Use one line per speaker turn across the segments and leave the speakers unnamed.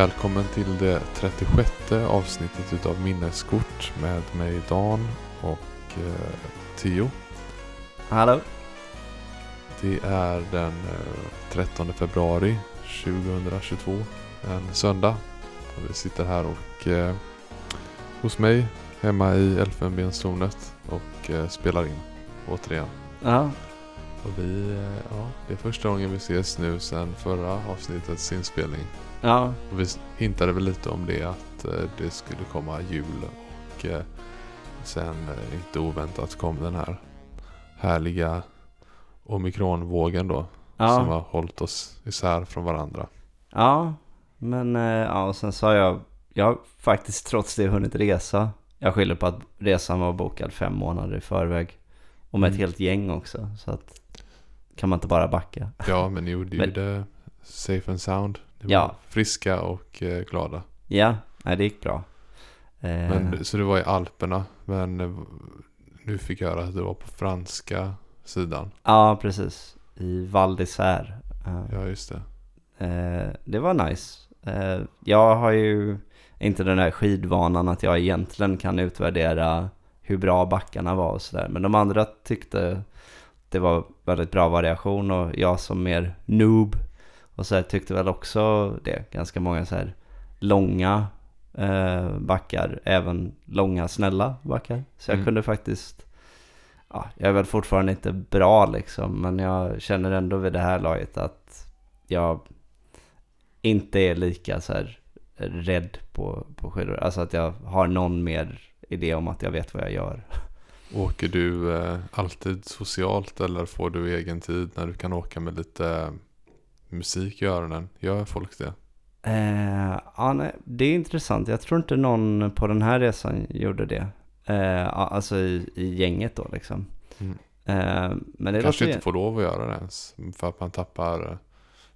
Välkommen till det 36 avsnittet utav Minneskort med mig Dan och eh, Theo.
Hallå?
Det är den eh, 13 februari 2022, en söndag. Och vi sitter här och eh, hos mig hemma i Elfenbenstornet och eh, spelar in återigen.
Ja,
Och vi, eh, ja, det är första gången vi ses nu sedan förra avsnittets inspelning.
Ja,
Och vi hintade väl lite om det att eh, det skulle komma jul och eh, sen eh, inte oväntat kom den här härliga omikronvågen då som
ja,
har hållit oss isär från varandra.
ja. Men ja, och sen sa jag, jag har faktiskt trots det hunnit resa. Jag skyller på att resan var bokad fem månader i förväg. Och med ett
Mm.
helt gäng också. Så att kan man inte bara backa.
Ja men ni gjorde ju det safe and sound. Var
Ja.
friska och eh, glada.
Ja, nej det gick bra. Eh,
Men, så du var i Alperna men eh, nu fick jag höra att du var på franska sidan.
Ja, precis. I Val d'Isère. Eh,
Ja just det.
Eh, det var nice. Eh, jag har ju inte den där skidvanan att jag egentligen kan utvärdera hur bra backarna var och sådär. Men de andra tyckte det var väldigt bra variation och jag som mer noob och så här tyckte väl också det. Ganska många så här långa eh, backar, även långa snälla backar. Så jag
Mm.
kunde faktiskt, ja, jag är väl fortfarande inte bra liksom, men jag känner ändå vid det här laget att jag inte är lika så här rädd på, på skidor. Alltså att jag har någon mer idé om att jag vet vad jag gör.
Åker du eh, alltid socialt eller får du egen tid när du kan åka med lite musik i öronen? Gör folk det?
Eh, ja, nej, det är intressant. Jag tror inte någon på den här resan gjorde det. Eh, alltså i, i gänget då liksom.
Mm.
Eh, men det
Kanske
låter
inte får lov att göra det ens. För att man tappar,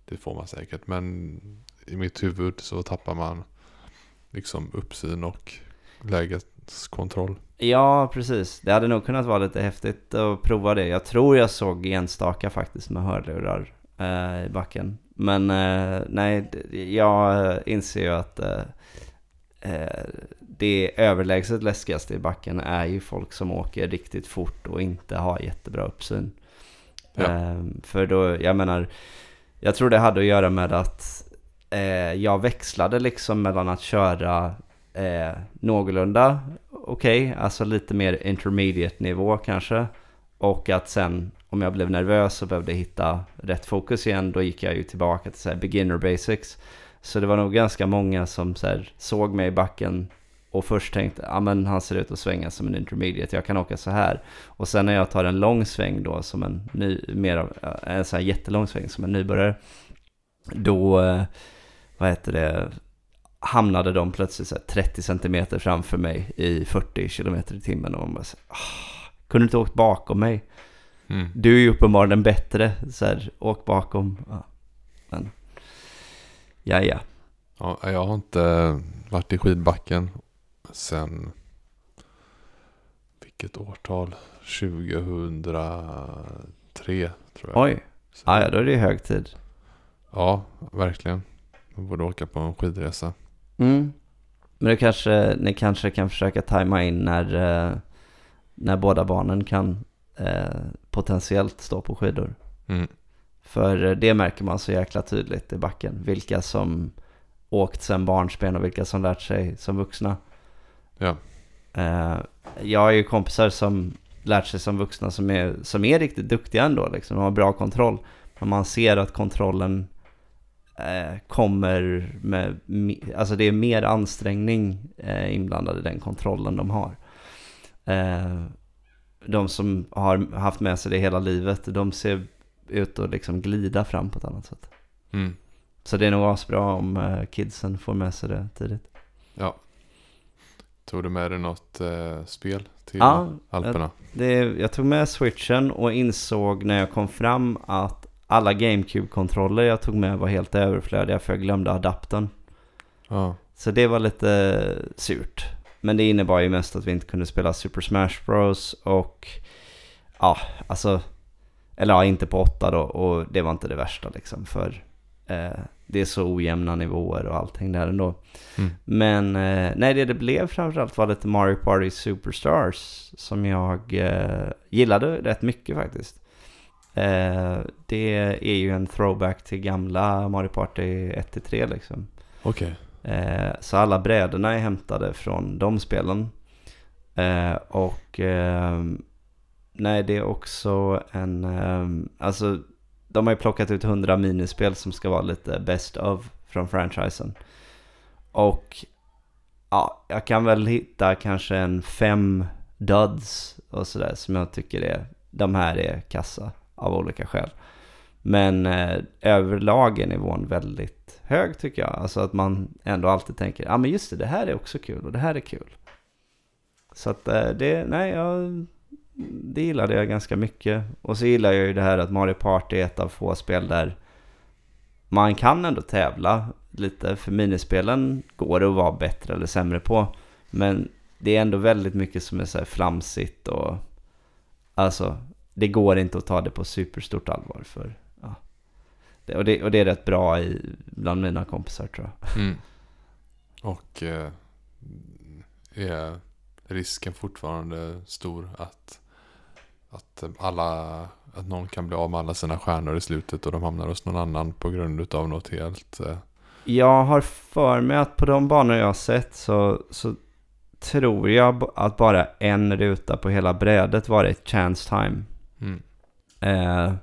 det får man säkert. Men i mitt huvud så tappar man liksom uppsyn och lägeskontroll.
Ja, precis. Det hade nog kunnat vara lite häftigt att prova det. Jag tror jag såg enstaka faktiskt med hörlurar eh, i backen. Men eh, nej, jag inser ju att eh, eh, det överlägset läskigaste i backen är ju folk som åker riktigt fort och inte har jättebra uppsyn.
Ja.
Eh, för då, jag menar, jag tror det hade att göra med att eh, jag växlade liksom mellan att köra eh, någorlunda okej, alltså lite mer intermediate nivå kanske. Och att sen om jag blev nervös och behövde hitta rätt fokus igen, då gick jag ju tillbaka till så här beginner basics. Så det var nog ganska många som så här såg mig i backen och först tänkte, ja men han ser ut att svänga som en intermediate, jag kan åka så här. Och sen när jag tar en lång sväng då som en ny, mer av, eh, en så här jättelång sväng som en nybörjare, då, eh, vad heter det, hamnade de plötsligt så här 30 centimeter framför mig i 40 kilometer i timmen och man bara så här, "Ah, kunde inte åkt bakom mig.
Mm.
Du är ju uppenbarligen bättre, så här, åk bakom. Ja. Men, ja ja.
Ja, jag har inte varit i skidbacken sen vilket årtal? 2003 tror jag.
Oj,
Så-
ja, då är det hög tid.
Ja, verkligen. Man borde åka på en skidresa.
Mm. Men det kanske, ni kanske kan försöka tajma in när, eh, när båda barnen kan eh, potentiellt stå på skidor.
Mm.
För det märker man så jäkla tydligt i backen. Vilka som åkt sen barnsben och vilka som lärt sig som vuxna.
Ja.
Eh, jag har ju kompisar som lärt sig som vuxna som är, som är riktigt duktiga ändå. Liksom. De har bra kontroll. Men man ser att kontrollen eh, kommer med... me- Alltså det är mer ansträngning eh, inblandad i den kontrollen de har. Eh, de som har haft med sig det hela livet, de ser ut att liksom glida fram på ett annat sätt.
Mm.
Så det är nog asbra om eh, kidsen får med sig det tidigt.
Ja. Tog du med dig något eh, spel till
Ja,
Alperna?
Det, jag tog med switchen och insåg när jag kom fram att alla GameCube-kontroller jag tog med var helt överflödiga för jag glömde adaptern.
Ja.
Så det var lite surt. Men det innebar ju mest att vi inte kunde spela Super Smash Bros. Och ja, alltså... Eller ja, inte på åtta då. Och det var inte det värsta liksom. För eh, det är så ojämna nivåer och allting där ändå.
Mm.
Men eh, nej, det det blev framförallt var lite Mario Party Superstars som jag eh, gillade rätt mycket faktiskt. Eh, det är ju en throwback till gamla Mario Party 1-3 liksom.
Okej.
Eh, så alla brädorna är hämtade från de spelen. Eh, och eh, nej, det är också en, eh, alltså de har ju plockat ut 100 minispel som ska vara lite best of från franchisen. Och ja, jag kan väl hitta kanske en fem duds och sådär som jag tycker är, de här är kassa av olika skäl. Men eh, överlag är nivån väldigt hög tycker jag. Alltså att man ändå alltid tänker, ja ah, men just det, det här är också kul och det här är kul. Så att eh, det, nej, jag, det gillade jag ganska mycket. Och så gillar jag ju det här att Mario Party är ett av få spel där man kan ändå tävla lite. För minispelen går det att vara bättre eller sämre på. Men det är ändå väldigt mycket som är så här flamsigt och alltså det går inte att ta det på superstort allvar för det, och, det, och det är rätt bra i, bland mina kompisar tror jag.
Mm. Och eh, är risken fortfarande stor att, att, alla, att någon kan bli av med alla sina stjärnor i slutet och de hamnar hos någon annan på grund av något helt... Eh,
Jag har för mig att på de banor jag har sett så, så tror jag att bara en ruta på hela brädet var ett chance time.
mm.
Eh,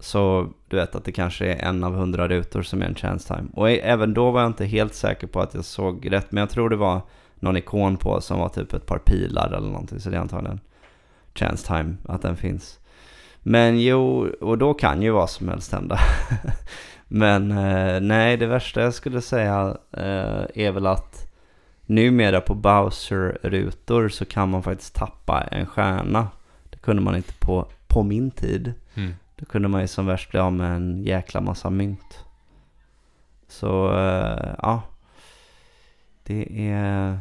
så du vet att det kanske är en av hundra rutor som är en chance time. Och även då var jag inte helt säker på att jag såg rätt. Men jag tror det var någon ikon på som var typ ett par pilar eller någonting. Så det är antagligen chance time att den finns. Men jo, och då kan ju vad som helst hända. Men eh, nej, det värsta jag skulle säga eh, är väl att numera på Bowser-rutor så kan man faktiskt tappa en stjärna. Det kunde man inte på, på min tid.
Mm.
Då kunde man ju som värst bli av med en jäkla massa mynt. Så eh, ja. Det är...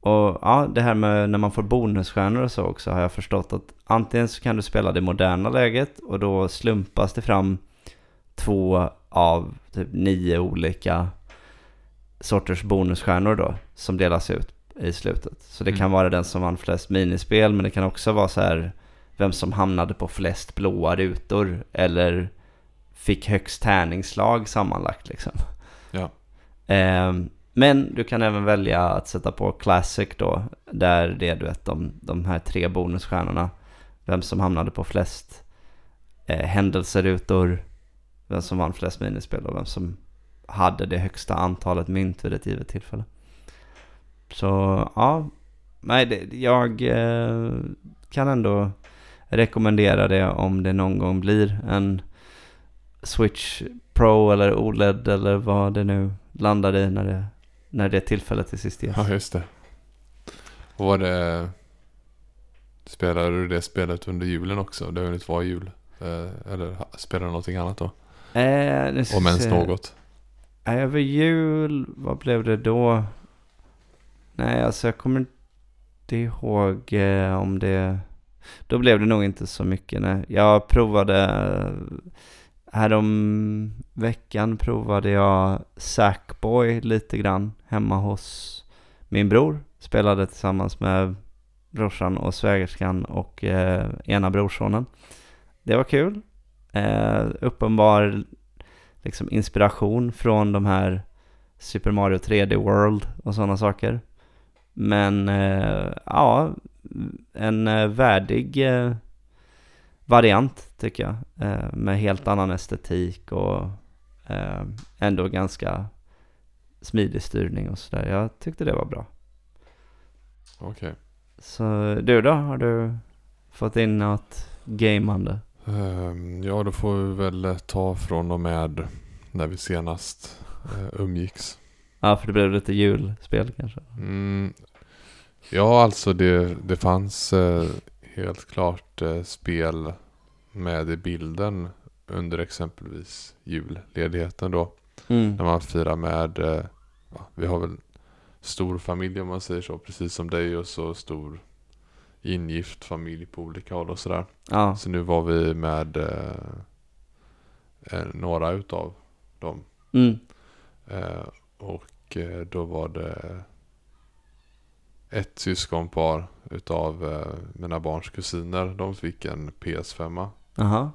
Och ja, det här med när man får bonusstjärnor och så också har jag förstått att antingen så kan du spela det moderna läget och då slumpas det fram två av typ nio olika sorters bonusstjärnor då som delas ut i slutet. Så det kan
Mm.
vara den som vann flest minispel men det kan också vara så här vem som hamnade på flest blåa rutor eller fick högst tärningslag sammanlagt liksom.
Ja.
Ehm, men du kan även välja att sätta på Classic då, där det är du vet de, de här tre bonusstjärnorna. Vem som hamnade på flest eh, händelserutor, vem som vann flest minispel och vem som hade det högsta antalet mynt vid ett givet tillfälle. Så ja, nej, det, jag eh, kan ändå rekommendera det om det någon gång blir en Switch Pro eller OLED eller vad det nu landar i när det, när det tillfället till sist ges.
Ja, just det. Och var det... Spelade du det spelet under julen också? Det har hunnit vara jul. Eh, eller spelade du någonting annat då?
Eh,
Om ens
se.
något.
Över jul, vad blev det då? Nej, alltså jag kommer inte ihåg eh, om det... Då blev det nog inte så mycket. Nej. Jag provade... Härom veckan provade jag Sackboy lite grann hemma hos min bror. Spelade tillsammans med brorsan och svägerskan och eh, ena brorsonen. Det var kul. Eh, uppenbar liksom inspiration från de här Super Mario 3D World och sådana saker. Men eh, ja, en eh, värdig eh, variant tycker jag. Eh, med helt annan estetik och ändå ganska smidig styrning och sådär. Jag tyckte det var bra.
Okej.
Så du då? Har du fått in något gameande?
Ehm, ja, då får vi väl ta från och med när vi senast umgicks.
Ja, för det blev lite julspel kanske.
Mm. Ja, alltså det, det fanns eh, helt klart eh, spel med i bilden under exempelvis julledigheten då.
Mm.
När man firar med, eh, vi har väl stor familj om man säger så, precis som dig och så stor ingift familj på olika håll och sådär.
Ja,
Så nu var vi med eh, några utav dem
Mm.
Och då var det ett syskonpar utav eh, mina barns kusiner. De fick en PS5.
Jaha.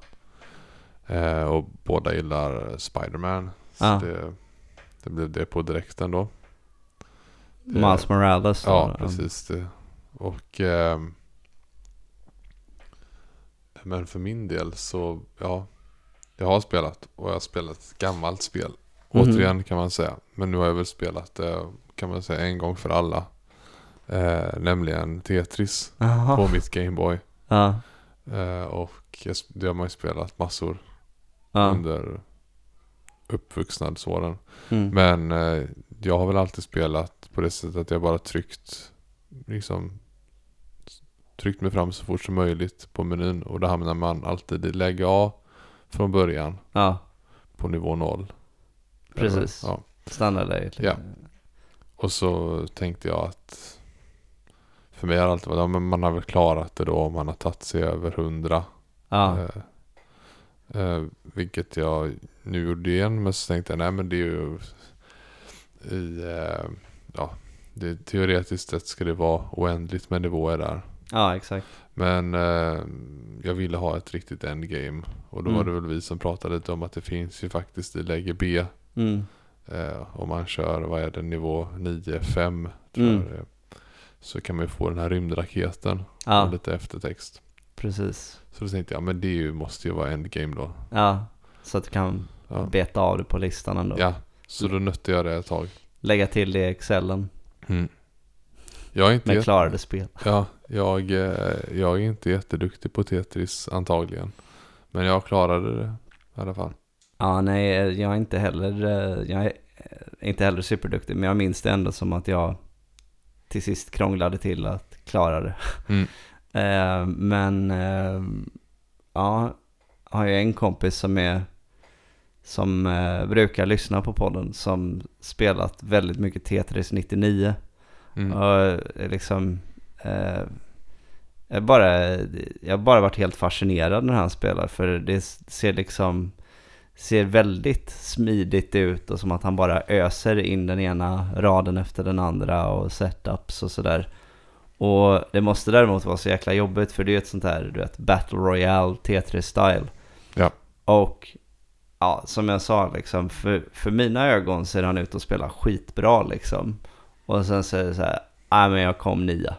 Eh, och båda gillar Spiderman. Så
Ja.
det, det blev det på direkten då. Det-
Miles Morales.
Ja, precis. Det. Och ehm, Men för min del så, ja. Jag har spelat och jag har spelat ett gammalt spel.
Mhm.
Återigen kan man säga. Men nu har jag väl spelat det kan man säga en gång för alla. Eh, nämligen Tetris
Jaha.
på mitt Gameboy.
Ja.
Eh, och jag, det har man ju spelat massor
Ja.
under uppvuxnadsåren.
Mm.
Men eh, jag har väl alltid spelat på det sättet att jag bara tryckt liksom tryckt mig fram så fort som möjligt på menyn och då hamnar man alltid i läge A från början
Ja,
på nivå 0.
Precis.
Ja.
standardläget.
Ja. Och så tänkte jag att för mig har det alltid varit, ja, men man har väl klarat det då om man har tagit sig över 100.
Ja.
Eh, eh, vilket jag nu gjorde igen. Men så tänkte jag, nej men det är ju i, eh, ja, det, teoretiskt sett ska det vara oändligt med nivåer där.
ja, exakt.
Men eh, jag ville ha ett riktigt endgame. Och då
Mm.
var det väl vi som pratade lite om att det finns ju faktiskt i läge B.
Mm.
Eh, om man kör, vad är det, nivå 9-5 tror
Mm.
jag det är. Så kan man ju få den här rymdraketen
Ja,
och lite eftertext.
precis.
Så då tänkte jag, men det ju, måste ju vara endgame då.
Ja, så att du kan
Ja.
beta av det på listan ändå.
Ja, så då nötte jag det ett tag.
Lägga till det i excellen
Mm. Jag är inte
med klarade spel.
Ja, jag, eh, jag är inte jätteduktig på Tetris antagligen. Men jag klarade det i alla fall.
Ja, nej, jag är inte heller, eh, jag är inte heller superduktig, men jag minns det ändå som att jag till sist krånglade till att klara det.
Mm.
Eh, men, eh, ja, har jag en kompis som är, som eh, brukar lyssna på podden, som spelat väldigt mycket Tetris 99.
Mm.
Och liksom, eh, jag, bara, jag har bara varit helt fascinerad när han spelar. För det ser liksom, ser väldigt smidigt ut och som att han bara öser in den ena raden efter den andra och setups och sådär. Och det måste däremot vara så jäkla jobbigt för det är ett sånt här, du vet, Battle Royale Tetris-style.
Ja.
Och ja, som jag sa liksom, för, för mina ögon ser han ut att spela skitbra liksom. Och sen så är det så här, nej men jag kom nia.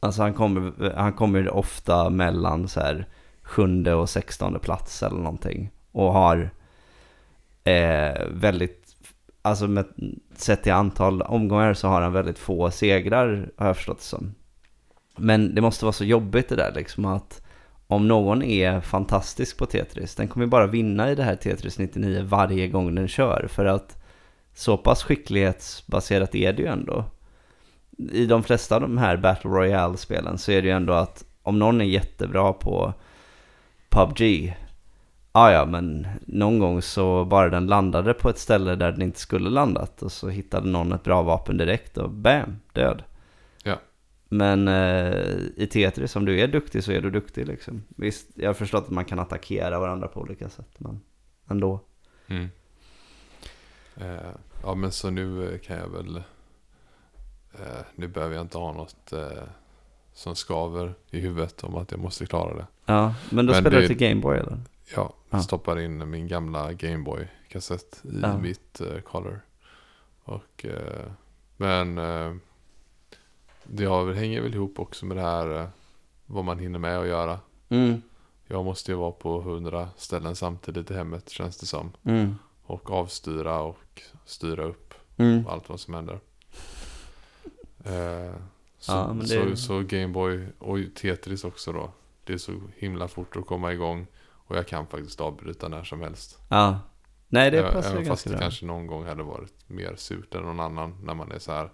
Alltså han kommer, han kommer ofta mellan så här sjunde och sextonde plats eller någonting. Och har eh, väldigt, alltså med, sett till antal omgångar så har han väldigt få segrar har jag förstått det som. Men det måste vara så jobbigt det där liksom att om någon är fantastisk på Tetris, den kommer ju bara vinna i det här Tetris 99 varje gång den kör. För att så pass skicklighetsbaserat är det ju ändå. I de flesta av de här Battle Royale-spelen så är det ju ändå att om någon är jättebra på PubG, ah ja men någon gång så bara den landade på ett ställe där den inte skulle landat och så hittade någon ett bra vapen direkt och bam, död.
Ja.
Men eh, i Tetris, om du är duktig så är du duktig liksom. Visst, jag har förstått att man kan attackera varandra på olika sätt, men ändå.
Mm. Eh, ja men så nu kan jag väl eh, Nu behöver jag inte ha något eh, som skaver i huvudet om att jag måste klara det.
Ja, men då
Men
spelar du till Gameboy eller?
Ja,
Ja.
stoppar in min gamla Gameboy-kassett i
Ja.
mitt eh, color. Och, eh, men eh, det har, hänger väl ihop också med det här eh, vad man hinner med att göra.
Mm,
Jag måste ju vara på hundra ställen samtidigt i hemmet känns det som.
mm,
Och avstyra och styra upp
mm.
allt vad som händer. Så,
Ja, det-
så, så Gameboy och Tetris också då. Det är så himla fort att komma igång. Och jag kan faktiskt avbryta när som helst.
Ja. Nej, det passar
Även fast
ganska
det
bra.
kanske någon gång hade varit mer surt än någon annan. När man är så här.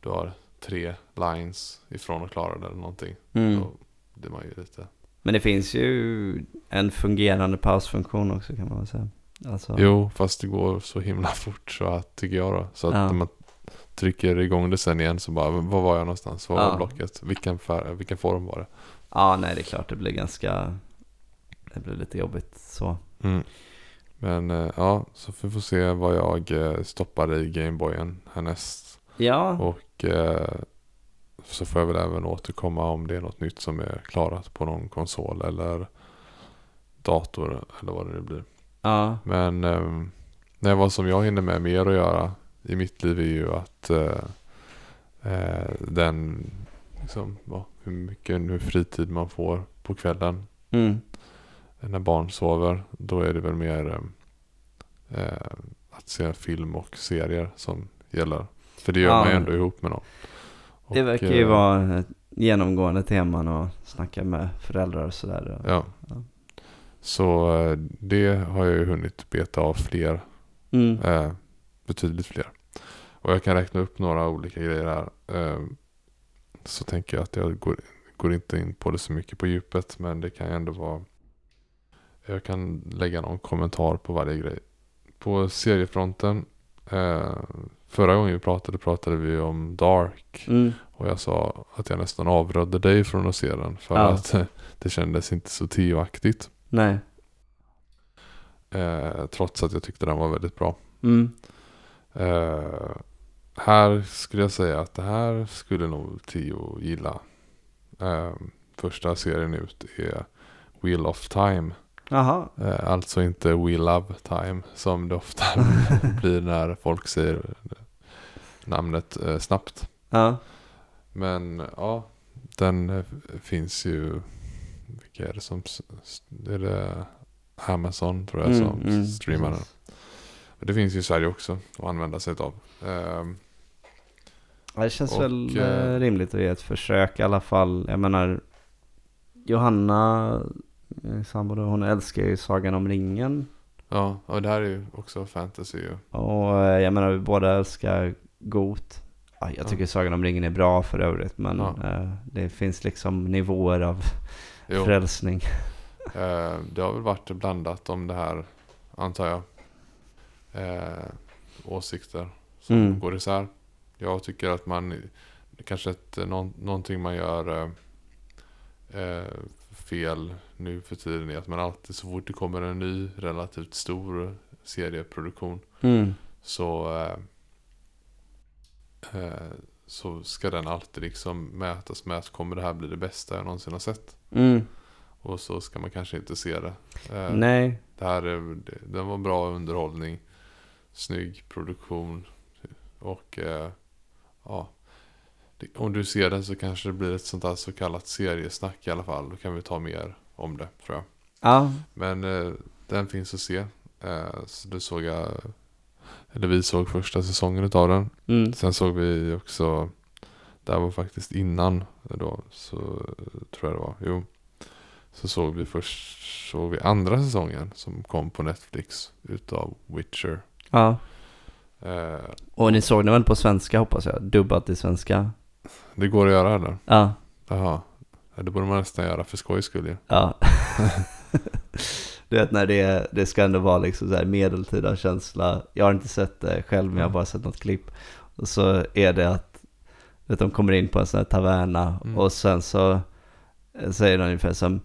Du har tre lines ifrån att klara det eller någonting.
Mm.
Då blir man ju lite.
Men det finns ju en fungerande pausfunktion också kan man väl säga. Alltså,
Jo, fast det går så himla fort så att tycker jag då. Så att
Ja.
när man trycker igång det sen igen så bara, var var jag någonstans? Var var
Ja.
blocket? Vilken, färg, vilken form var det?
Ja, nej det är klart det blir ganska, det blir lite jobbigt så.
Mm. Men eh, ja, så vi får se vad jag eh, stoppar i Gameboyen härnäst.
Ja,
Och eh, så får jag väl även återkomma om det är något nytt som är klarat på någon konsol eller dator eller vad det nu blir.
ja,
Men nej, vad som jag hinner med mer att göra i mitt liv är ju att eh, eh, den, liksom, ja, hur mycket nu fritid man får på kvällen
mm,
när barn sover. Då är det väl mer eh, eh, att se film och serier som gäller. För det gör
Ja.
man ju ändå ihop med någon.
det
Och,
verkar ju
eh,
vara genomgående teman att snacka med föräldrar och sådär.
Ja.
Ja.
Så eh, det har jag ju hunnit beta av fler
Mm,
Eh, betydligt fler. Och jag kan räkna upp några olika grejer här. Eh, så tänker jag att jag går, går inte in på det så mycket på djupet. Men det kan ju ändå vara. Jag kan lägga någon kommentar på varje grej. På seriefronten. Eh, förra gången vi pratade pratade vi om Dark.
mm,
Och jag sa att jag nästan avrådde dig från att se den. För
Ja.
att det kändes inte så tioaktigt.
nej.
Eh, trots att jag tyckte den var väldigt bra.
Mm,
Eh, här skulle jag säga att det här skulle nog Tio gilla. Eh, första serien ut är Wheel of Time.
jaha.
Eh, alltså inte We Love Time som det ofta blir när folk säger namnet eh, snabbt.
Ja,
Men ja, den eh, finns ju. Vilka är det som... Är det Amazon tror jag
Mm,
som
mm,
streamar den. Det finns ju i Sverige också att använda sig av.
Ja, Det känns
Och,
väl
eh,
eh, rimligt att ge ett försök i alla fall. Jag menar, Johanna, eh, sambo hon älskar ju Sagan om ringen.
Ja, och det här är ju också fantasy ju.
Och jag menar, vi båda älskar Got. Ja, jag tycker
Ja.
Sagan om ringen är bra för övrigt, men
Ja.
eh, det finns liksom nivåer av
Jo,
frälsning.
eh, det har väl varit blandat om det här, antar jag. Eh, åsikter som
Mm.
går isär. Jag tycker att man, kanske ett, någon, någonting man gör eh, eh, fel nu för tiden är att man alltid så fort det kommer en ny relativt stor serieproduktion
Mm.
så, eh, så ska den alltid liksom mätas med att kommer det här bli det bästa jag någonsin har sett.
Mm.
Och så ska man kanske inte se det. Eh,
Nej,
det här är, den var bra underhållning, snygg produktion och eh, ja. Det, om du ser den så kanske det blir ett sånt här så kallat seriesnack i alla fall. Då kan vi ta mer om det tror jag.
ja,
Men eh, den finns att se. Eh, så det såg jag, eller vi såg första säsongen utav den.
mm.
Sen såg vi också, det här var faktiskt innan då, så tror jag det var, jo. Så såg vi först, såg vi andra säsongen som kom på Netflix utav Witcher.
ja.
Eh,
Och ni såg den väl på svenska hoppas jag? Dubbat i svenska?
det går att göra eller?
Ja,
Jaha. Ja, Det borde man nästan göra för skojs skull ju.
ja. Du vet när det, det ska ändå vara liksom så här medeltida känsla. Jag har inte sett det själv men jag har bara sett något klipp. Och så är det att vet, de kommer in på en sån här taverna
Mm.
och sen så eh, säger de ungefär som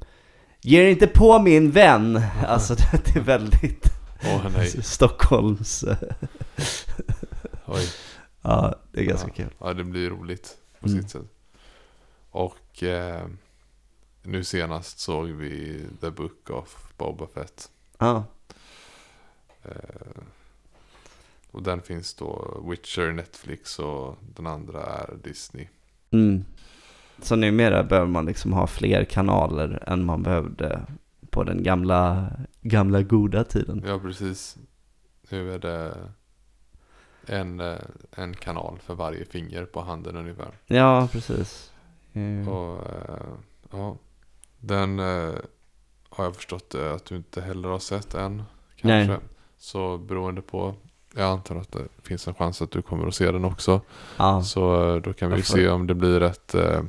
Ge er inte på min vän! Alltså det är väldigt
Åh nej.
Stockholms... eh,
Oj.
ja, det är ganska kul.
Ja, det blir roligt på
Mm.
sitt sätt. Och eh, nu senast såg vi The Book of Boba Fett.
Ja,
Eh, och den finns då Witcher, Netflix och den andra är Disney.
mm. Så numera behöver man liksom ha fler kanaler än man behövde på den gamla, gamla goda tiden.
Ja, precis. Nu är det en, en kanal för varje finger på handen ungefär.
Ja, precis. Eh,
Och eh, ja, den eh, har jag förstått att du inte heller har sett än.
Nej.
Kanske. Så beroende på, jag antar att det finns en chans att du kommer att se den också.
Ja,
Så eh, då kan vi se om det blir ett eh,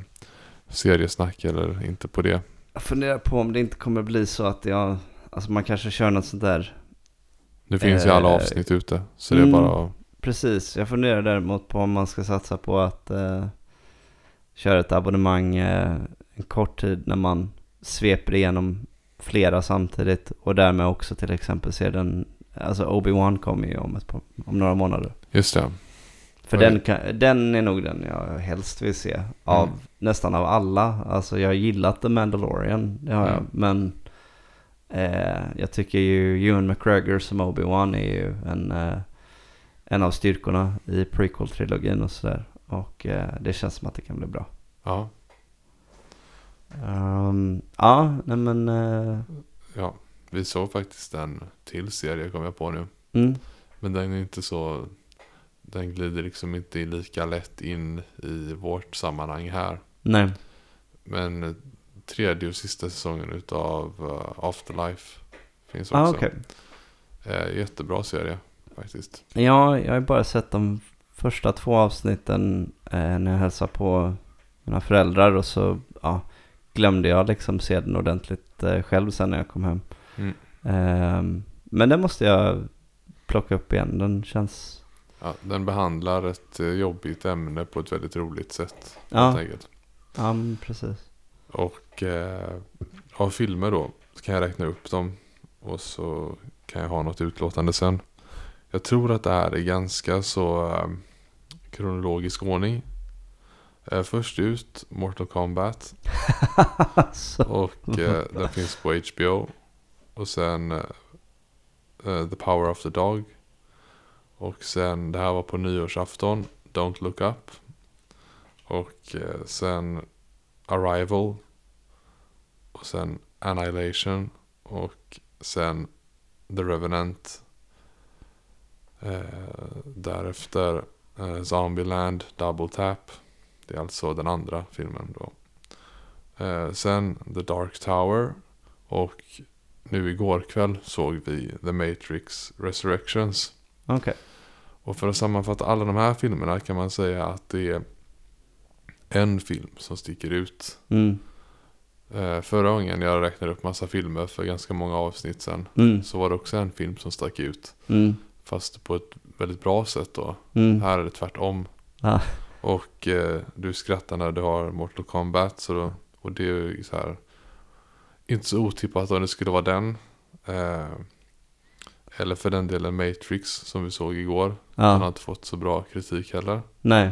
seriesnack eller inte på det.
jag funderar på om det inte kommer bli så att jag, alltså man kanske kör något sånt där.
Nu finns ju alla
Eh,
avsnitt ute. Så det är
mm.
bara att,
Precis, jag funderar däremot på om man ska satsa på att eh, köra ett abonnemang eh, en kort tid när man sveper igenom flera samtidigt och därmed också till exempel ser den alltså Obi-Wan kommer ju om, ett om några månader.
Just det.
För den, kan, den är nog den jag helst vill se. Av
Mm.
nästan av alla. Alltså jag har gillat The Mandalorian, det har jag.
Mm.
Men eh, jag tycker ju Ewan McGregor som Obi-Wan är ju en, eh, en av styrkorna i prequel-trilogin och sådär. Och eh, det känns som att det kan bli bra.
Ja.
Ehm, ja, nej men... eh,
ja. Vi såg faktiskt en till serie kom jag på nu.
mm,
Men den är inte så... Den glider liksom inte lika lätt in i vårt sammanhang här.
nej.
Men tredje och sista säsongen utav uh, Afterlife finns också.
Ah, okej.
Eh, jättebra serie faktiskt.
Ja, jag har bara sett de första två avsnitten eh, när jag hälsade på mina föräldrar och så ja, glömde jag liksom se den ordentligt eh, själv sen när jag kom hem.
Mm.
Ehm, men den måste jag plocka upp igen. Den känns...
Ja, den behandlar ett eh, jobbigt ämne på ett väldigt roligt sätt.
Ja.
Helt enkelt.
Ja, precis.
Och eh, av filmer då så kan jag räkna upp dem. Och så kan jag ha något utlåtande sen. Jag tror att det här är ganska så eh, kronologisk ordning. Eh, först ut Mortal Kombat. Och eh, den finns på HBO. Och sen eh, eh, The Power of the Dog. Och sen, det här var på nyårsafton, Don't Look Up. Och eh, sen Arrival. Och sen Annihilation. Och sen The Revenant. Eh, därefter eh, Zombieland Double Tap. Det är alltså den andra filmen då. Eh, sen The Dark Tower. Och nu igår kväll såg vi The Matrix Resurrections.
okej.
Och för att sammanfatta alla de här filmerna kan man säga att det är en film som sticker ut.
Mm,
Eh, förra gången jag räknade upp massa filmer för ganska många avsnitt sen.
mm,
Så var det också en film som stack ut.
mm,
Fast på ett väldigt bra sätt då.
mm.
Här är det tvärtom.
Ja.
Och eh, du skrattar när du har Mortal Kombat. Så då, och det är ju så här. Inte så otippat om det skulle vara den. Eh, eller för den delen Matrix som vi såg igår. Den har
ja.
inte fått så bra kritik heller.
Nej.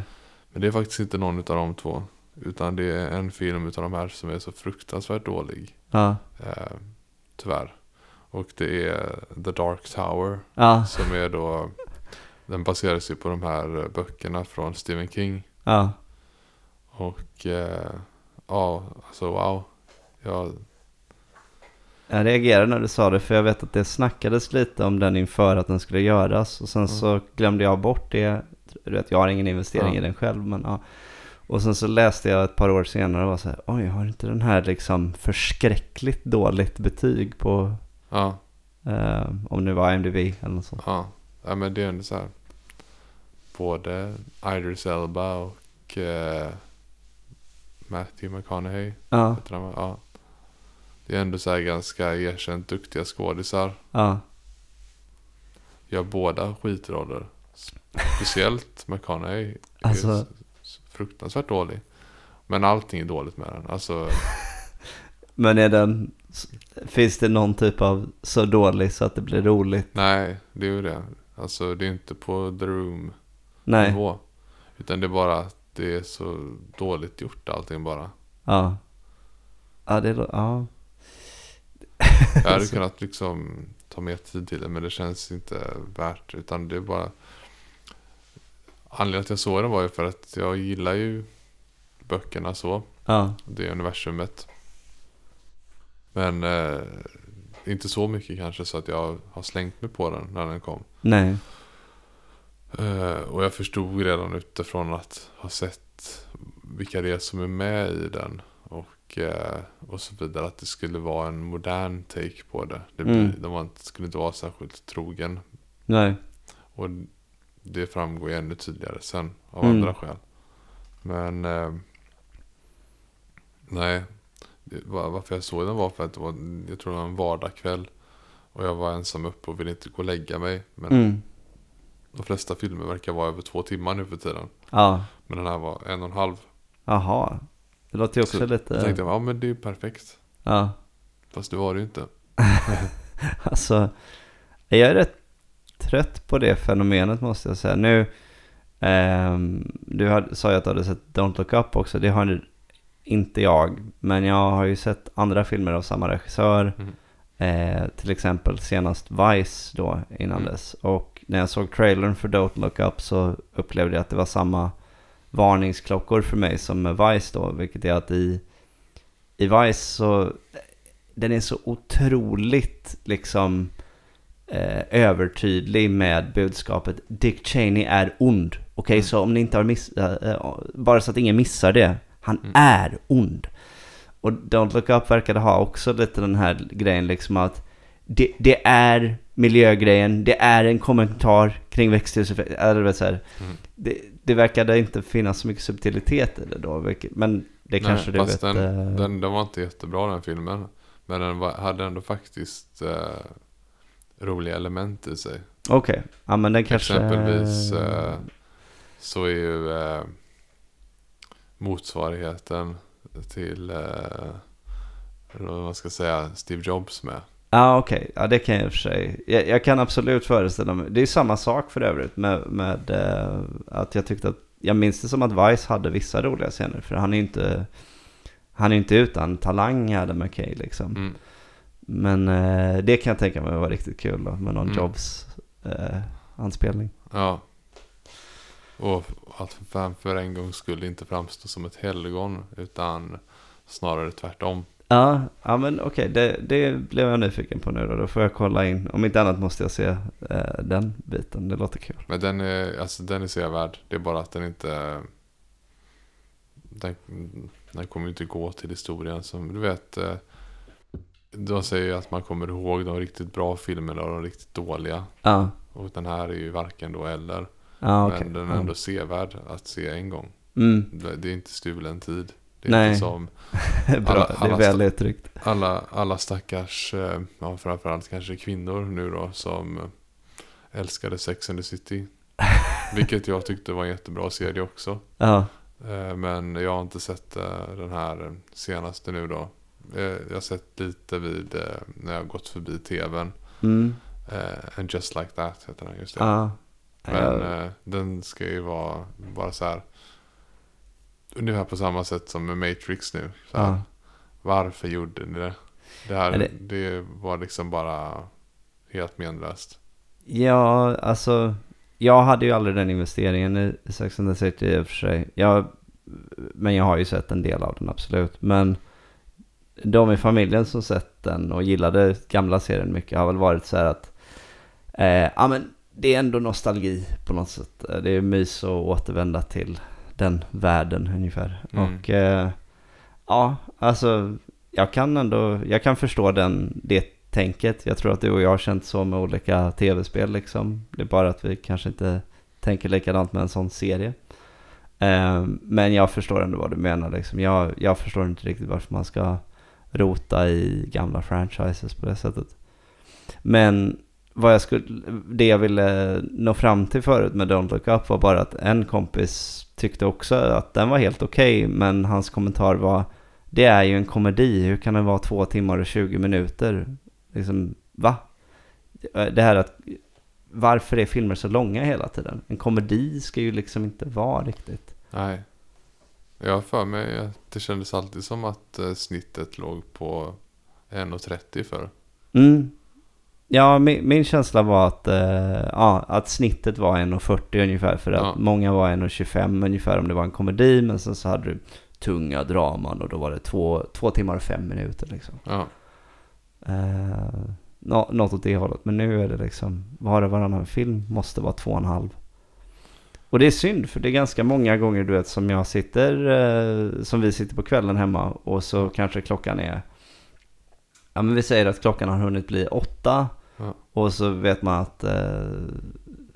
Men det är faktiskt inte någon av de två. Utan det är en film utav de här som är så fruktansvärt dålig.
Ja.
Eh, tyvärr. Och det är The Dark Tower.
Ja.
Som är då. Den baseras ju på de här böckerna från Stephen King.
Ja.
Och eh, ja, alltså wow. Jag,
Jag reagerade när du sa det för jag vet att det snackades lite om den inför att den skulle göras och sen så glömde jag bort det. Du vet, jag har ingen investering
Ja.
i den själv men ja. Och sen så läste jag ett par år senare och var så här, oj har inte den här liksom förskräckligt dåligt betyg på,
ja,
eh, om det var IMDb eller något sånt.
ja. ja men det är ändå så här. Både Idris Elba och eh, Matthew McConaughey.
Ja,
han? Ja. Det är ändå så här ganska erkänt duktiga skådisar.
ja,
Gör båda skitroller. Speciellt McConaughey.
Alltså-
fruktansvärt dålig. Men allting är dåligt med den. Alltså,
men är den, finns det någon typ av så dålig så att det blir roligt?
nej, det är ju det. Alltså det är inte på The Room
Nej,
nivå. Utan det är bara att det är så dåligt gjort allting bara.
ja. Ja, det är, ja.
Jag hade kunnat liksom ta mer tid till det men det känns inte värt. Utan det är bara... Anledningen till att jag såg den var ju för att jag gillar ju böckerna så.
Ja,
Det universumet. Men eh, inte så mycket kanske så att jag har slängt mig på den när den kom.
nej,
Eh, och jag förstod redan utifrån att ha sett vilka det är som är med i den. Och, eh, och så vidare att det skulle vara en modern take på det. det
Mm.
De var skulle inte vara särskilt trogen.
nej.
Och det framgår ju ännu tydligare sen av
Mm.
andra skäl. Men eh, nej, det var, varför jag såg den var för att det var, jag tror det var en vardagkväll. Och jag var ensam uppe och ville inte gå och lägga mig. Men
Mm.
de flesta filmer verkar vara över två timmar nu för tiden.
Ja,
Men den här var en och en halv.
jaha. Det låter ju också
Så
lite...
Jag tänkte, ja men det är ju perfekt.
Ja,
Fast det var det ju inte.
alltså. Jag är rätt trött på det fenomenet måste jag säga. Nu, ehm, du har, sa ju att du hade sett Don't Look Up också. Det har inte jag. Men jag har ju sett andra filmer av samma regissör.
Mm.
Eh, till exempel senast Vice då innan
Mm.
dess. Och när jag såg trailern för Don't Look Up så upplevde jag att det var samma varningsklockor för mig som med Vice då. Vilket är att i, i Vice så, den är så otroligt liksom eh, övertydlig med budskapet Dick Cheney är ond. Okej,
Mm.
så om ni inte har miss, eh, eh, bara så att ingen missar det. Han
Mm.
är ond. Och Don't Look Up verkade ha också lite den här grejen liksom att det, det är miljögrejen, det är en kommentar kring växthuseffekt. Eller vet så här,
Mm.
det, det verkade inte finnas så mycket subtilitet i det då. Men det
Nej,
kanske du vet.
den,
eh,
den, den var inte jättebra den filmen. Men den var, hade ändå faktiskt eh, roliga element i sig.
Okej, ja men den kanske...
Exempelvis eh, så är ju eh, motsvarigheten till eh, vad man ska säga Steve Jobs med.
Ja okej, ja det kan jag i och för sig. Jag, jag kan absolut föreställa mig. Det är samma sak för övrigt med, med eh, att jag tyckte att, jag minns det som att Vice hade vissa roliga scener. För han är inte, han är inte utan talang Adam McKay liksom.
Mm.
Men eh, det kan jag tänka mig var riktigt kul då, med någon
Mm.
Jobs eh.
Ja. Och att för, för en gång skulle inte framstå som ett helgon utan snarare tvärtom.
Ja, ja men okej, det, det blev jag nyfiken på nu då. Då får jag kolla in. Om inte annat måste jag se eh, den biten. Det låter kul.
Men den är, alltså den är sevärd. Det är bara att den inte... Den, den kommer inte gå till historien som, du vet. De säger ju att man kommer ihåg de riktigt bra filmerna och de riktigt dåliga.
Ja,
Och den här är ju varken då eller.
ja okej.
Men den är ändå sevärd att se en gång.
Ja. Mm.
Det, det är inte stulen tid. Det är
Nej.
inte som
Bra,
Alla-
det
alla
är väl uttryckt.
alla, alla stackars, eh, ja, framförallt kanske kvinnor nu då som älskade Sex and the City. Vilket jag tyckte var en jättebra serie också.
Ja,
Eh, Men jag har inte sett eh, den här senaste nu då. Eh, Jag har sett lite vid eh, när jag har gått förbi tvn.
mm.
Eh, And just like that heter den just det.
ja.
Men eh, den ska ju vara bara så här. Ungefär på samma sätt som med Matrix nu.
Ja.
Varför gjorde ni det? Det här
det-
det... var liksom bara helt menlöst.
Ja, alltså. Jag hade ju aldrig den investeringen i Sex and the City i och för sig. Jag, men jag har ju sett en del av den absolut. Men de i familjen som sett den och gillade gamla serien mycket har väl varit så här att eh, ja men det är ändå nostalgi på något sätt. Eh, Det är mys att återvända till den världen ungefär.
Mm.
Och eh, ja, alltså jag kan ändå, jag kan förstå den, det tänket. Jag tror att du och jag har känt så med olika tv-spel liksom. Det är bara att vi kanske inte tänker likadant med en sån serie. Eh, men jag förstår ändå vad du menar liksom. Jag, jag förstår inte riktigt varför man ska rota i gamla franchises på det sättet. Men vad jag skulle, det jag ville nå fram till förut med Don't Look Up var bara att en kompis tyckte också att den var helt okej. men hans kommentar var det är ju en komedi, hur kan den vara två timmar och 20 minuter? Liksom, va? Det här att varför är filmer så långa hela tiden? En komedi ska ju liksom inte vara riktigt.
Nej. Jag har för mig att det kändes alltid som att eh, snittet låg på 1,30 för.
Mm. Ja, min, min känsla var att, eh, ja, att snittet var 1,40 ungefär. För att
Ja.
många var 1,25 ungefär om det var en komedi. Men sen så hade du tunga draman och då var det två, två timmar och fem minuter liksom.
Ja.
Eh, nå, något åt det hållet. Men nu är det liksom, var och varannan film måste vara två och en halv. Och det är synd för det är ganska många gånger du vet som jag sitter, eh, som vi sitter på kvällen hemma och så kanske klockan är, ja men vi säger att klockan har hunnit bli åtta
Ja.
och så vet man att eh,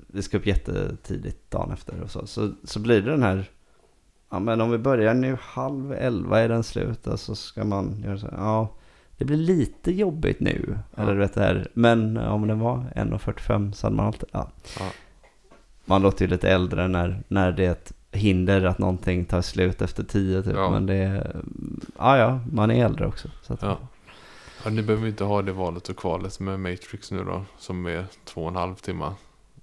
vi ska upp jättetidigt dagen efter och så. Så, så blir det den här, ja men om vi börjar nu halv elva är den slut och så ska man göra så här, ja det blir lite jobbigt nu.
Ja.
Eller du vet det här, men om den var 1.45 så hade man alltid, ja.
Ja.
Man låter ju lite äldre när, när det är ett hinder att någonting tar slut efter tio typ.
Ja.
Men det är, ja ja, man är äldre också. Så att,
Ja. ja. Ni behöver inte ha det valet och kvalet med Matrix nu då. Som är två och en halv timme.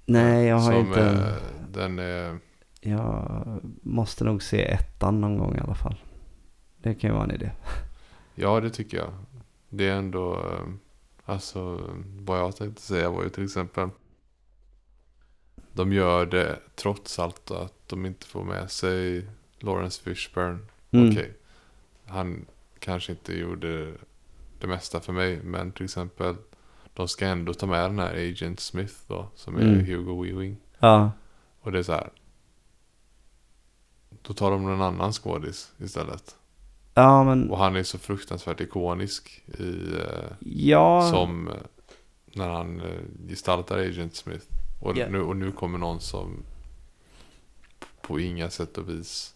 Nej, jag har
som
inte...
Är, den är...
Jag måste nog se ettan någon gång i alla fall. Det kan ju vara en idé.
Ja, det tycker jag. Det är ändå... eh, Alltså, vad jag tänkte säga var ju till exempel... De gör det trots allt att de inte får med sig Lawrence Fishburne.
Mm.
Okej. Han kanske inte gjorde det mesta för mig. Men till exempel. De ska ändå ta med den här Agent Smith då. Som är
Mm.
Hugo Weaving.
Ja,
Och det är så här. Då tar de någon annan skådis istället.
ja men...
Och han är så fruktansvärt ikonisk i, eh,
Ja,
som eh, när han eh, gestaltar Agent Smith. Och,
Ja.
nu, och nu kommer någon som på inga sätt och vis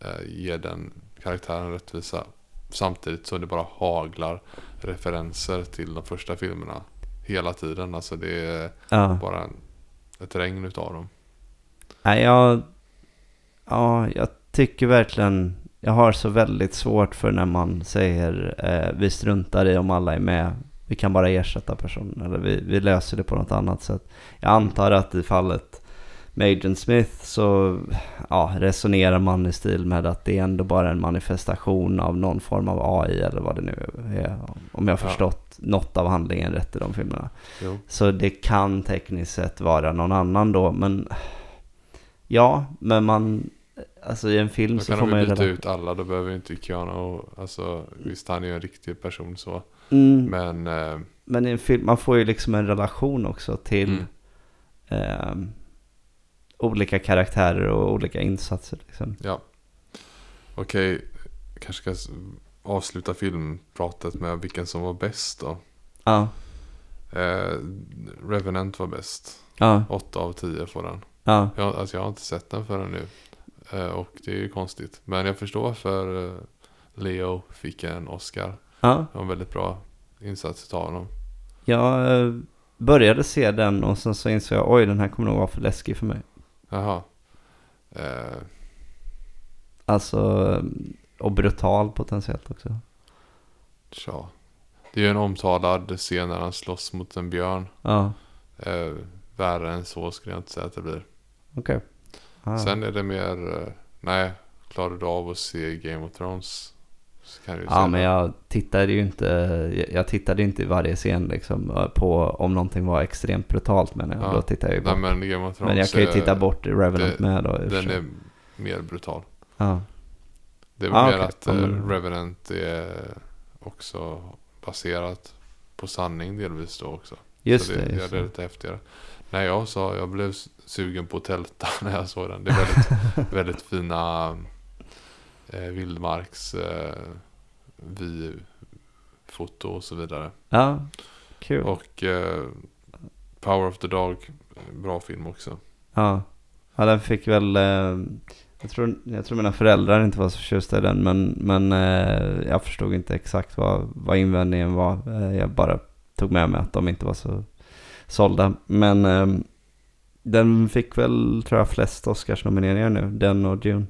eh, ger den karaktären rättvisa. Samtidigt som det bara haglar referenser till de första filmerna hela tiden. Alltså det är
ja.
bara en, ett regn utav dem.
Nej, jag... Ja, jag tycker verkligen... Jag har så väldigt svårt för när man säger eh, vi struntar i om alla är med. Vi kan bara ersätta personen. Eller vi, vi löser det på något annat sätt. Jag antar att i fallet med Agent Smith så ja, resonerar man i stil med att det är ändå bara en manifestation av någon form av AI eller vad det nu är. Om jag har
Ja.
förstått något av handlingen rätt i de filmerna.
Jo.
Så det kan tekniskt sett vara någon annan då, men ja, men man, alltså i en film
Då
så
kan
får
de
man
ju
ju
byta
redan...
ut alla. Då behöver inte Keanu, alltså visst han är ju en riktig person så.
Mm, men,
Men eh,
i en film, man får ju liksom en relation också till
Mm.
ehm, olika karaktärer och olika insatser liksom.
ja. Okej, kanske ska avsluta filmpratet med vilken som var bäst då.
Ja,
Eh, Revenant var bäst.
ja,
8 av 10 får den.
ja,
Jag, alltså jag har inte sett den förrän nu. Eh, och det är ju konstigt. Men jag förstår för eh, Leo fick en Oscar.
Ja.
Det var en väldigt bra insats av honom.
Jag eh, började se den och sen så insåg jag, oj den här kommer nog vara för läskig för mig.
Jaha. Eh,
Alltså, och brutal potentiellt också.
tja. Det är ju en omtalad scen när han slåss mot en björn.
Ja,
Eh, värre än så skulle jag inte säga att det blir.
okej. Ah.
Sen är det mer, eh, nej, klarar du av att se Game of Thrones?
Ja men jag tittade ju inte, jag tittade inte i varje scen liksom på om någonting var extremt brutalt men jag.
Ja.
Då tittar jag ju
Nej
bort.
men of Thrones
Men jag kan ju
är-
titta bort i Revenant
det-
med då
Den
sig.
är mer brutal.
Ja.
Det är väl
Ah,
mer
okej.
att
Ja,
eh,
men-
Revenant är också baserat på sanning delvis då också.
Just
så
det,
det
just
det
det.
lite häftigare. Nej, jag sa jag blev sugen på att tälta när jag såg den. Det är väldigt, väldigt fina eh, vildmarks eh, vi foto och så vidare.
Ja, kul.
Och eh, Power of the Dog, bra film också.
Ja. ja, den fick väl, eh, jag, tror, jag tror mina föräldrar inte var så förtjusta i den men, men eh, jag förstod inte exakt vad, vad invändningen var. Eh, jag bara tog med mig att de inte var så sålda. Men eh, den fick väl, tror jag, flest Oscarsnomineringar nu, den och Dune.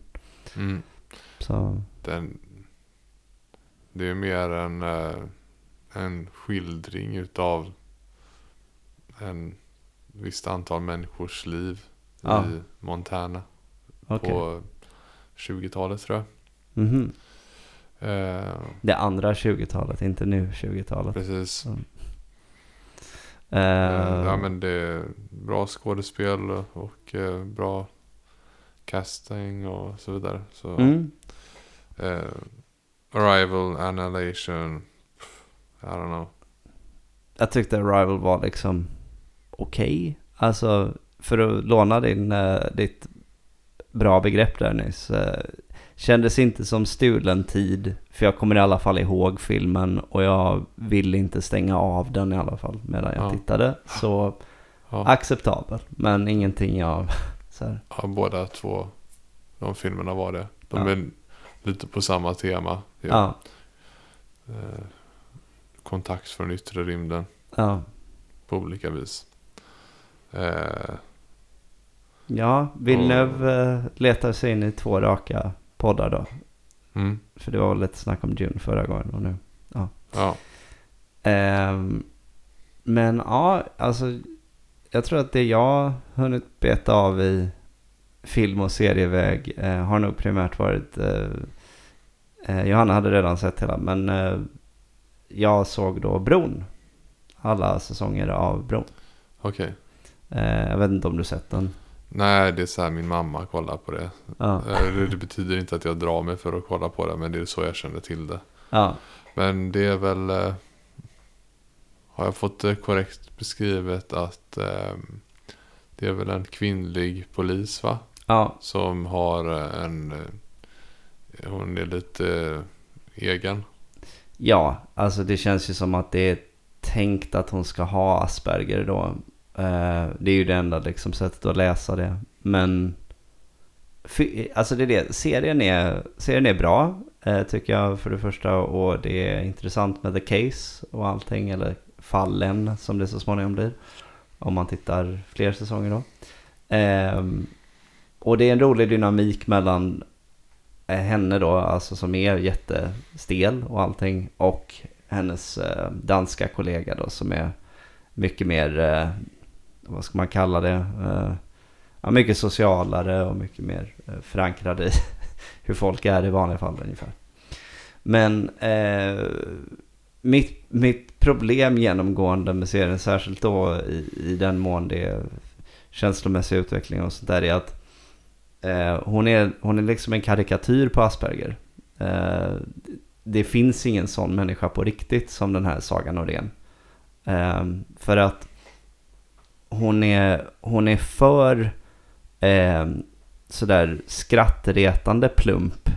Mm.
Så,
Den, det är mer en, eh, en skildring utav en visst antal människors liv
Ja.
i Montana
okej.
på 20-talet tror jag.
Mhm.
Eh,
Det andra 20-talet, inte nu 20-talet.
precis.
Eh,
Eh, ja, men det är bra skådespel och bra casting och så vidare. Så,
mm.
Eh, Arrival, Annihilation, I don't know.
Jag tyckte Arrival var liksom okej. Alltså, för att låna din, eh, ditt bra begrepp där nyss. eh, kändes inte som stulen tid. För jag kommer i alla fall ihåg filmen och jag ville inte stänga av den i alla fall medan jag
Ja.
tittade. Så
Ja.
acceptabel, men ingenting jag... Så här.
Ja, båda två de filmerna var det. De
Ja.
är lite på samma tema. ju.
Ja,
Eh, kontakt från yttre rymden
ja.
på olika vis. Eh,
Ja, Villeneuve eh, letar sig in i två raka poddar då.
mm,
För det var lite snack om Dune förra gången och nu.
ja,
Ehm, men ja, alltså jag tror att det jag hunnit beta av i film och serieväg eh, har nog primärt varit eh, eh, Johanna hade redan sett hela men eh, jag såg då Bron. Alla säsonger av Bron.
Okej.
Eh, jag vet inte om du sett den.
Nej, det är så här min mamma kollar på det.
Ja.
Eh, Det, betyder inte att jag drar mig för att kolla på det, men det är så jag känner till det.
Ja.
Men det är väl... Eh, har jag fått det korrekt beskrivet att eh, det är väl en kvinnlig polis va?
Ja.
Som har eh, en... Hon är lite eh, egen.
Ja, alltså det känns ju som att det är tänkt att hon ska ha Asperger då. Eh, det är ju det enda liksom sättet att läsa det. Men alltså det är det. Serien är, serien är bra eh, tycker jag för det första. Och det är intressant med the case och allting. Eller fallen som det så småningom blir. Om man tittar fler säsonger då. Ehm, och det är en rolig dynamik mellan Eh, henne då, alltså som är jättestel och allting. Och hennes eh, danska kollega då som är mycket mer, eh, vad ska man kalla det? Ja, mycket socialare och mycket mer förankrad i hur folk är i vanliga fall ungefär. Men eh, mitt, mitt problem genomgående med serien, särskilt då i, i den mån det är känslomässig utveckling och sånt där, är att eh, hon, är, hon är liksom en karikatyr på Asperger. Eh, det finns ingen sån människa på riktigt som den här Saga Norén. Eh, för att hon är, hon är för eh, sådär skrattretande plump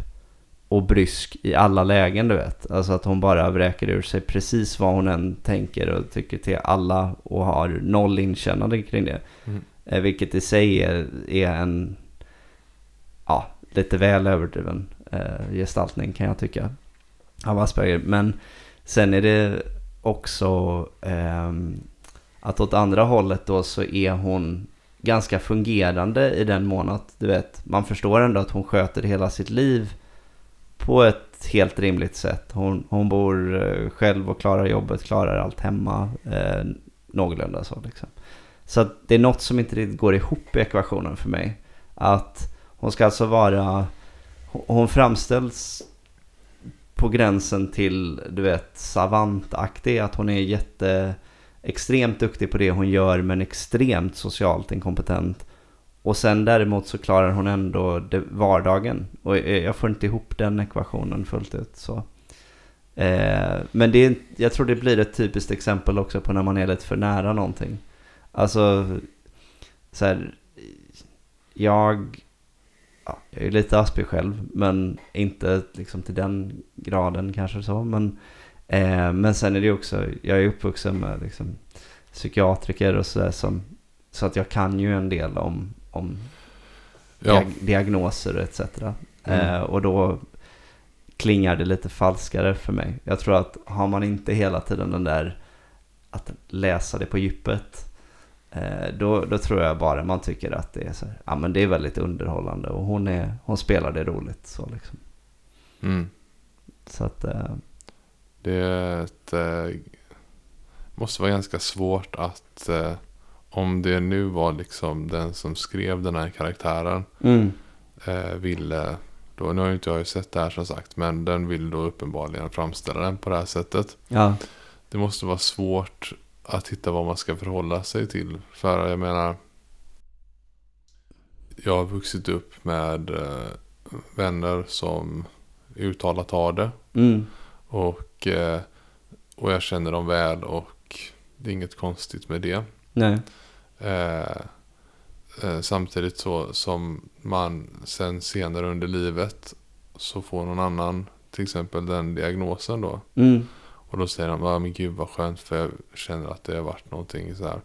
och brysk i alla lägen du vet. Alltså att hon bara vräker ur sig precis vad hon än tänker och tycker till alla och har noll inkännande kring det.
Mm.
Eh, vilket i sig är, är en lite väl överdriven eh, gestaltning kan jag tycka av Asperger. Men sen är det också eh, att åt andra hållet då så är hon ganska fungerande i den mån att du vet, man förstår ändå att hon sköter hela sitt liv på ett helt rimligt sätt. Hon, hon bor eh, själv och klarar jobbet, klarar allt hemma eh, någorlunda så liksom. Så att det är något som inte riktigt går ihop i ekvationen för mig. Att hon ska alltså vara, hon- framställs på gränsen till, du vet, savantaktig. Att hon är jätte, extremt duktig på det hon gör men extremt socialt inkompetent. Och sen däremot så klarar hon ändå det, vardagen. Och jag jag får inte ihop den ekvationen fullt ut. Så. Eh, men det är, jag tror det blir ett typiskt exempel också på när man är lite för nära någonting. Alltså, så här, jag, ja, jag är lite aspig själv, men inte liksom till den graden kanske så. Men, eh, men sen är det också, jag är uppvuxen med liksom, psykiatriker och sådär som, så att jag kan ju en del om, om
Ja,
diag- diagnoser etc.
Mm.
Eh, och då klingar det lite falskare för mig. Jag tror att har man inte hela tiden den där att läsa det på djupet då, då tror jag bara man tycker att det är så ja men det är väldigt underhållande och hon, är, hon spelar det roligt så liksom.
mm.
Så att, eh,
det är ett, eh, måste vara ganska svårt att eh, om det nu var liksom den som skrev den här karaktären
mm,
eh, ville, då, nu har ju inte jag sett det här som sagt, men den vill då uppenbarligen framställa den på det här sättet.
ja,
Det måste vara svårt att hitta vad man ska förhålla sig till. För jag menar, jag har vuxit upp med eh, vänner som uttalat har det.
mm,
Och, eh, och jag känner dem väl och det är inget konstigt med det. Eh, eh, samtidigt så som man sen senare under livet så får någon annan till exempel den diagnosen då.
mm,
Och då säger de, ja men gud vad skönt för jag känner att det har varit någonting så här.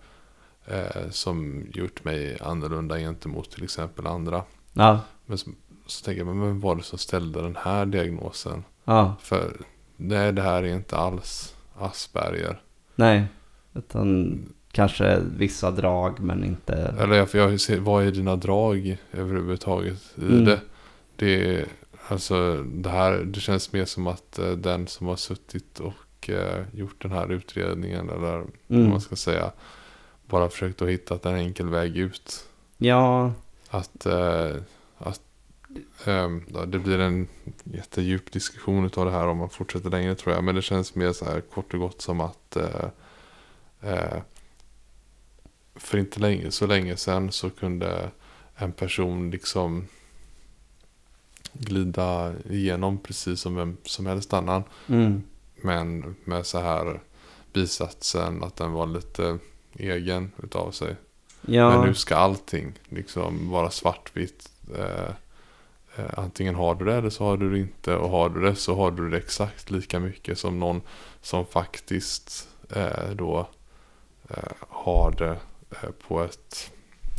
Eh, som gjort mig annorlunda gentemot till exempel andra.
ja,
Men så, så tänker jag, men vem var det som ställde den här diagnosen?
ja,
För nej, det här är inte alls Asperger.
nej. Utan kanske vissa drag men inte,
Eller jag- jag ser, vad är dina drag överhuvudtaget i
Mm.
det? Det är, alltså det här, det känns mer som att eh, den som har suttit och eh, gjort den här utredningen eller vad
mm,
man ska säga. bara försökt att hitta en enkel väg ut.
Ja,
Att, eh, att ehm, det blir en jättedjup diskussion av det här om man fortsätter längre tror jag. Men det känns mer så här kort och gott som att eh, för inte länge, så länge sedan så kunde en person liksom glida igenom precis som vem som helst annan.
mm,
Men med så här bisatsen att den var lite egen utav sig.
ja,
Men nu ska allting liksom vara svartvitt. Eh, eh, antingen har du det eller så har du det inte. Och har du det så har du det exakt lika mycket som någon som faktiskt eh, då eh, har det eh, på ett,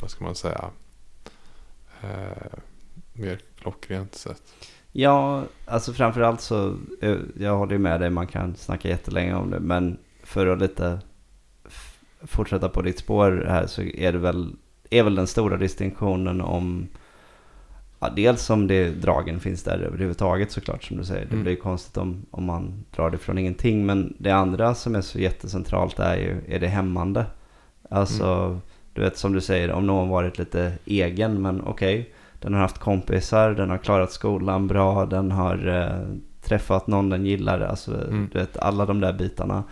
vad ska man säga, mer klockrent sätt.
Ja, alltså framförallt så, eh, jag håller ju med dig, man kan snacka jättelänge om det, men för att lite fortsätta på ditt spår här så är det väl, är väl den stora distinktionen om, ja, dels om det, dragen finns där överhuvudtaget såklart som du säger, det
Mm.
blir ju konstigt om, om man drar det från ingenting, men det andra som är så jättecentralt är ju, är det hämmande. Alltså, du vet som du säger, om någon varit lite egen, men okej, den har haft kompisar, den har klarat skolan bra, den har eh, träffat någon den gillar. Alltså,
Mm.
du vet, alla de där bitarna.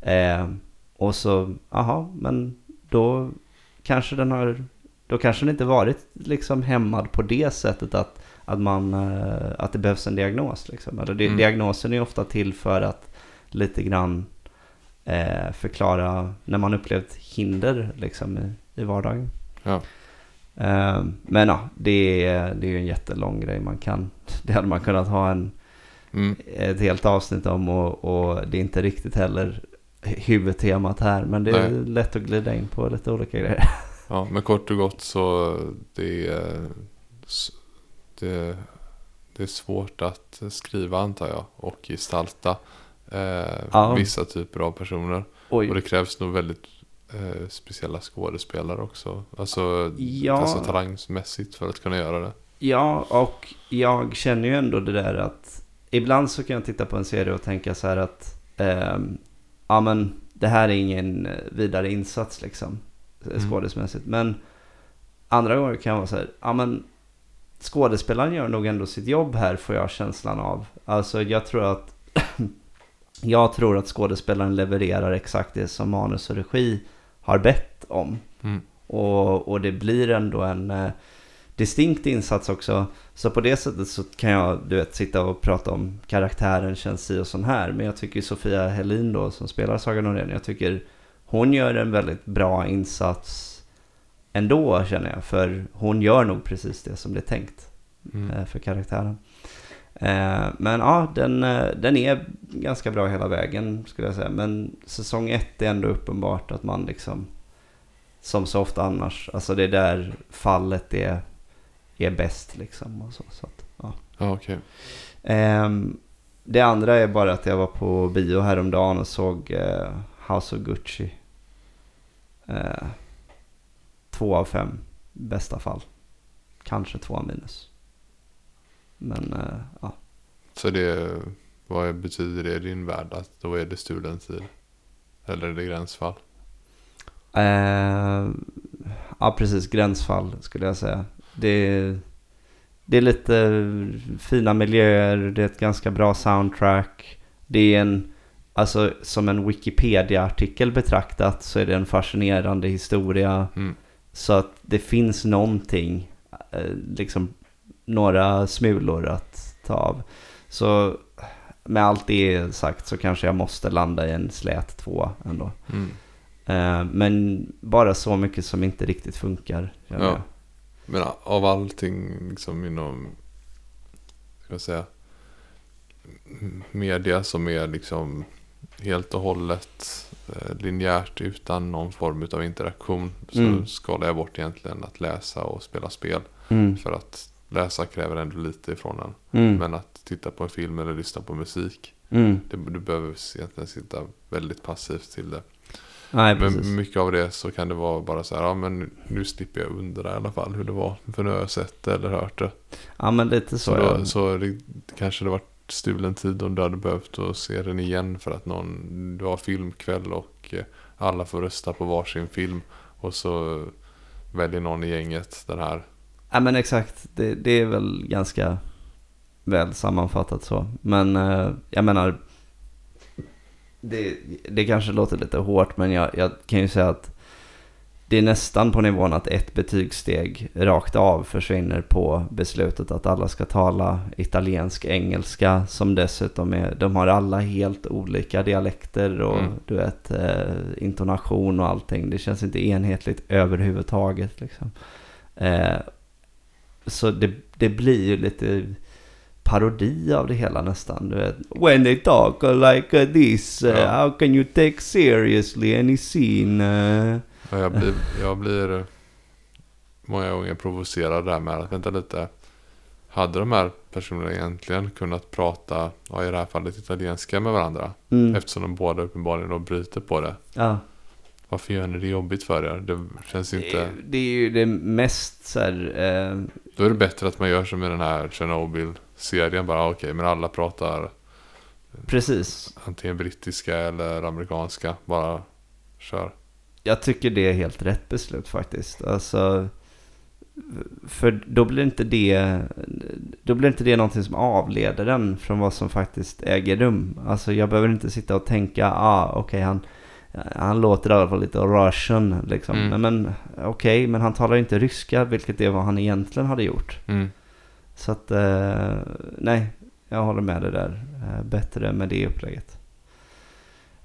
Eh, och så, aha, men då kanske den har, då kanske den inte varit liksom hämmad på det sättet att, att, man, eh, att det behövs en diagnos. Liksom. Eller,
Mm.
Diagnosen är ofta till för att lite grann eh, förklara när man upplevt hinder liksom, i, i vardagen.
Ja.
Eh, Men ja, det är, det är en jättelång grej man kan. Det hade man kunnat ha en,
Mm.
ett helt avsnitt om och, och det är inte riktigt heller huvudtemat här. Men det är
Nej.
lätt att glida in på lite olika grejer.
Ja, men kort och gott så det är, det, det är svårt att skriva antar jag och gestalta eh,
Ja.
vissa typer av personer.
Oj.
Och det krävs nog väldigt eh, speciella skådespelare också. Alltså,
Ja.
alltså talangsmässigt för att kunna göra det.
Ja, och jag känner ju ändå det där att ibland så kan jag titta på en serie och tänka så här att ehm, ja men det här är ingen eh, vidare insats liksom
Mm.
skådesmässigt. Men andra gånger kan jag vara så här, ja men skådespelaren gör nog ändå sitt jobb här får jag känslan av. Alltså jag tror att jag tror att skådespelaren levererar exakt det som manus och regi har bett om.
Mm.
Och, och det blir ändå en eh, distinkt insats också. Så på det sättet så kan jag du vet, sitta och prata om karaktären känns si och sån här. Men jag tycker Sofia Helin då som spelar Saga Norén, jag tycker hon gör en väldigt bra insats ändå känner jag. För hon gör nog precis det som det är tänkt
Mm.
eh, för karaktären. Eh, men ja, den, eh, den är ganska bra hela vägen skulle jag säga. Men säsong ett är ändå uppenbart att man liksom, som så ofta annars, alltså det är där fallet är, är bäst liksom. Och så, så att, ja.
Ja, okej.
Ehm, det andra är bara att jag var på bio häromdagen och såg eh, House of Gucci. Två av fem, bästa fall. Kanske två minus. Men eh, ja.
Så det, vad betyder det i din värld? Att då är det stulen tid? Eller är det gränsfall?
Eh, ja, precis. Gränsfall skulle jag säga. Det, det är lite fina miljöer, det är ett ganska bra soundtrack. Det är en, alltså som en Wikipedia-artikel betraktat så är det en fascinerande historia.
Mm.
Så att det finns någonting, eh, liksom några smulor att ta av. Så med allt det sagt så kanske jag måste landa i en slät två ändå.
Mm.
Eh, Men bara så mycket som inte riktigt funkar.
Ja.
jag.
Men av allting liksom inom, ska jag säga, media som är liksom helt och hållet eh, linjärt utan någon form av interaktion så
Mm.
skalar jag bort egentligen att läsa och spela spel.
Mm.
För att läsa kräver ändå lite ifrån en.
Mm.
Men att titta på en film eller lyssna på musik,
Mm.
det, du behöver egentligen sitta väldigt passivt till det.
Nej, precis.
Men mycket av det så kan det vara bara så här, ja men nu slipper jag undra i alla fall hur det var. För nu har jag sett det eller hört det.
Ja, men lite så.
Så, då, så det, kanske det varit stulen tid om du hade behövt att se den igen för att någon, du har filmkväll och eh, alla får rösta på varsin film. Och så väljer någon i gänget den här.
Ja men exakt, det, det är väl ganska väl sammanfattat så. Men eh, jag menar, det, det kanske låter lite hårt men jag, jag kan ju säga att det är nästan på nivån att ett betygssteg rakt av försvinner på beslutet att alla ska tala italiensk engelska som dessutom är, de har alla helt olika dialekter och
Mm.
du vet eh, intonation och allting. Det känns inte enhetligt överhuvudtaget liksom. Eh, så det, det blir ju lite parodi av det hela nästan. Du vet. When they talk like this, uh,
Ja.
how can you take seriously any scene? Uh,
Och jag blir, jag blir eh, många gånger provocerad där med att vänta lite. Hade de här personerna egentligen kunnat prata, ja, i det här fallet italienska med varandra?
mm,
Eftersom de båda uppenbarligen då bryter på det.
ja.
Varför gör ni det jobbigt för er? Det känns inte...
Det, det är ju det mest så här, eh,
Då är det bättre att man gör som i den här Chernobyl-serien. Bara ah, okej, men alla pratar
precis.
antingen brittiska eller amerikanska. Bara kör.
Jag tycker det är helt rätt beslut faktiskt. Alltså, för då blir inte det, då blir inte det någonting som avleder den från vad som faktiskt äger rum. Alltså jag behöver inte sitta och tänka, ah okej han, han låter i alla fall lite russian liksom.
Mm.
Men, men okej, men han talar inte ryska, vilket är vad han egentligen hade gjort.
Mm.
Så att, eh, nej, jag håller med dig där. Eh, bättre med det upplägget.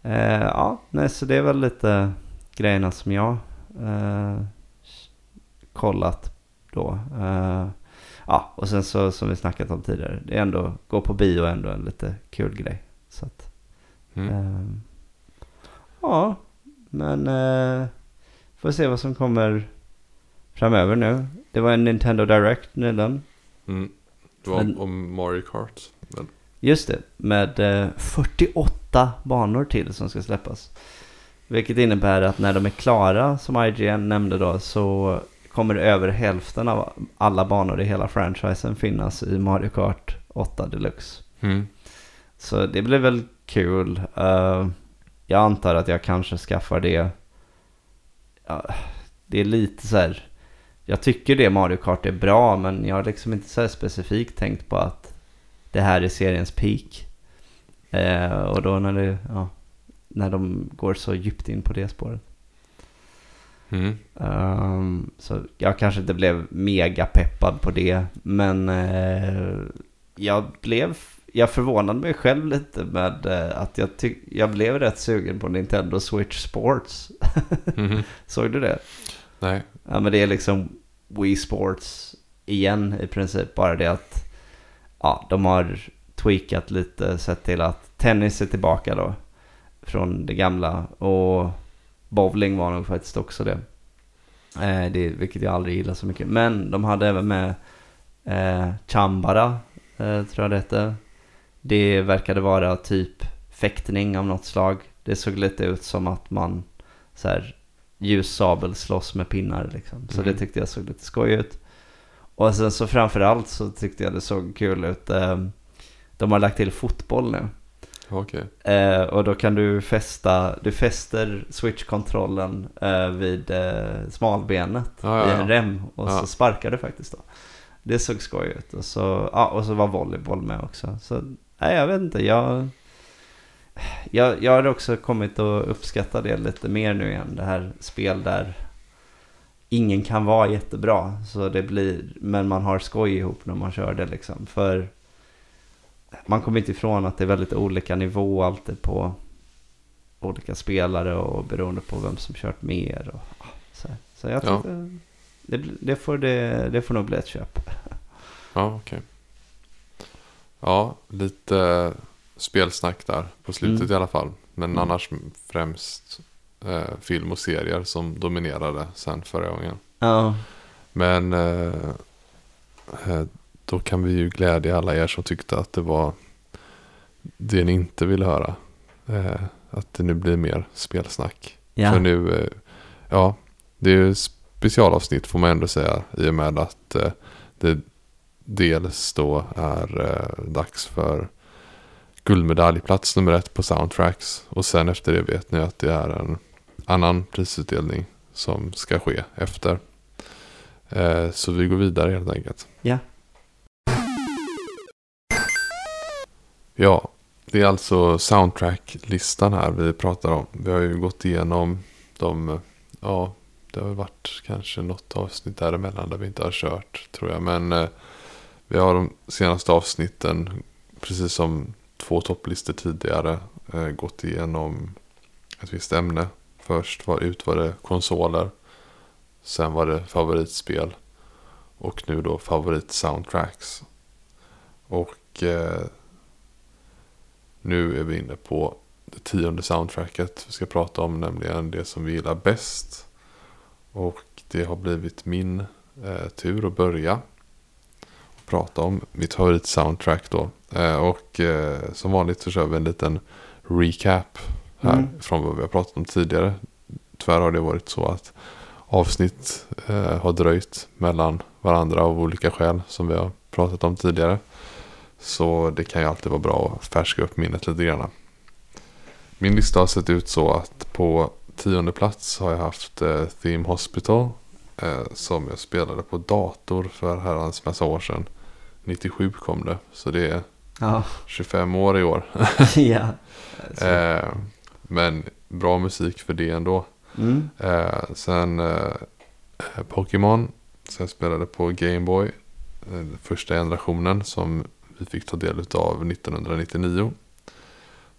Eh, ja, nej, så det är väl lite grejerna som jag eh, kollat då. Eh, ja, och sen så som vi snackat om tidigare, det är ändå, gå på bio är ändå en lite kul grej. Så att,
Mm.
Ja, men eh, får se vad som kommer framöver nu. Det var en Nintendo Direct nyligen.
Mm. Det var
Men-
om Mario Kart. Men,
Just det, med eh, 48 banor till som ska släppas. Vilket innebär att när de är klara, som IGN nämnde då, så kommer över hälften av alla banor i hela franchisen finnas i Mario Kart 8 Deluxe.
mm.
Så det blir väl kul. Eh, jag antar att jag kanske skaffar det. Ja, det är lite så här. Jag tycker det Mario Kart är bra men jag har liksom inte så här specifikt tänkt på att det här är seriens peak. Eh, och då när, det, ja, när de går så djupt in på det spåret.
Mm.
Ehm, så jag kanske inte blev mega peppad på det. Men eh, jag blev, jag förvånade mig själv lite med eh, att jag, tyck, jag blev rätt sugen på Nintendo Switch Sports.
Mhm.
Såg du det?
Nej.
Ja men det är liksom Wii Sports igen i princip. Bara det att ja, de har tweakat lite sett till att tennis är tillbaka då. Från det gamla. Och bowling var nog faktiskt också det. Eh, det vilket jag aldrig gillar så mycket. Men de hade även med eh, Chambara, eh, tror jag det hette. Det verkade vara typ fäktning av något slag. Det såg lite ut som att man så här ljussabel slåss med pinnar liksom. Så
Mm.
det tyckte jag såg lite skoj ut. Och sen så framförallt så tyckte jag det såg kul ut. eh, De har lagt till fotboll nu.
Okej.
Eh, och då kan du fästa, du fäster switch-kontrollen eh, vid eh, smalbenet
Ja, ja,
i en rem och
Ja.
så sparkar du faktiskt då. Det såg skoj ut. Och så, ja, och så var volleyboll med också. Så nej, jag vet inte. Jag, jag, jag har också kommit att uppskatta det lite mer nu igen. Det här spel där ingen kan vara jättebra. Så det blir, men man har skoj ihop när man kör det liksom. För man kommer inte ifrån att det är väldigt olika nivå alltid på olika spelare och beroende på vem som kört mer. Och, ja, så, så jag
Ja.
tyckte det, det, får det, det får nog bli ett köp.
Ja, okej. Ja, lite spelsnack där på slutet
Mm.
i alla fall. Men
Mm.
annars främst eh, film och serier som dominerade sen förra gången.
Ja,
Men eh, eh, då kan vi ju glädja alla er som tyckte att det var det ni inte ville höra. Eh, att det nu blir mer spelsnack.
ja.
För nu, eh, ja, det är ju specialavsnitt får man ändå säga. I och med att eh, det dels då är eh, dags för guldmedalj, plats nummer ett på soundtracks. Och sen efter det vet ni att det är en annan prisutdelning som ska ske efter. Eh, så vi går vidare helt enkelt.
Ja.
Ja, det är alltså soundtrack-listan här vi pratar om. Vi har ju gått igenom de, ja, det har varit kanske något avsnitt däremellan där vi inte har kört tror jag. Men eh, vi har de senaste avsnitten, precis som två topplistor tidigare, eh, gått igenom ett visst ämne. Först var, ut var det konsoler. Sen var det favoritspel. Och nu då favoritsoundtracks. Och eh, nu är vi inne på det tionde soundtracket vi ska prata om. Nämligen det som vi gillar bäst. Och det har blivit min eh, tur att börja. Prata om mitt favorit-soundtrack då. Eh, och eh, som vanligt så kör vi en liten recap här.
Mm.
Från vad vi har pratat om tidigare. Tyvärr har det varit så att avsnitt eh, har dröjt mellan varandra av olika skäl som vi har pratat om tidigare. Så det kan ju alltid vara bra att färska upp minnet lite grann. Min lista har sett ut så att på tionde plats har jag haft eh, Theme Hospital. Eh, som jag spelade på dator för herrans massa år sedan. 97 kom det. Så det är
Ja.
25 år i år.
ja.
Eh, men bra musik för det ändå.
Mm.
Eh, sen eh, Pokémon. Jag spelade på Gameboy. Eh, första generationen som vi fick ta del av 1999.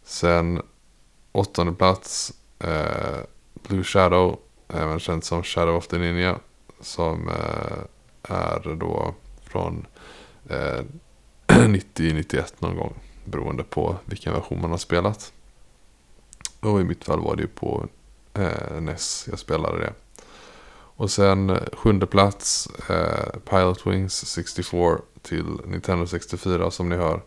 Sen åttonde plats. Eh, Blue Shadow. Även känt som Shadow of the Ninja. Som eh, är då från eh, 90-91 någon gång. Beroende på vilken version man har spelat. Och i mitt fall var det ju på eh, NES jag spelade det. Och sen eh, sjunde plats eh, Pilot Wings 64 till Nintendo 64 som ni hör.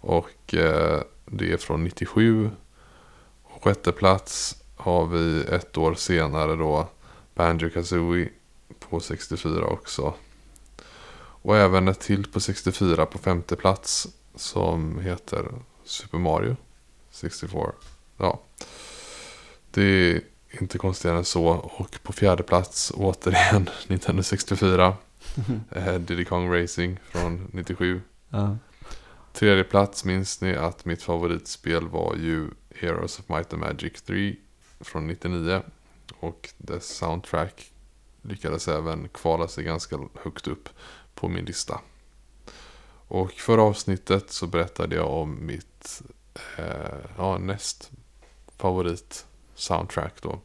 Och eh, det är från 97. Och sjätte plats har vi ett år senare då Banjo Kazooie på 64 också. Och även ett till på 64 på femte plats som heter Super Mario 64. Ja. Det är inte konstigare än så. Och på fjärde plats återigen Nintendo 64. eh, Diddy Kong Racing från 97.
ja.
Tredje plats minns ni att mitt favoritspel var ju Heroes of Might and Magic 3 från 99. Och dess soundtrack lyckades även kvala sig ganska högt upp på min lista. Och förra avsnittet så berättade jag om mitt eh, ja, näst favorit soundtrack då.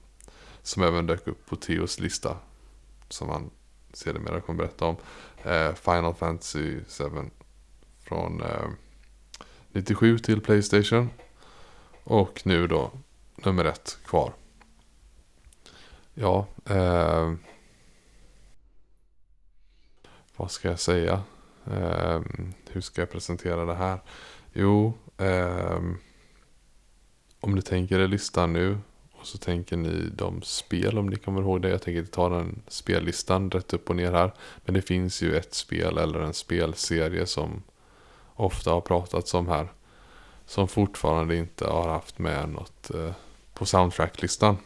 Som även dök upp på Theos lista. Som han sedermera kommer berätta om. Eh, Final Fantasy 7 från eh, 97 till Playstation. Och nu då nummer ett kvar. Ja, eh, vad ska jag säga? Eh, hur ska jag presentera det här? Jo, eh, om ni tänker er listan nu och så tänker ni de spel om ni kommer ihåg det. Jag tänker inte ta den spellistan rätt upp och ner här. Men det finns ju ett spel eller en spelserie som ofta har pratats om här. Som fortfarande inte har haft med något eh, på soundtracklistan.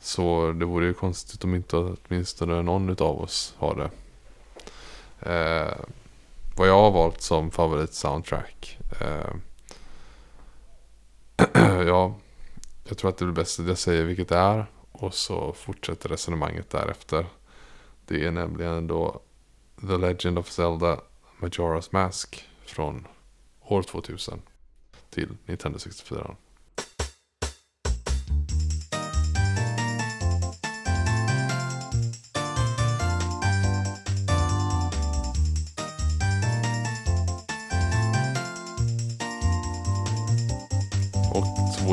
Så det vore ju konstigt om inte åtminstone någon av oss har det. Eh, vad jag har valt som favorit soundtrack. Eh, ja, jag tror att det blir bäst att jag säger vilket det är. Och så fortsätter resonemanget därefter. Det är nämligen då The Legend of Zelda Majora's Mask från år 2000 till Nintendo 64.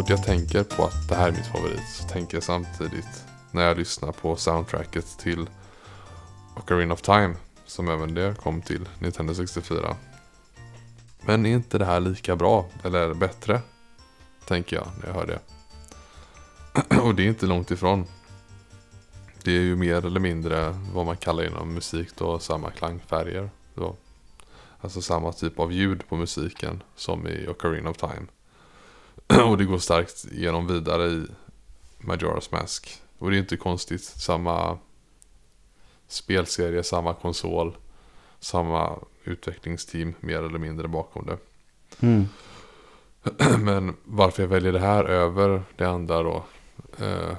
Fort jag tänker på att det här är mitt favorit så tänker jag samtidigt när jag lyssnar på soundtracket till Ocarina of Time som även det kom till Nintendo 64. Men är inte det här lika bra eller bättre? Tänker jag när jag hör det. Och det är inte långt ifrån. Det är ju mer eller mindre vad man kallar inom musik då samma klangfärger. Då. Alltså samma typ av ljud på musiken som i Ocarina of Time. Och det går starkt genom vidare i Majora's Mask. Och det är inte konstigt. Samma spelserie, samma konsol, samma utvecklingsteam mer eller mindre bakom det.
Mm.
Men varför jag väljer det här över det andra då. Eh,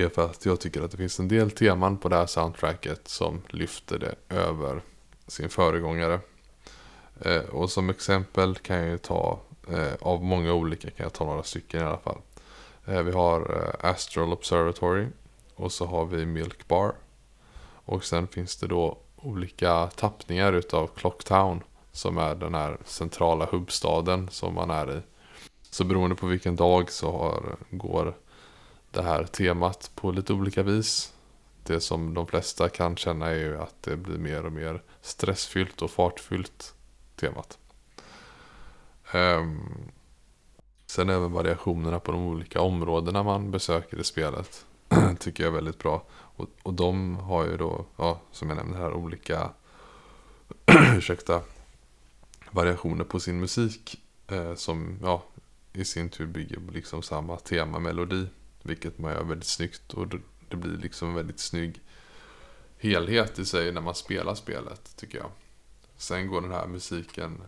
är för att jag tycker att det finns en del teman på det här soundtracket som lyfter det över sin föregångare. Eh, och som exempel kan jag ju ta, Eh, av många olika kan jag ta några stycken i alla fall. Eh, vi har eh, Astral Observatory och så har vi Milk Bar. Och sen finns det då olika tappningar utav Clocktown som är den här centrala hubbstaden som man är i. Så beroende på vilken dag så har, eh, går det här temat på lite olika vis. Det som de flesta kan känna är ju att det blir mer och mer stressfyllt och fartfyllt temat. Um, sen även variationerna på de olika områdena man besöker i spelet tycker jag är väldigt bra. Och, och de har ju då, ja, som jag nämnde här, olika ursäkta, variationer på sin musik. Eh, som ja, i sin tur bygger på liksom samma tema, melodi. Vilket man gör väldigt snyggt och det blir liksom en väldigt snygg helhet i sig när man spelar spelet tycker jag. Sen går den här musiken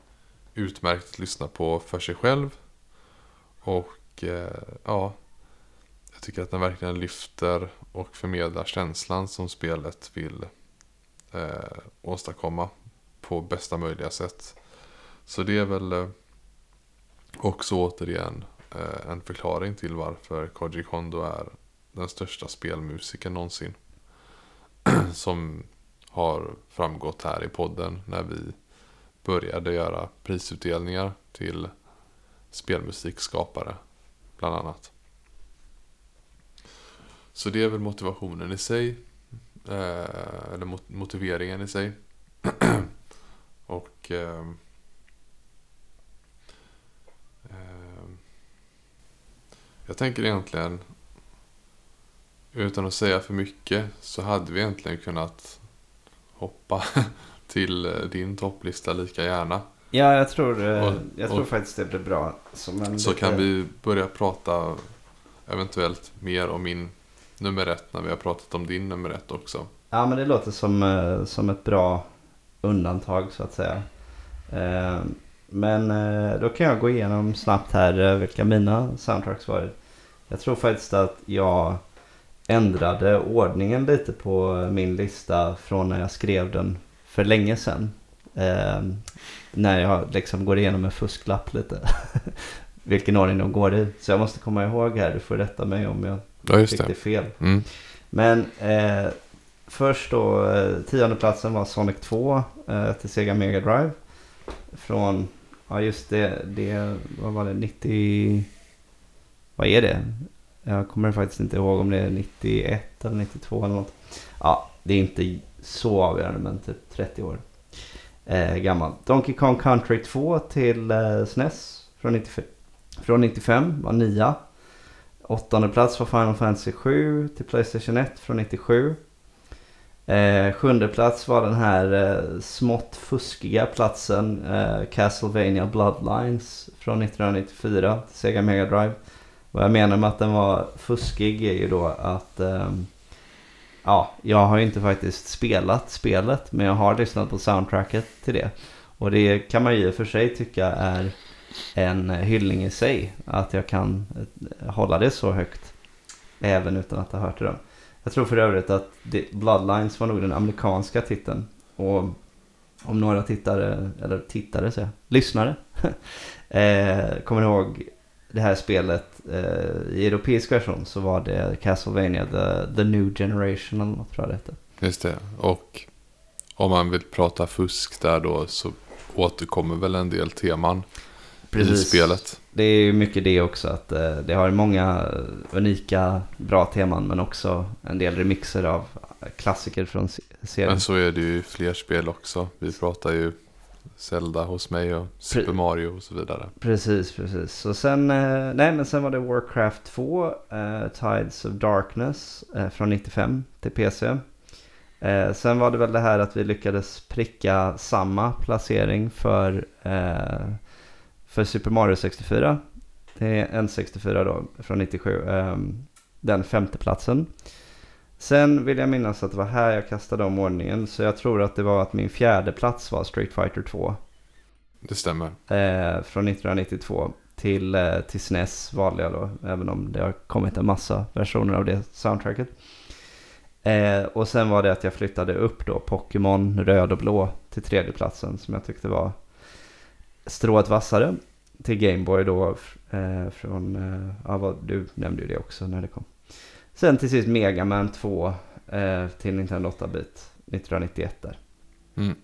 utmärkt att lyssna på för sig själv. Och eh, ja, jag tycker att den verkligen lyfter och förmedlar känslan som spelet vill eh, åstadkomma på bästa möjliga sätt. Så det är väl eh, också återigen eh, en förklaring till varför Koji Kondo är den största spelmusikern någonsin. som har framgått här i podden när vi började göra prisutdelningar till spelmusikskapare bland annat. Så det är väl motivationen i sig. Eh, eller motiveringen i sig. och eh, eh, jag tänker egentligen utan att säga för mycket så hade vi egentligen kunnat hoppa till eh, din topplista lika gärna.
Ja, jag tror, eh, och, jag tror och, faktiskt det blir bra.
så lite... kan vi börja prata eventuellt mer om min nummer ett när vi har pratat om din nummer ett också.
Ja, men det låter som, eh, som ett bra undantag så att säga. Men då kan jag gå igenom snabbt här vilka mina soundtracks var. Jag tror faktiskt att jag ändrade ordningen lite på min lista från när jag skrev den för länge sedan. Eh, när jag liksom går igenom en fusklapp lite. Vilken ordning de går i. Så jag måste komma ihåg här, du får rätta mig om jag
ja, fick det. det
fel.
Mm.
Men eh, först då, eh, tionde platsen var Sonic 2 eh, till Sega Mega Drive. Från, ja just det, det, vad var det, 90, vad är det? Jag kommer faktiskt inte ihåg om det är 91 eller 92 eller något. Ja, det är inte så avgörande men typ 30 år eh, gammal. Donkey Kong Country 2 till eh, SNES från 95, från 95 var nia. Åttonde plats var Final Fantasy 7 till Playstation 1 från 97. Eh, sjunde plats var den här eh, smått fuskiga platsen eh, Castlevania Bloodlines från 1994 till Sega Mega Drive. Vad jag menar med att den var fuskig är ju då att eh, ja, jag har inte faktiskt spelat spelet men jag har lyssnat på soundtracket till det. Och det kan man ju i och för sig tycka är en hyllning i sig. Att jag kan eh, hålla det så högt. Även utan att ha hört det. Jag tror för övrigt att Bloodlines var nog den amerikanska titeln. Och om några tittare, eller tittare säger jag, lyssnare. eh, kommer ihåg det här spelet eh, i europeisk version så var det Castlevania The, The New Generation eller något tror jag det hette.
Just det. Och om man vill prata fusk där då så återkommer väl en del teman Precis. i spelet.
Det är ju mycket det också att eh, det har många unika bra teman men också en del remixer av klassiker från serien.
Men så är det ju i fler spel också. Vi pratar ju Zelda hos mig och Super Mario och så vidare.
Precis, precis. Så sen, eh, nej men sen var det Warcraft 2, eh, Tides of Darkness eh, från 95 till PC. Eh, sen var det väl det här att vi lyckades pricka samma placering för, eh, för Super Mario 64. Det är N64 då, från 97. Um, den femte platsen. Sen vill jag minnas att det var här jag kastade om ordningen. Så jag tror att det var att min fjärde plats var Street Fighter 2.
Det stämmer.
Eh, från 1992 till, eh, till SNES valde jag då. Även om det har kommit en massa versioner av det soundtracket. Eh, och sen var det att jag flyttade upp då Pokémon röd och blå till tredje platsen som jag tyckte var strået vassare. Till Gameboy då eh, från, eh, ja vad, du nämnde ju det också när det kom. Sen till sist Mega Man 2 eh, till Nintendo 8-bit 1991 där.
Mm.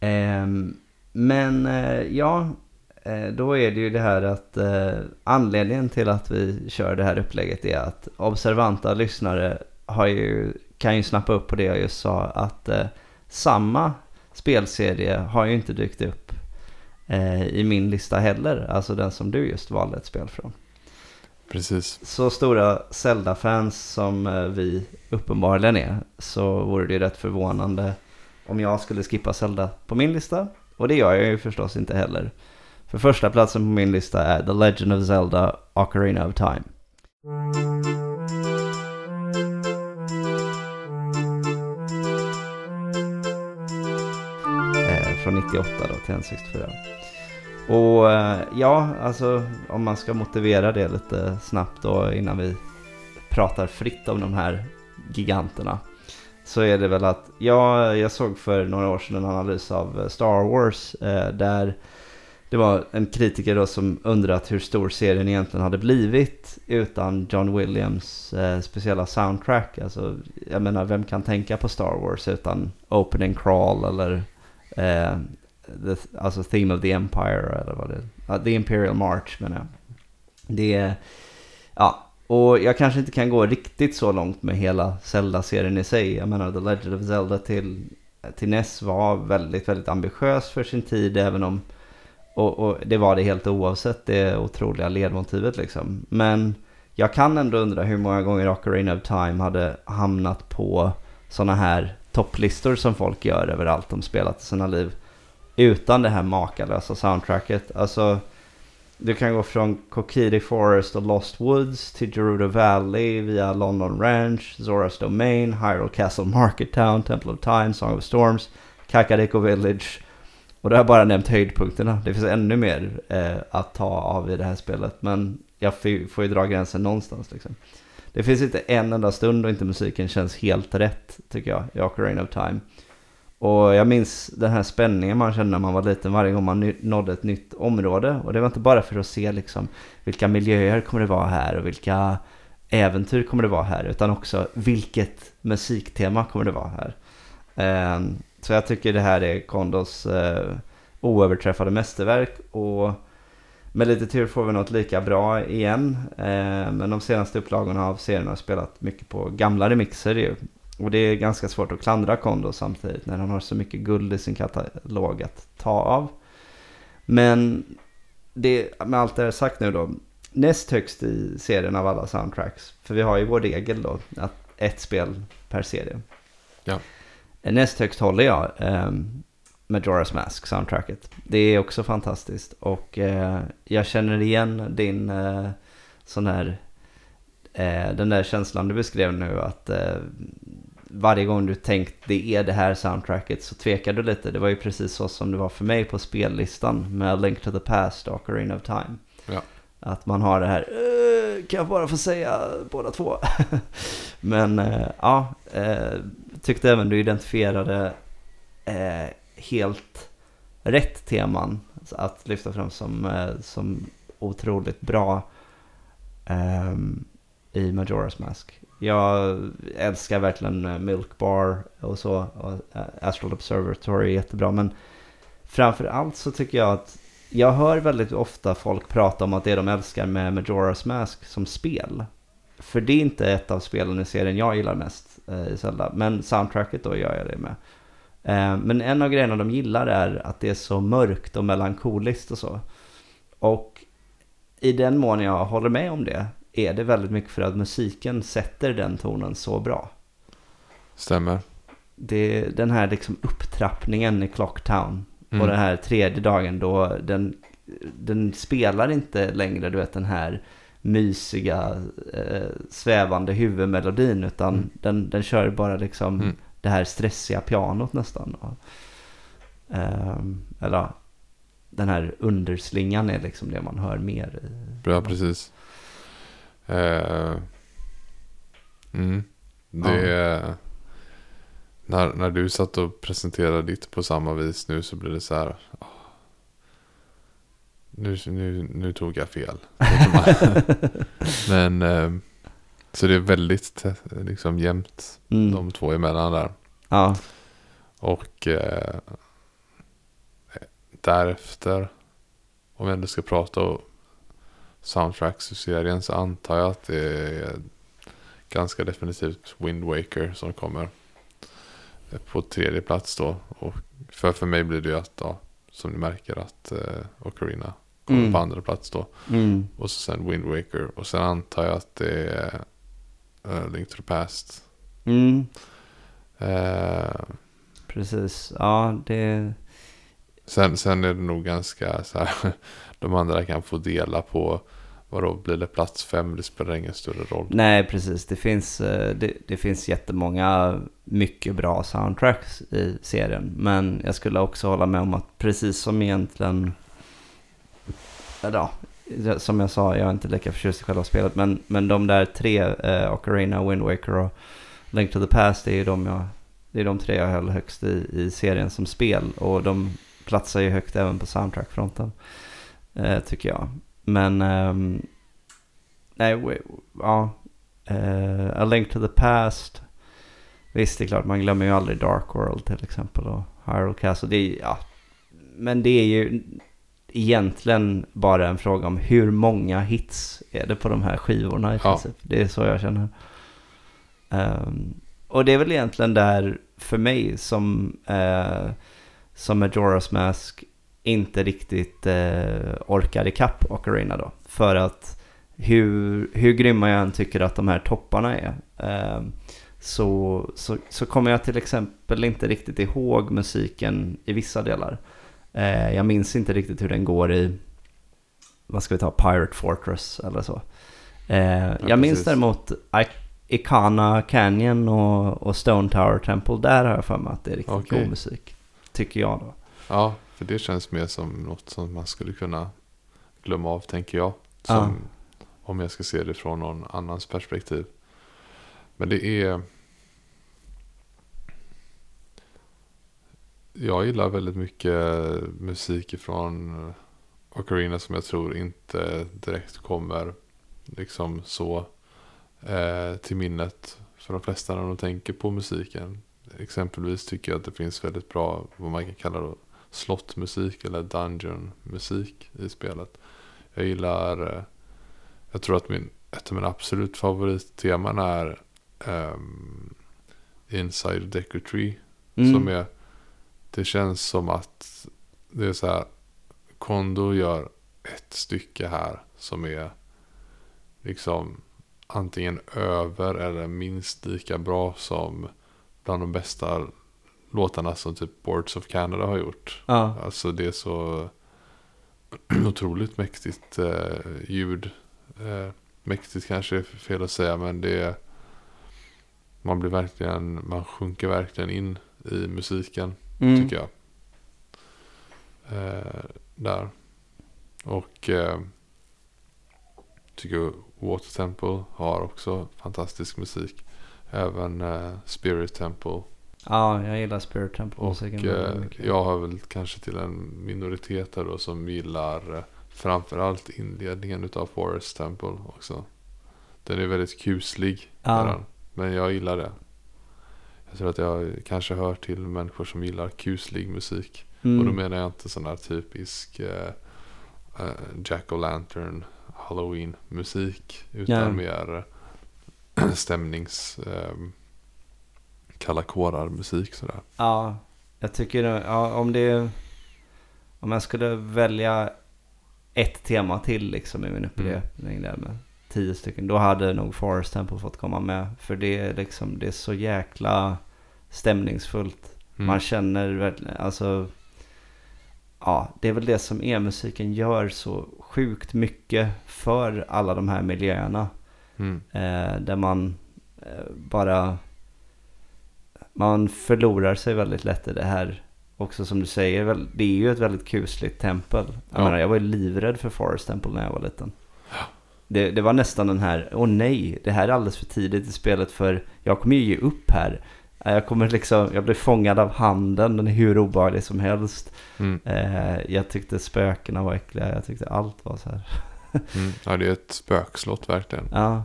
Ehm, men eh, ja, eh, då är det ju det här att eh, anledningen till att vi kör det här upplägget är att observanta lyssnare har ju, kan ju snappa upp på det jag just sa att eh, samma spelserie har ju inte dykt upp eh, i min lista heller. Alltså den som du just valde ett spel från.
Precis.
Så stora Zelda-fans som eh, vi uppenbarligen är så vore det ju rätt förvånande om jag skulle skippa Zelda på min lista. Och det gör jag ju förstås inte heller. För första platsen på min lista är The Legend of Zelda Ocarina of Time. Eh, från 98 då till N64. Och eh, ja, alltså om man ska motivera det lite snabbt då innan vi pratar fritt om de här giganterna. Så är det väl att, ja, jag såg för några år sedan en analys av Star Wars eh, där det var en kritiker då som undrat hur stor serien egentligen hade blivit utan John Williams eh, speciella soundtrack. Alltså, jag menar, vem kan tänka på Star Wars utan Opening Crawl eller eh, the, alltså Theme of the Empire eller vad det är. Uh, the Imperial March menar jag. Det är, ja, och jag kanske inte kan gå riktigt så långt med hela Zelda-serien i sig. Jag menar The Legend of Zelda till, till NES var väldigt, väldigt ambitiös för sin tid även om och, och det var det helt oavsett det otroliga ledmotivet liksom. Men jag kan ändå undra hur många gånger Ocarina of Time hade hamnat på sådana här topplistor som folk gör över allt de spelat i sina liv. Utan det här makalösa soundtracket. Alltså, du kan gå från Kokiri Forest och Lost Woods till Gerudo Valley via London Ranch, Zora's Domain, Hyrule Castle Market Town, Temple of Time, Song of Storms, Kakariko Village. Och då har jag bara nämnt höjdpunkterna. Det finns ännu mer eh, att ta av i det här spelet. Men jag får ju dra gränsen någonstans liksom. Det finns inte en enda stund och inte musiken känns helt rätt tycker jag i Ocarina of Time. Och jag minns den här spänningen man kände när man var liten varje gång man nådde ett nytt område. Och det var inte bara för att se liksom vilka miljöer kommer det vara här och vilka äventyr kommer det vara här. Utan också vilket musiktema kommer det vara här. Ehm, så jag tycker det här är Kondos eh, oöverträffade mästerverk. Och med lite tur får vi något lika bra igen. Ehm, men de senaste upplagorna av serien har spelat mycket på gamla remixer ju. Och det är ganska svårt att klandra Kondo samtidigt när han har så mycket guld i sin katalog att ta av. Men det, med allt det här sagt nu då, näst högst i serien av alla soundtracks, för vi har ju vår regel då, att ett spel per serie.
Ja.
Näst högst håller jag um, Majora's Mask soundtracket. Det är också fantastiskt och uh, jag känner igen din uh, sån här uh, den där känslan du beskrev nu att varje gång du tänkt det är det här soundtracket så tvekar du lite. Det var ju precis så som det var för mig på spellistan med Link to the Past och Ocarina of Time.
Ja.
Att man har det här, kan jag bara få säga båda två? Men äh, ja, äh, tyckte även du identifierade helt rätt teman att lyfta fram som, som otroligt bra um, i Majora's Mask. Jag älskar verkligen eh, Milk Bar och så. Och eh, Astral Observatory är jättebra. Men framför allt så tycker jag att jag hör väldigt ofta folk prata om att det de älskar med Majora's Mask som spel. För det är inte ett av spelen i serien jag gillar mest eh, i Zelda. Men soundtracket då gör jag det med. Eh, men en av grejerna de gillar är att det är så mörkt och melankoliskt och så. Och i den mån jag håller med om det är det väldigt mycket för att musiken sätter den tonen så bra.
Stämmer.
Det, den här liksom upptrappningen i Clocktown mm. och den här tredje dagen då den den spelar inte längre, du vet den här mysiga, eh, svävande huvudmelodin, utan
Mm.
den, den kör bara liksom
Mm.
det här stressiga pianot nästan. Och, ehm, eller den här underslingan är liksom det man hör mer i.
Ja, precis. Eh, mm. Det när, när du satt och presenterade ditt på samma vis nu så blir det så här. ah, Nu, nu, nu tog jag fel. Men eh, så det är väldigt eh, liksom jämnt
Mm.
de två emellan där.
Ja,
Och eh, därefter, om jag ändå ska prata soundtracks i serien så antar jag att det är ganska definitivt Wind Waker som kommer på tredje plats då. Och för, för mig blir det ju att, ja, som ni märker, att eh, Ocarina kommer
Mm.
på andra plats då.
mm.
Och så sen Wind Waker. Och sen antar jag att det är uh, Link to the Past.
Mm.
Eh,
precis. Ja, det...
Sen, sen är det nog ganska så här. De andra kan få dela på. Vadå, blir det plats fem? Det spelar ingen större roll.
Nej, precis. Det finns, eh, det, det finns jättemånga mycket bra soundtracks i serien. Men jag skulle också hålla med om att precis som egentligen... Ja, som jag sa, jag är inte lika förtjust i själva spelet. Men, men de där tre, eh, Ocarina, Wind Waker och Link to the Past, det är de, jag, det är de tre jag höll högst i, i serien som spel. Och de platsar ju högt även på soundtrackfronten, eh, tycker jag. Men... ehm, Nej, we- ja. Uh, A Link to the Past. Visst, det är klart, man glömmer ju aldrig Dark World till exempel och Hyrule Castle. Det är, ja. Men det är ju egentligen bara en fråga om hur många hits är det på de här skivorna i
Ja.
princip. Det är så jag känner. Ehm, och det är väl egentligen där för mig som, uh, som Majora's Mask inte riktigt uh, orkar ikapp Ocarina då. För att hur, hur grymma jag än tycker att de här topparna är. Eh, så, så, så kommer jag till exempel inte riktigt ihåg musiken i vissa delar. Eh, jag minns inte riktigt hur den går i, vad ska vi ta, Pirate Fortress eller så. Eh, jag minns
precis.
däremot I- Ikana Canyon och, och Stone Tower Temple. Där har jag för mig att det är riktigt
Okej.
god musik. Tycker jag då.
Ja, för det känns mer som något som man skulle kunna glömma av, tänker jag. Som, Om jag ska se det från någon annans perspektiv. Men det är... Jag gillar väldigt mycket musik från Ocarina som jag tror inte direkt kommer liksom så eh, till minnet för de flesta när de tänker på musiken. Exempelvis tycker jag att det finns väldigt bra, vad man kan kalla då, slottmusik eller dungeon-musik i spelet. Jag gillar, eh, jag tror att min, ett av mina absolut favoritteman är um, Inside Deku Tree.
Mm.
Som är, det känns som att det är så här, Kondo gör ett stycke här som är liksom antingen över eller minst lika bra som bland de bästa låtarna som typ Boards of Canada har gjort.
Ja.
Alltså det är så otroligt mäktigt eh, ljud. Eh, mäktigt kanske är fel att säga men det är man blir verkligen, man sjunker verkligen in i musiken
Mm.
tycker jag. Eh, där. Och eh, tycker Water Temple har också fantastisk musik. Även eh, Spirit Temple.
ja, jag gillar Spirit Temple
Och
musiken
eh,
väldigt mycket.
jag har väl kanske till en minoritet här då som gillar eh, framförallt inledningen utav Forest Temple också. Den är väldigt kuslig.
Ja.
Men jag gillar det. Jag tror att jag kanske hör till människor som gillar kuslig musik.
Mm.
Och då menar jag inte sån här typisk eh, eh, Jack O'Lantern Halloween musik. Utan
Ja.
mer eh, stämnings eh, kalla kårar musik sådär.
Ja, jag tycker ja, om det om jag skulle välja ett tema till liksom i min upprepning där med tio stycken. Då hade nog Forest Temple fått komma med. För det är liksom, det är så jäkla stämningsfullt.
Mm.
Man känner alltså ja, det är väl det som e-musiken gör så sjukt mycket för alla de här miljöerna.
Mm.
Eh, där man eh, bara, man förlorar sig väldigt lätt i det här. Också som du säger, det är ju ett väldigt kusligt tempel. Jag,
Ja.
menar, jag var ju livrädd för Forest Temple när jag var liten. Det, det var nästan den här, åh nej, det här är alldeles för tidigt i spelet för jag kommer ju ge upp här. Eh, Jag kommer liksom, jag blir fångad av handen, den är hur obehaglig som helst.
Mm.
Eh, jag tyckte spökena var äckliga, jag tyckte allt var så här.
Mm. Ja, det är ett spökslott verkligen.
Ja,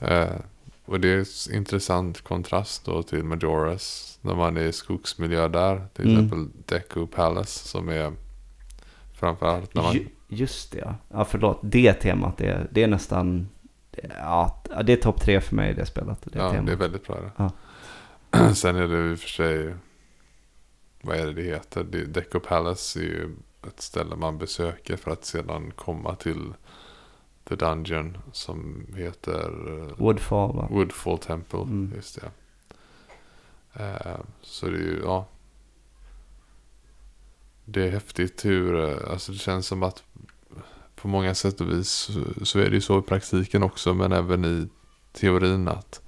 Eh, och det är en intressant kontrast då till Majoras. När man är i skogsmiljö där. Till
Mm.
exempel Deku Palace som är framförallt när man...
Ju, just det ja. Ja förlåt, det temat det, det är nästan, ja det är topp tre för mig i det spelet. Det
ja,
temat.
det är väldigt bra det.
Ja.
Sen är det i och för sig... Vad är det det heter? Deco Palace är ju ett ställe man besöker för att sedan komma till The Dungeon som heter eh,
Woodfall va?
Woodfall Temple.
Mm.
Just det. Eh, så det är ju, ja. Det är häftigt hur, eh, alltså det känns som att på många sätt och vis så- är det ju så i praktiken också men även i teorin att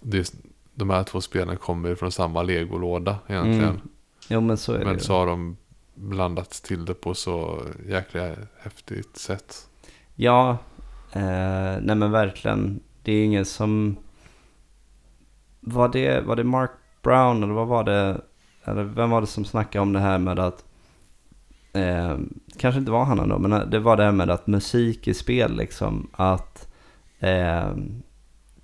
det, de här två spelen kommer från samma legolåda egentligen.
Mm. Jo men så är det
men så har de blandat till det på så jäkla häftigt sätt.
Ja, eh, nej men verkligen. Det är ingen som... Var det, var det Mark Brown eller vad var det? Eller vem var det som snackade om det här med att... Eh, kanske inte var han ändå, men det var det här med att musik i spel liksom. Att eh,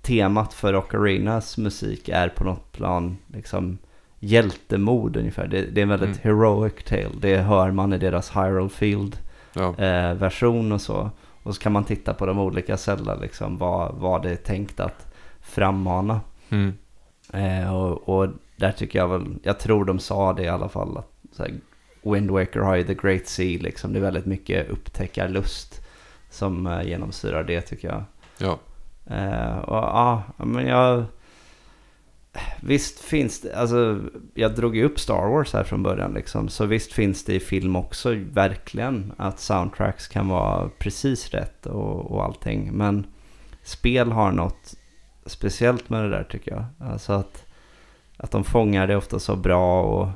temat för Ocarinas musik är på något plan liksom hjältemod ungefär. Det, det är en väldigt heroic tale. Det hör man i deras Hyrule Field
Ja,
eh, version och så. Och så kan man titta på de olika cellerna, liksom vad, vad det är tänkt att frammana.
mm.
Eh, och, och där tycker jag väl, jag tror de sa det i alla fall, att så här, Wind Waker har ju The Great Sea, liksom. det är väldigt mycket upptäckarlust som eh, genomsyrar det tycker jag.
ja.
Eh, och ja, men jag... Visst finns det, alltså jag drog ju upp Star Wars här från början liksom. Så visst finns det i film också verkligen att soundtracks kan vara precis rätt och, och allting. Men spel har något speciellt med det där tycker jag. Alltså att, att de fångar det ofta så bra och...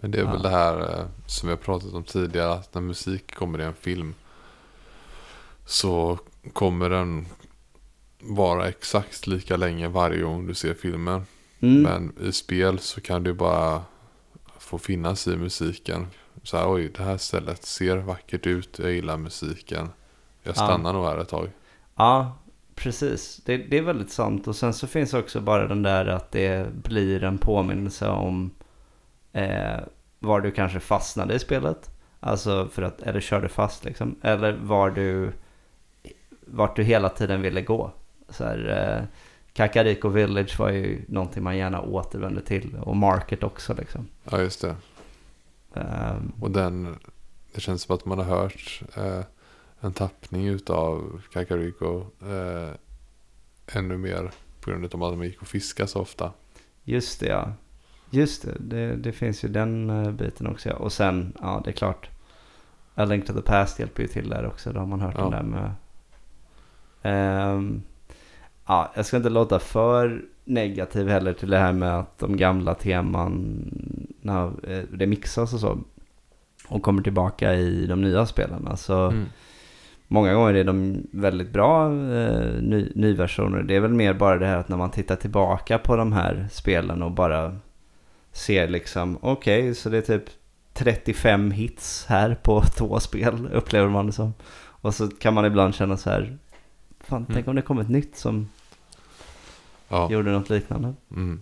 Men det är
Ja.
väl det här eh, som vi har pratat om tidigare. Att när musik kommer i en film. Så kommer den vara exakt lika länge varje gång du ser filmen.
Mm,
Men i spel så kan du bara få finnas i musiken. Så här, oj, det här stället ser vackert ut. Jag gillar musiken. Jag
Ja.
stannar nog här ett tag.
Ja, precis. Det, det är väldigt sant. Och sen så finns också bara den där att det blir en påminnelse om eh, var du kanske fastnade i spelet. Alltså för att, eller körde fast liksom. Eller var du, vart du hela tiden ville gå. Så här, eh, Kakariko Village var ju någonting man gärna återvände till. Och Market också liksom.
Ja, just det.
Ehm,
Och den, det känns som att man har hört eh, en tappning utav Kakariko eh, ännu mer på grund av att man gick och fiskade så ofta.
Just det ja. Just det, det, det finns ju den eh, biten också ja. Och sen, ja det är klart. A Link to the Past hjälper ju till där också. Då har man hört
Ja.
den där med. Ehm, ja, jag ska inte låta för negativ heller till det här med att de gamla teman, när eh, det mixas och så. Och kommer tillbaka i de nya spelen. Alltså,
Mm.
Många gånger är de väldigt bra eh, ny, nyversioner. Det är väl mer bara det här att när man tittar tillbaka på de här spelen och bara ser liksom okej, så det är typ 35 hits här på två spel upplever man det som. Och så kan man ibland känna så här, fan tänk
Mm.
om det kom ett nytt som
Ja.
gjorde något liknande.
Mm.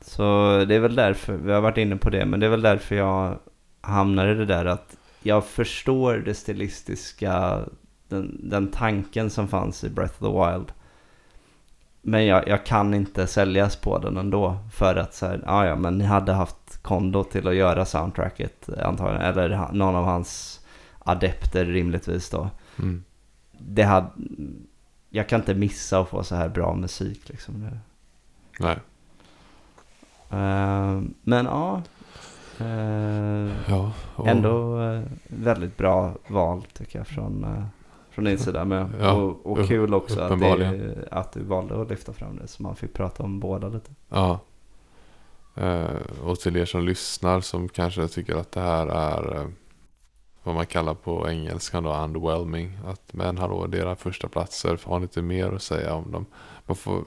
Så det är väl därför, vi har varit inne på det, men det är väl därför jag hamnar i det där att jag förstår det stilistiska, den, den tanken som fanns i Breath of the Wild. Men jag, jag kan inte säljas på den ändå för att så här, ja ja men ni hade haft Kondo till att göra soundtracket antagligen, eller någon av hans adepter rimligtvis då.
Mm.
Det hade, jag kan inte missa att få så här bra musik liksom.
Nej.
Eh, men ja, Eh,
Ja, och,
Ändå eh, väldigt bra val tycker jag från, från din sida med.
Ja,
och, och kul också att, det, att du valde att lyfta fram det så man fick prata om båda lite.
Ja. Och till er som lyssnar som kanske tycker att det här är vad man kallar på engelskan då underwhelming. Att men hallå, det är första platser. Har ni inte mer att säga om dem? Man får,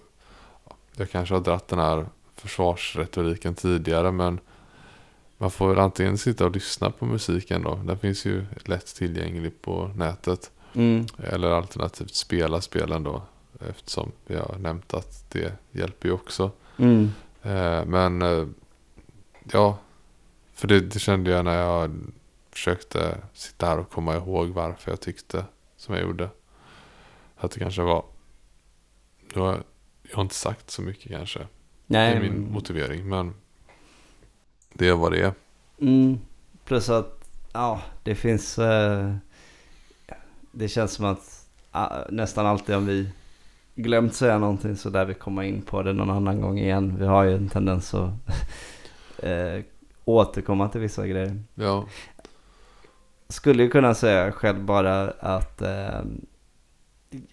jag kanske har dratt den här försvarsretoriken tidigare men man får väl antingen sitta och lyssna på musiken då. Den finns ju lätt tillgänglig på nätet.
Mm.
Eller alternativt spela spelen då. Eftersom vi har nämnt att det hjälper ju också.
Mm.
Eh, men eh, ja, för det, det kände jag när jag försökte sitta här och komma ihåg varför jag tyckte som jag gjorde. Att det kanske var, jag, har- jag har inte sagt så mycket kanske
Nej,
i min
men-
motivering. Men det är vad det är.
Mm, plus att ja, det finns... Eh, det känns som att ah, nästan alltid om vi glömt säga någonting så där vi komma in på det någon annan gång igen. Vi har ju en tendens att eh, återkomma till vissa grejer.
Ja,
Skulle ju kunna säga själv bara att eh,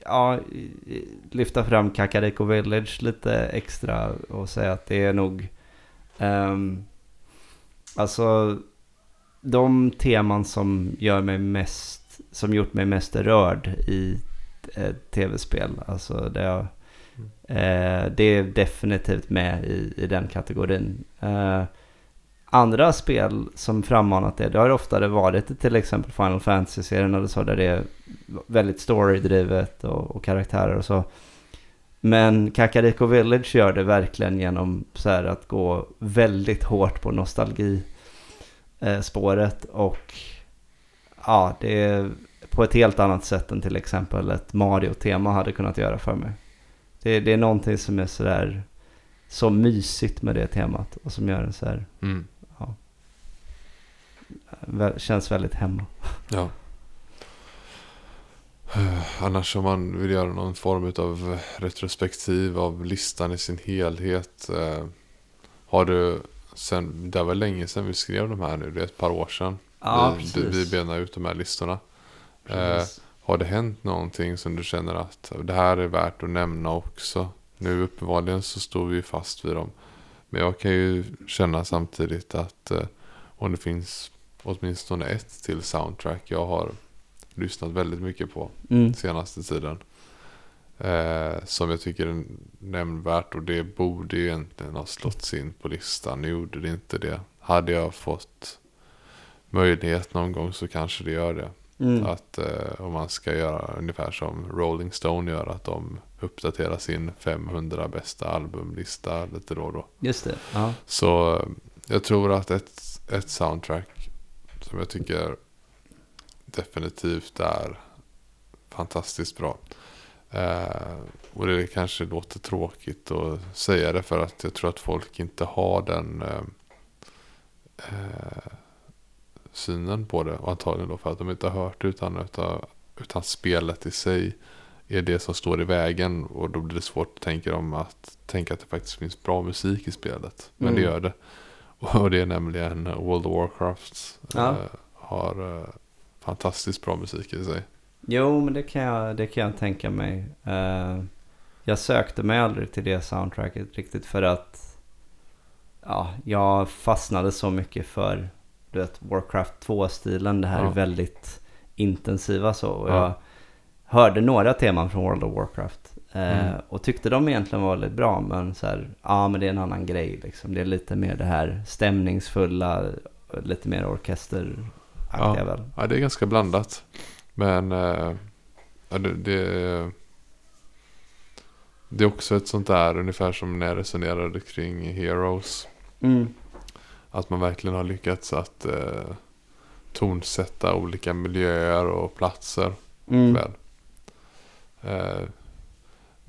ja, lyfta fram Kakariko Village lite extra och säga att det är nog ehm, alltså de teman som gör mig mest som gjort mig mest rörd i eh, tv-spel. Alltså det, har- eh, det är definitivt med i, i den kategorin. Andra spel som frammanat det, det har oftare varit till exempel Final Fantasy-serien eller så, där det är väldigt storydrivet och, och karaktärer och så. Men Kakariko Village gör det verkligen genom så här att gå väldigt hårt på nostalgispåret. och ja, det är på ett helt annat sätt än till exempel ett Mario-tema hade kunnat göra för mig. Det, det är någonting som är sådär så mysigt med det temat och som gör en så här
mm,
Känns väldigt hemma.
ja. Eh, Annars om man vill göra någon form av retrospektiv av listan i sin helhet. Eh, har du, sen, det var länge sedan vi skrev de här nu, det är ett par år sedan. vi, vi benar ut de här listorna. Eh, har det hänt någonting som du känner att det här är värt att nämna också? Nu uppenbarligen så står vi fast vid dem. Men jag kan ju känna samtidigt att eh, om det finns åtminstone ett till soundtrack jag har lyssnat väldigt mycket på
mm.
senaste tiden. Eh, som jag tycker är nämnvärt och det borde ju egentligen ha slått in på listan. Nu gjorde det inte det. Hade jag fått möjlighet någon gång så kanske det gör det.
Mm.
Att eh, om man ska göra ungefär som Rolling Stone gör. Att de uppdaterar sin 500 bästa albumlista lite då och då.
Just det. Ja.
Så eh, jag tror att ett, ett soundtrack som jag tycker definitivt är fantastiskt bra. Eh, och det kanske låter tråkigt att säga det för att jag tror att folk inte har den eh, eh, synen på det. Och antagligen då för att de inte har hört det utan, utan, utan spelet i sig är det som står i vägen. Och då blir det svårt att tänka, om att, tänka att det faktiskt finns bra musik i spelet. Men det
Mm.
gör det. Och det är nämligen World of Warcraft.
Ja.
Eh, har eh, fantastiskt bra musik i sig.
Jo, men det kan jag, det kan jag tänka mig. Eh, jag sökte mig aldrig till det soundtracket riktigt för att ja, jag fastnade så mycket för du vet, Warcraft 2-stilen. Det här
Ja.
är väldigt intensiva så. Och
Ja.
jag hörde några teman från World of Warcraft. Eh,
Mm.
Och tyckte de egentligen var väldigt bra. Men så här, ja men det är en annan grej liksom. Det är lite mer det här stämningsfulla, lite mer orkesteraktiga väl.
Ja, det är ganska blandat. Men eh, ja, det, det, det är också ett sånt där, ungefär som när jag resonerade kring Heroes.
Mm.
Att man verkligen har lyckats att eh, tonsätta olika miljöer och platser
Mm.
väl. Eh,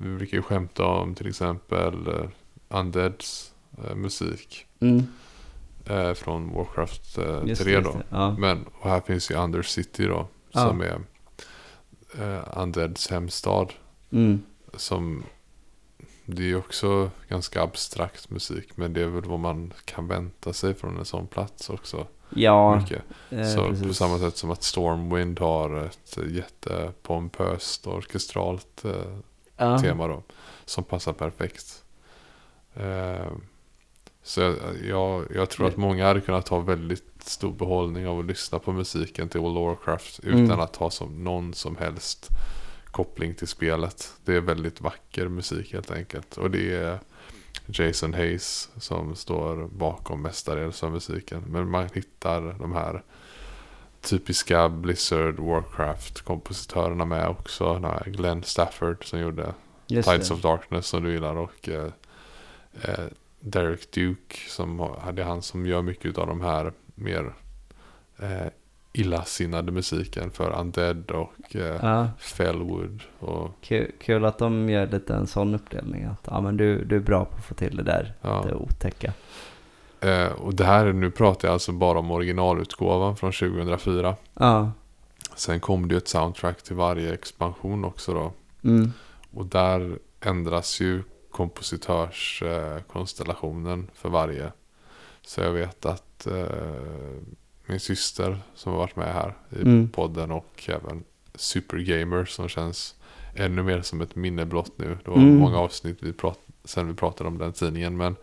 vi brukar ju skämta om till exempel eh, Undeads eh, musik
Mm.
eh, från Warcraft eh,
Just
3
det,
då.
just det. Ja.
Men och här finns ju Undercity då.
Ja.
Som är eh, Undeads hemstad.
Mm.
Som det är ju också ganska abstrakt musik. Men det är väl vad man kan vänta sig från en sån plats också.
Ja,
Mycket.
eh,
Så på
precis.
samma sätt som att Stormwind har ett jättepompöst orkestralt eh,
ja.
tema då. Som passar perfekt. Eh, så jag, jag, jag tror att många hade kunnat ha väldigt stor behållning av att lyssna på musiken till World of Warcraft. Utan
Mm.
att ha som någon som helst koppling till spelet. Det är väldigt vacker musik helt enkelt. Och det är Jason Hayes som står bakom mestadels av musiken. Men man hittar de här typiska Blizzard Warcraft-kompositörerna med också. Här Glenn Stafford som gjorde
Just
Tides
det.
of Darkness som du gillar och eh, eh, Derek Duke som är han som gör mycket av de här mer eh, illasinnade musiken för Undead och eh,
Ja,
Fellwood och
kul, kul att de gör lite en sån uppdelning. Att ja, men du, du är bra på att få till det där,
ja.
det otäcka.
Eh, och det här, nu pratar jag alltså bara om originalutgåvan från 2004.
Ja,
Sen kom det ju ett soundtrack till varje expansion också då.
mm.
Och där ändras ju kompositörskonstellationen eh, för varje. Så jag vet att eh, min syster som har varit med här i
Mm.
podden och även Supergamer som känns ännu mer som ett minne blott nu. Det var
Mm.
många avsnitt vi prat, sen vi pratade om den tidningen. Men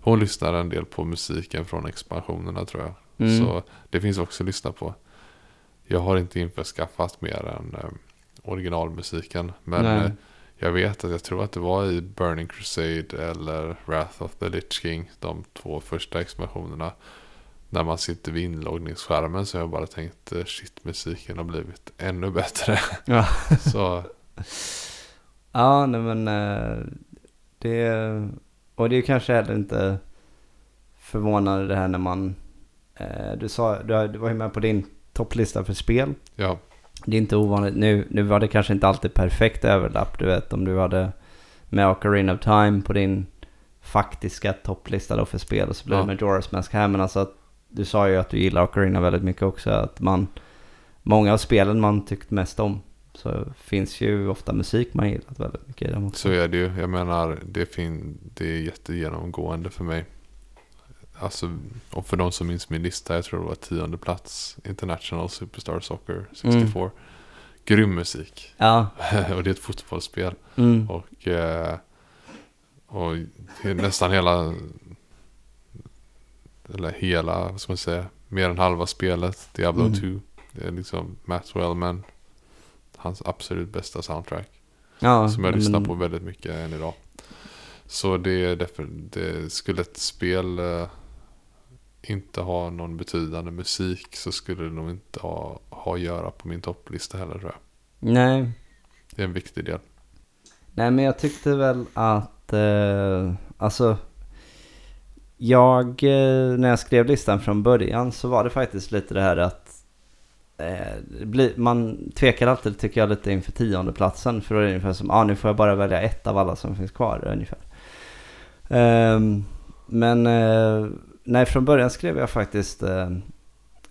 hon lyssnar en del på musiken från expansionerna tror jag.
Mm.
Så det finns också att lyssna på. Jag har inte införskaffat mer än eh, originalmusiken. Men eh, jag vet att jag tror att det var i Burning Crusade eller Wrath of the Lich King. De två första expansionerna. När man sitter vid inloggningsskärmen så har jag bara tänkt eh, shit musiken har blivit ännu bättre.
Ja.
så
Ja, nej men eh, det... Och det är kanske heller inte förvånande det här när man... eh, Du sa, du du var ju med på din topplista för spel.
ja,
Det är inte ovanligt. Nu, nu var det kanske inte alltid perfekt överlapp. Du vet om du hade med Ocarina of Time på din faktiska topplista då för spel. Och så blev
Ja.
det med Majora's Mask här. Men alltså att du sa ju att du gillar Ocarina väldigt mycket också. Att man... Många av spelen man tyckt mest om. Så finns ju ofta musik man gillat väldigt mycket i dem också.
så är det ju. Jag menar det, fin- det är jättegenomgående för mig. Alltså, och för de som minns min lista, jag tror det var tionde plats. International Superstar Soccer 64. Grym musik.
Ja.
och det är ett fotbollsspel.
Mm.
Och, eh, och nästan hela, eller hela, vad ska man säga, mer än halva spelet, Diablo
Mm.
2. Det är liksom Matt Wellman, hans absolut bästa soundtrack.
ja
som jag
men-
lyssnar på väldigt mycket än idag. Så det är därför, det skulle ett spel eh, inte ha någon betydande musik så skulle det nog inte ha, ha att göra på min topplista heller tror jag.
Nej.
Det är en viktig del.
Nej men jag tyckte väl att, eh, alltså jag, eh, när jag skrev listan från början så var det faktiskt lite det här att Eh, man tvekar alltid tycker jag lite inför tiondeplatsen för då är det ungefär som, ah, nu får jag bara välja ett av alla som finns kvar ungefär. Ehm, men eh, nej från början skrev jag faktiskt eh,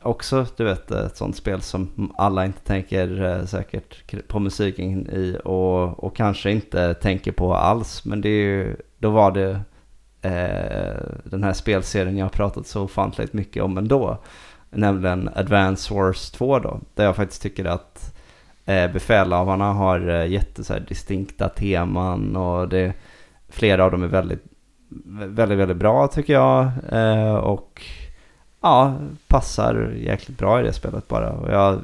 också, du vet, ett sånt spel som alla inte tänker säkert på musiken i och, och kanske inte tänker på alls. Men det är ju, då var det den här spelserien jag har pratat så ofantligt mycket om ändå. Nämligen Advance Wars 2 då. Där jag faktiskt tycker att eh, befälhavarna har eh, jätte så här, distinkta teman och det, flera av dem är väldigt, väldigt, väldigt bra tycker jag. Eh, och ja, passar jäkligt bra i det spelet bara. Och jag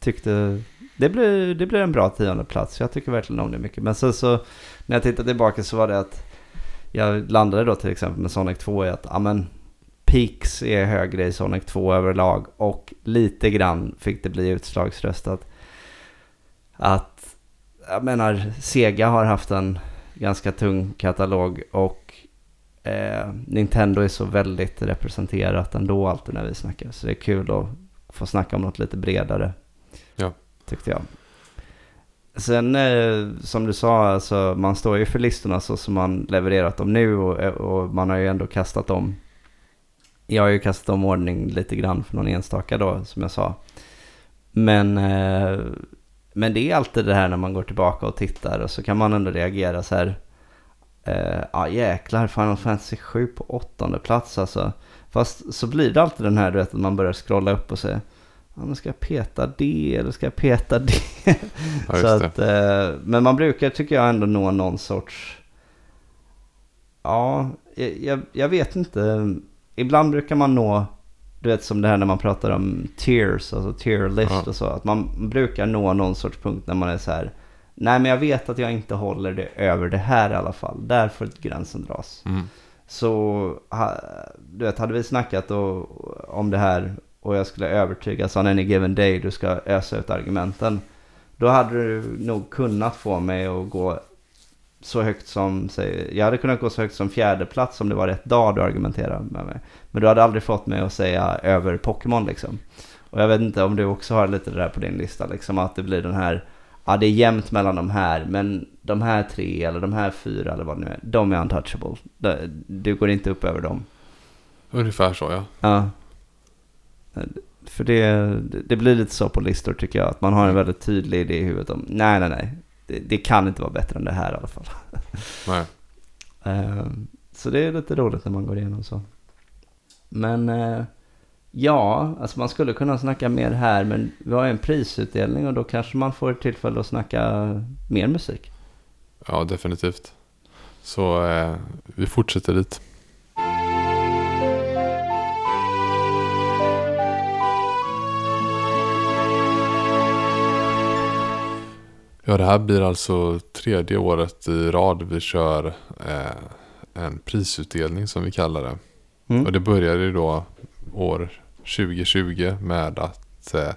tyckte det blir, det blir en bra tionde plats. Jag tycker verkligen om det mycket. Men sen så när jag tittade tillbaka så var det att jag landade då till exempel med Sonic 2 i att ja men Peaks är högre i Sonic 2 överlag och lite grann fick det bli utslagsröstat. Att jag menar Sega har haft en ganska tung katalog och eh, Nintendo är så väldigt representerat ändå alltid när vi snackar. Så det är kul att få snacka om något lite bredare.
Ja.
Tyckte jag. Sen eh, som du sa, alltså, man står ju för listorna så som man levererat dem nu och, och man har ju ändå kastat om. Jag har ju kastat om ordning lite grann för någon enstaka då som jag sa. Men, eh, men det är alltid det här när man går tillbaka och tittar och så kan man ändå reagera så här. Eh, ja jäklar, Final Fantasy 7 på åttonde plats alltså. Fast så blir det alltid den här du vet att man börjar scrolla upp och säga Ja men ska jag peta det eller ska jag peta det?
Ja,
så att, eh, men man brukar tycker jag ändå nå någon sorts... Ja, jag, jag, jag vet inte. Ibland brukar man nå, du vet som det här när man pratar om tiers, alltså tier list
Ja.
och så. Att man brukar nå någon sorts punkt när man är så här. Nej men jag vet att jag inte håller det över det här i alla fall. Där får gränsen dras.
Mm.
Så du vet, hade vi snackat och, om det här och jag skulle övertygas on any given day du ska ösa ut argumenten. Då hade du nog kunnat få mig att gå så högt som, säg, jag hade kunnat gå så högt som fjärde plats om det var rätt dag du argumenterade med mig. Men du hade aldrig fått mig att säga över Pokémon liksom. Och jag vet inte om du också har lite det där på din lista liksom att det blir den här, ja det är jämnt mellan de här men de här tre eller de här fyra eller vad det nu är, de är untouchable. Du- går inte upp över dem.
Ungefär så ja.
Ja. För det, det blir lite så på listor tycker jag. Att man har en väldigt tydlig idé i huvudet om nej, nej, nej. Det, det kan inte vara bättre än det här i alla fall.
Nej.
Ehm, så det är lite roligt när man går igenom så. Men eh, ja, alltså man skulle kunna snacka mer här. Men vi har en prisutdelning och då kanske man får tillfälle att snacka mer musik.
Ja, definitivt. Så eh, vi fortsätter dit. Ja, det här blir alltså tredje året i rad vi kör eh, en prisutdelning som vi kallar det.
Mm.
Och det började ju då år 2020 med att eh,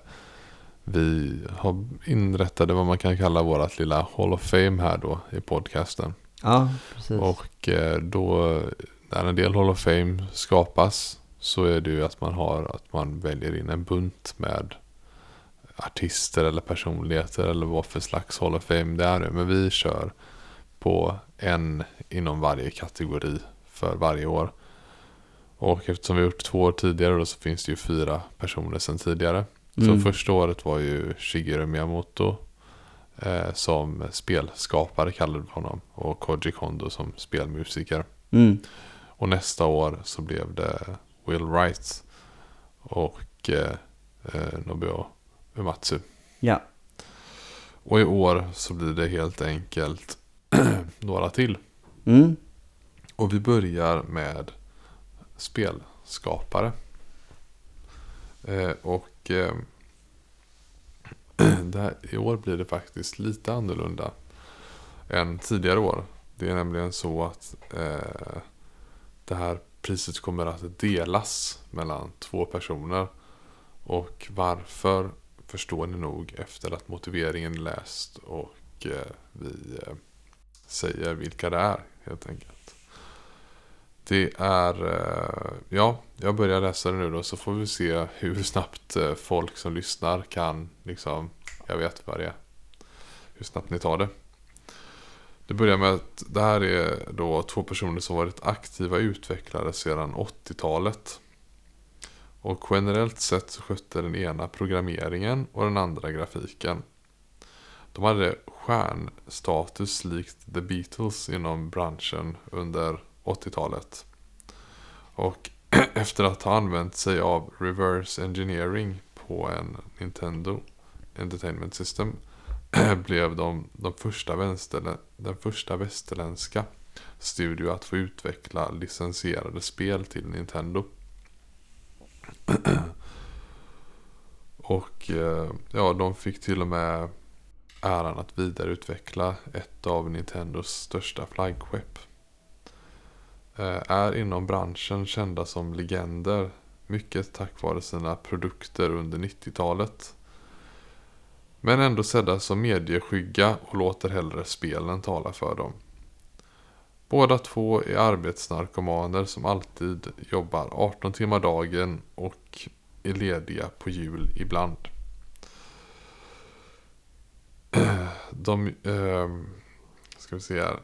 vi har inrättade vad man kan kalla vårat lilla Hall of Fame här då i podcasten.
Ja, precis.
Och eh, då när en del Hall of Fame skapas så är det ju att man har att man väljer in en bunt med artister eller personligheter eller vad för slags Hall of Fame det är nu. Men vi kör på en inom varje kategori för varje år. Och eftersom vi har gjort två år tidigare då så finns det ju fyra personer sedan tidigare.
Mm.
Så första året var ju Shigeru Miyamoto eh, som spelskapare kallade vi honom. Och Koji Kondo som spelmusiker.
Mm.
Och nästa år så blev det Will Wright och eh, eh, Nobuo Uematsu.
Ja.
Och i år så blir det helt enkelt några till.
Mm.
Och vi börjar med spelskapare. Eh, och eh, det här, i år blir det faktiskt lite annorlunda än tidigare år. Det är nämligen så att eh, det här priset kommer att delas mellan två personer. Och varför förstår ni nog efter att motiveringen är läst och eh, vi eh, säger vilka det är helt enkelt. Det är, eh, ja, jag börjar läsa det nu då så får vi se hur snabbt folk som lyssnar kan, liksom, jag vet vad det är. Hur snabbt ni tar det. Det börjar med att det här är då två personer som varit aktiva utvecklare sedan 80-talet. Och generellt sett så skötte den ena programmeringen och den andra grafiken. De hade stjärnstatus likt The Beatles inom branschen under 80-talet. Och efter att ha använt sig av reverse engineering på en Nintendo Entertainment System blev de, de första vänsterlä- den första västerländska studio att få utveckla licensierade spel till Nintendo. Och eh, ja, de fick till och med äran att vidareutveckla ett av Nintendos största flaggskepp. Eh, är inom branschen kända som legender, mycket tack vare sina produkter under 90-talet. Men ändå sedda som medieskygga och låter hellre spelen tala för dem. Båda två är arbetsnarkomaner som alltid jobbar 18 timmar dagen och är lediga på jul ibland. De, eh, ska vi se här.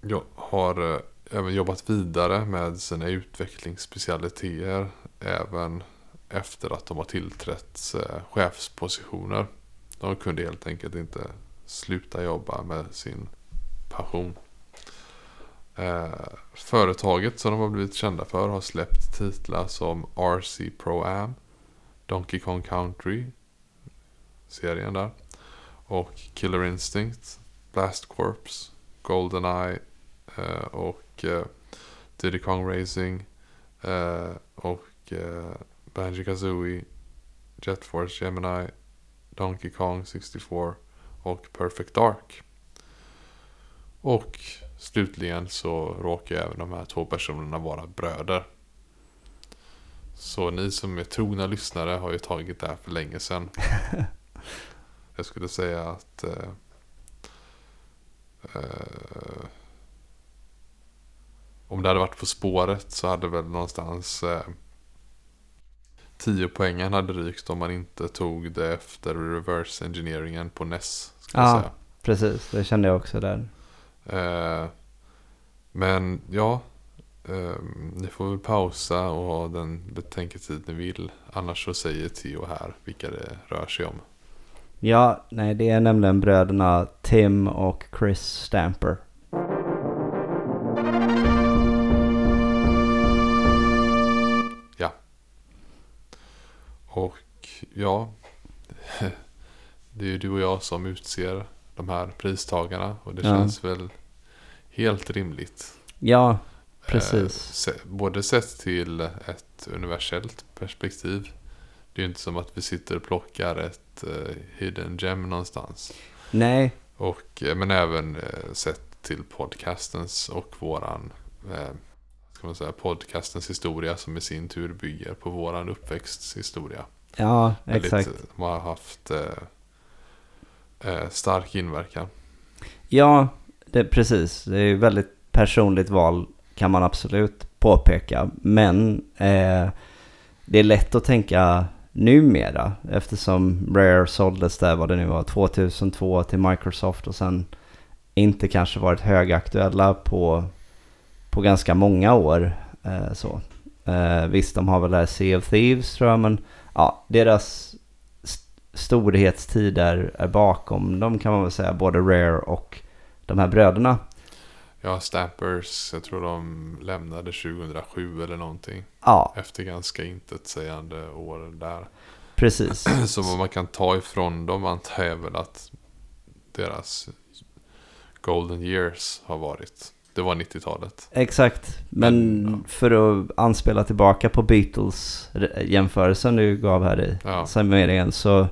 Jag har eh, även jobbat vidare med sina utvecklingsspecialiteter även efter att de har tillträtt eh, chefspositioner. De kunde helt enkelt inte sluta jobba med sin passion. Eh, företaget som de har blivit kända för har släppt titlar som RC Pro Am, Donkey Kong Country, serien där, och Killer Instinct, Blast Corps, Goldeneye eh, och eh, Diddy Kong Racing eh, och eh, Banjo Kazooie, Jet Force Gemini, Donkey Kong 64 och Perfect Dark. Och slutligen så råkar även de här två personerna vara bröder. Så ni som är trogna lyssnare har ju tagit det här för länge sedan. Jag skulle säga att eh, eh, om det hade varit På spåret så hade väl någonstans eh, 10 poängen hade rykt om man inte tog det efter reverse engineeringen på NES.
Ja. Precis, det kände jag också där.
Eh, men ja, eh, ni får väl pausa och ha den betänketid ni vill. Annars så säger Theo här vilka det rör sig om.
Ja, nej det är nämligen bröderna Tim och Chris Stamper.
Och ja, det är ju du och jag som utser de här pristagarna. Och det
Ja.
känns väl helt rimligt.
Ja,
Eh,
precis.
se- både sett till ett universellt perspektiv. Det är ju inte som att vi sitter och plockar ett eh, hidden gem någonstans.
Nej,
Och, eh, men även eh, sett till podcastens och våran eh, ska man säga, podcastens historia som i sin tur bygger på våran uppväxtshistoria.
ja exakt.
eh, De har haft eh, eh, stark inverkan.
Ja, det, precis. Det är ju väldigt personligt val kan man absolut påpeka. Men eh, det är lätt att tänka numera eftersom Rare såldes där vad det nu var 2002 till Microsoft och sen inte kanske varit högaktuella på, på ganska många år. Eh, så. Eh, visst, de har väl det här Sea of Thieves tror jag, men ja, deras st- storhetstid är, är bakom dem kan man väl säga, både Rare och de här bröderna.
Ja, Stampers, jag tror de lämnade 2007 eller någonting.
Ja,
Efter ganska intetsägande år där.
precis.
Så vad man kan ta ifrån dem antar jag väl att deras golden years har varit. Det var 90-talet.
Exakt, men
Men, ja.
för att anspela tillbaka på Beatles-jämförelsen du gav här i
Ja.
summeringen så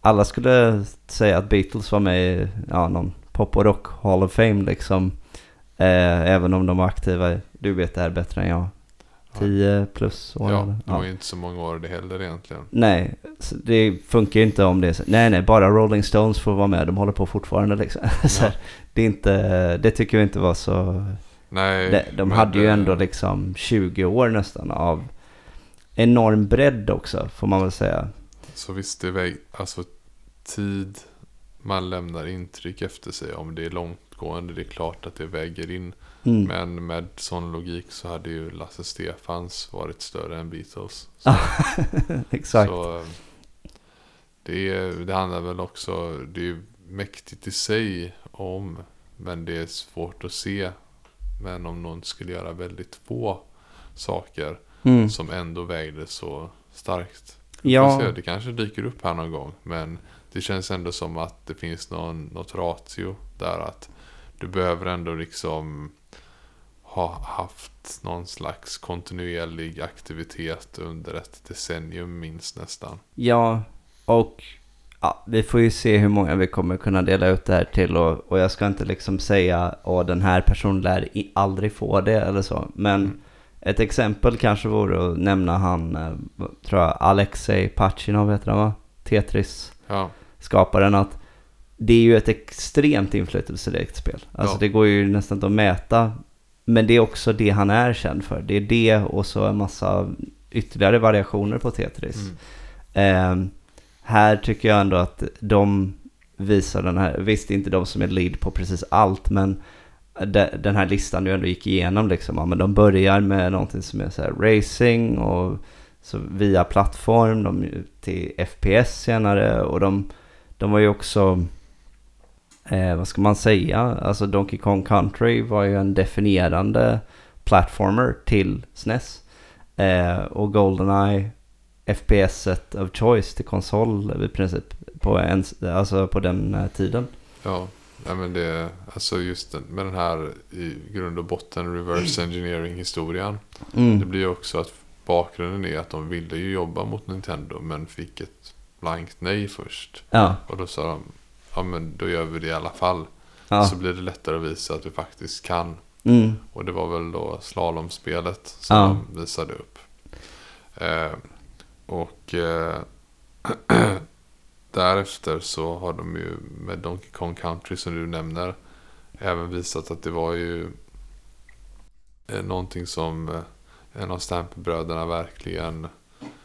alla skulle säga att Beatles var med i ja, någon pop och rock Hall of Fame liksom. Eh, även om de var aktiva, du vet det här bättre än jag, 10 plus år.
Ja, det var ju inte så många år det heller egentligen.
Nej, det funkar ju inte om det är så. Nej, nej, bara Rolling Stones får vara med. De håller på fortfarande liksom.
Ja.
Det, är inte, det tycker jag inte var så...
Nej,
De, de hade ju ändå liksom 20 år nästan av enorm bredd också, får man väl säga.
Så visst, det väg, alltså tid man lämnar intryck efter sig. Om det är långtgående, det är klart att det väger in.
Mm.
Men med sån logik så hade ju Lasse Stefans varit större än Beatles. Så,
Exakt.
så eh, det, är- det handlar väl också, det är mäktigt i sig om, men det är svårt att se. Men om någon skulle göra väldigt få saker
Mm.
som ändå vägde så starkt.
Ja,
se, det kanske dyker upp här någon gång. Men det känns ändå som att det finns någon, något ratio där. Att du behöver ändå liksom ha haft någon slags kontinuerlig aktivitet under ett decennium minst nästan.
ja, och ja, vi får ju se hur många vi kommer kunna dela ut det här till. Och, och jag ska inte liksom säga att den här personen lär i, aldrig få det eller så. Men
Mm.
ett exempel kanske vore att nämna han, eh, tror jag, Alexej Pachinov heter han va? Tetris.
Ja,
att det är ju ett extremt inflytelserikt spel. Alltså
Ja.
det går ju nästan inte att mäta. Men det är också det han är känd för. Det är det och så en massa ytterligare variationer på Tetris.
mm.
Ehm, här tycker jag ändå att de visar den här, visst inte de som är lead på precis allt, men de, den här listan du ändå gick igenom liksom, ja, men de börjar med någonting som är så här racing och så via plattform, de, till FPS senare och de, de var ju också eh, vad ska man säga, alltså Donkey Kong Country var ju en definierande platformer till SNES. Eh, och Goldeneye FPS-et of choice till konsol i princip på, en, alltså på den eh, tiden.
Ja, ja men det, alltså just den, med den här i grund och botten reverse engineering historien. Det
Mm.
blir ju också att bakgrunden är att de ville ju jobba mot Nintendo men fick ett blankt nej först.
Ja,
Och då sa de, ja men då gör vi det i alla fall.
ja.
Så blir det lättare att visa att vi faktiskt kan.
Mm.
Och det var väl då slalomspelet som
Ja.
de visade upp. Eh, och eh, därefter så har de ju med Donkey Kong Country som du nämner även visat att det var ju eh, någonting som eh, en av Stamp-bröderna verkligen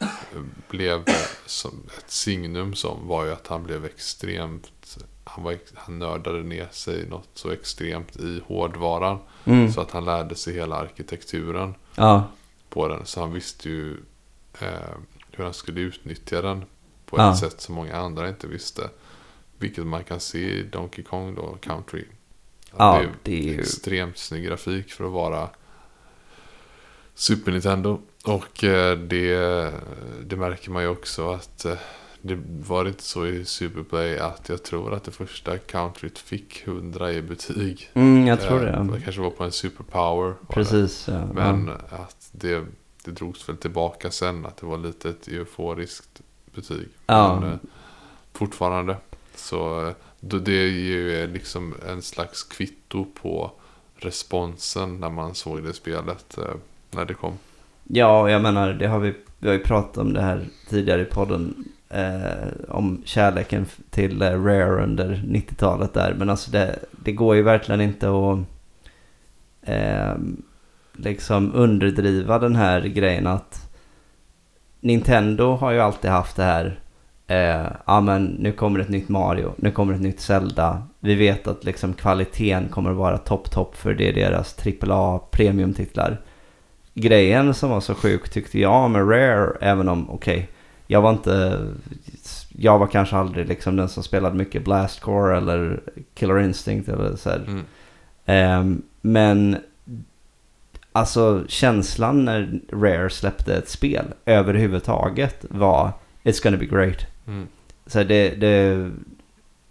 eh, blev eh, som ett signum som var ju att han blev extremt han, var, han nördade ner sig något så extremt i hårdvaran
Mm.
så att han lärde sig hela arkitekturen
Ja,
på den. Så han visste ju eh, hur han skulle utnyttja den på
Ja.
ett sätt som många andra inte visste. Vilket man kan se i Donkey Kong då, Country.
ja
det är
det är
extremt snygg grafik för att vara Super Nintendo. Och eh, det, det märker man ju också att eh, det var inte så i Superplay att jag tror att det första Countryt fick 100 i betyg.
Mm, jag tror
Eh,
det.
Det kanske var på en Superpower. var det.
Precis. Ja.
Men
ja.
att det, det drogs väl tillbaka sen. Att det var lite ett euforiskt betyg.
Ja.
Men eh, fortfarande. Så eh, då det är ju liksom en slags kvitto på responsen när man såg det spelet. eh, När det kom.
Ja, jag menar, det har vi, vi har ju pratat om det här tidigare i podden. Eh, om kärleken till eh, Rare under 90-talet där. Men alltså det, det går ju verkligen inte att eh, liksom underdriva den här grejen att Nintendo har ju alltid haft det här. Eh, ja men nu kommer ett nytt Mario, nu kommer ett nytt Zelda. Vi vet att liksom kvaliteten kommer att vara topp topp för det är deras AAA premiumtitlar grejen som var så sjuk tyckte jag med Rare, även om okej, jag var inte, jag var kanske aldrig liksom den som spelade mycket Blast Core eller Killer Instinct eller så här.
Mm.
Ehm, men alltså känslan när Rare släppte ett spel överhuvudtaget var It's gonna be great.
Mm.
Så det, det,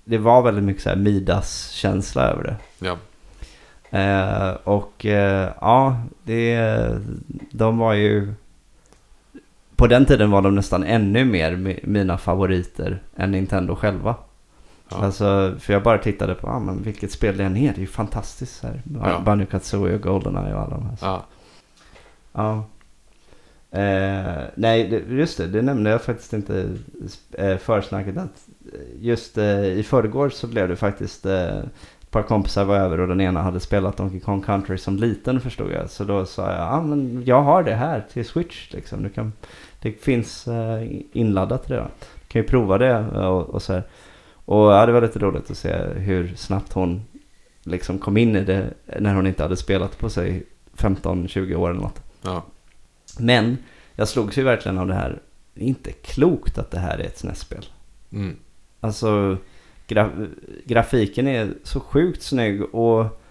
det var väldigt mycket så här Midas-känsla över det.
Ja.
Eh, och eh, ja, det, de var ju... På den tiden var de nästan ännu mer mi- mina favoriter än Nintendo själva.
Ja.
Alltså, för jag bara tittade på, ah, men vilket spel det än är, det är ju fantastiskt. Här.
Ja.
Banjo-Kazooie och Goldeneye och alla de här.
ja.
Ja. Eh, nej, just det, det nämnde jag faktiskt inte eh, försnacket att eh, just eh, i förrgår så blev det faktiskt eh, ett par kompisar var över och den ena hade spelat Donkey Kong Country som liten förstod jag. Så då sa jag, ja ah, men jag har det här till Switch liksom. Du kan, det finns eh, inladdat redan. Du kan ju prova det och, och så här. Och ja, det var lite roligt att se hur snabbt hon liksom kom in i det när hon inte hade spelat på sig 15-20 år eller något.
ja.
Men jag slogs ju verkligen av det här. Det är inte klokt att det här är ett SNES-spel.
Mm.
Alltså gra- grafiken är så sjukt snygg och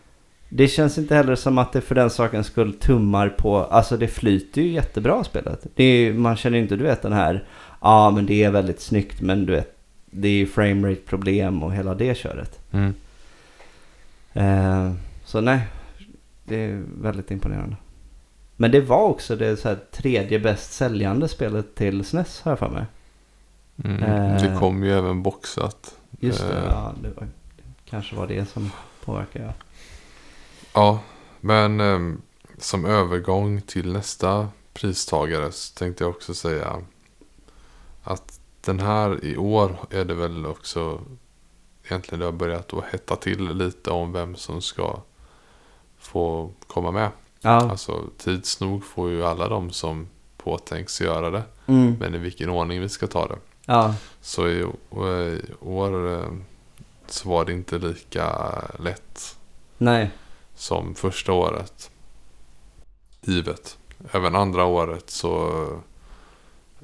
det känns inte heller som att det för den sakens skull tummar på, alltså det flyter ju jättebra spelet. Det är, man känner inte, du vet den här, ja ah, men det är väldigt snyggt men du vet, det är ju framerate problem och hela det köret.
Mm.
Eh, så nej, det är väldigt imponerande. Men det var också det så här, tredje bäst säljande spelet till SNES har jag för mig.
Mm.
Eh.
Det kom ju även boxat.
Just det,
Eh.
ja, det var, det kanske var det som påverkade. Ja.
Ja, men ehm, som övergång till nästa pristagare så tänkte jag också säga att den här i år är det väl också egentligen det har börjat att hetta till lite om vem som ska få komma med.
Ja,
Alltså tids nog får ju alla de som påtänks göra det.
mm,
Men i vilken ordning vi ska ta det.
ja,
Så i, i år eh, så var det inte lika lätt
nej,
som första året. Givet. Även andra året så...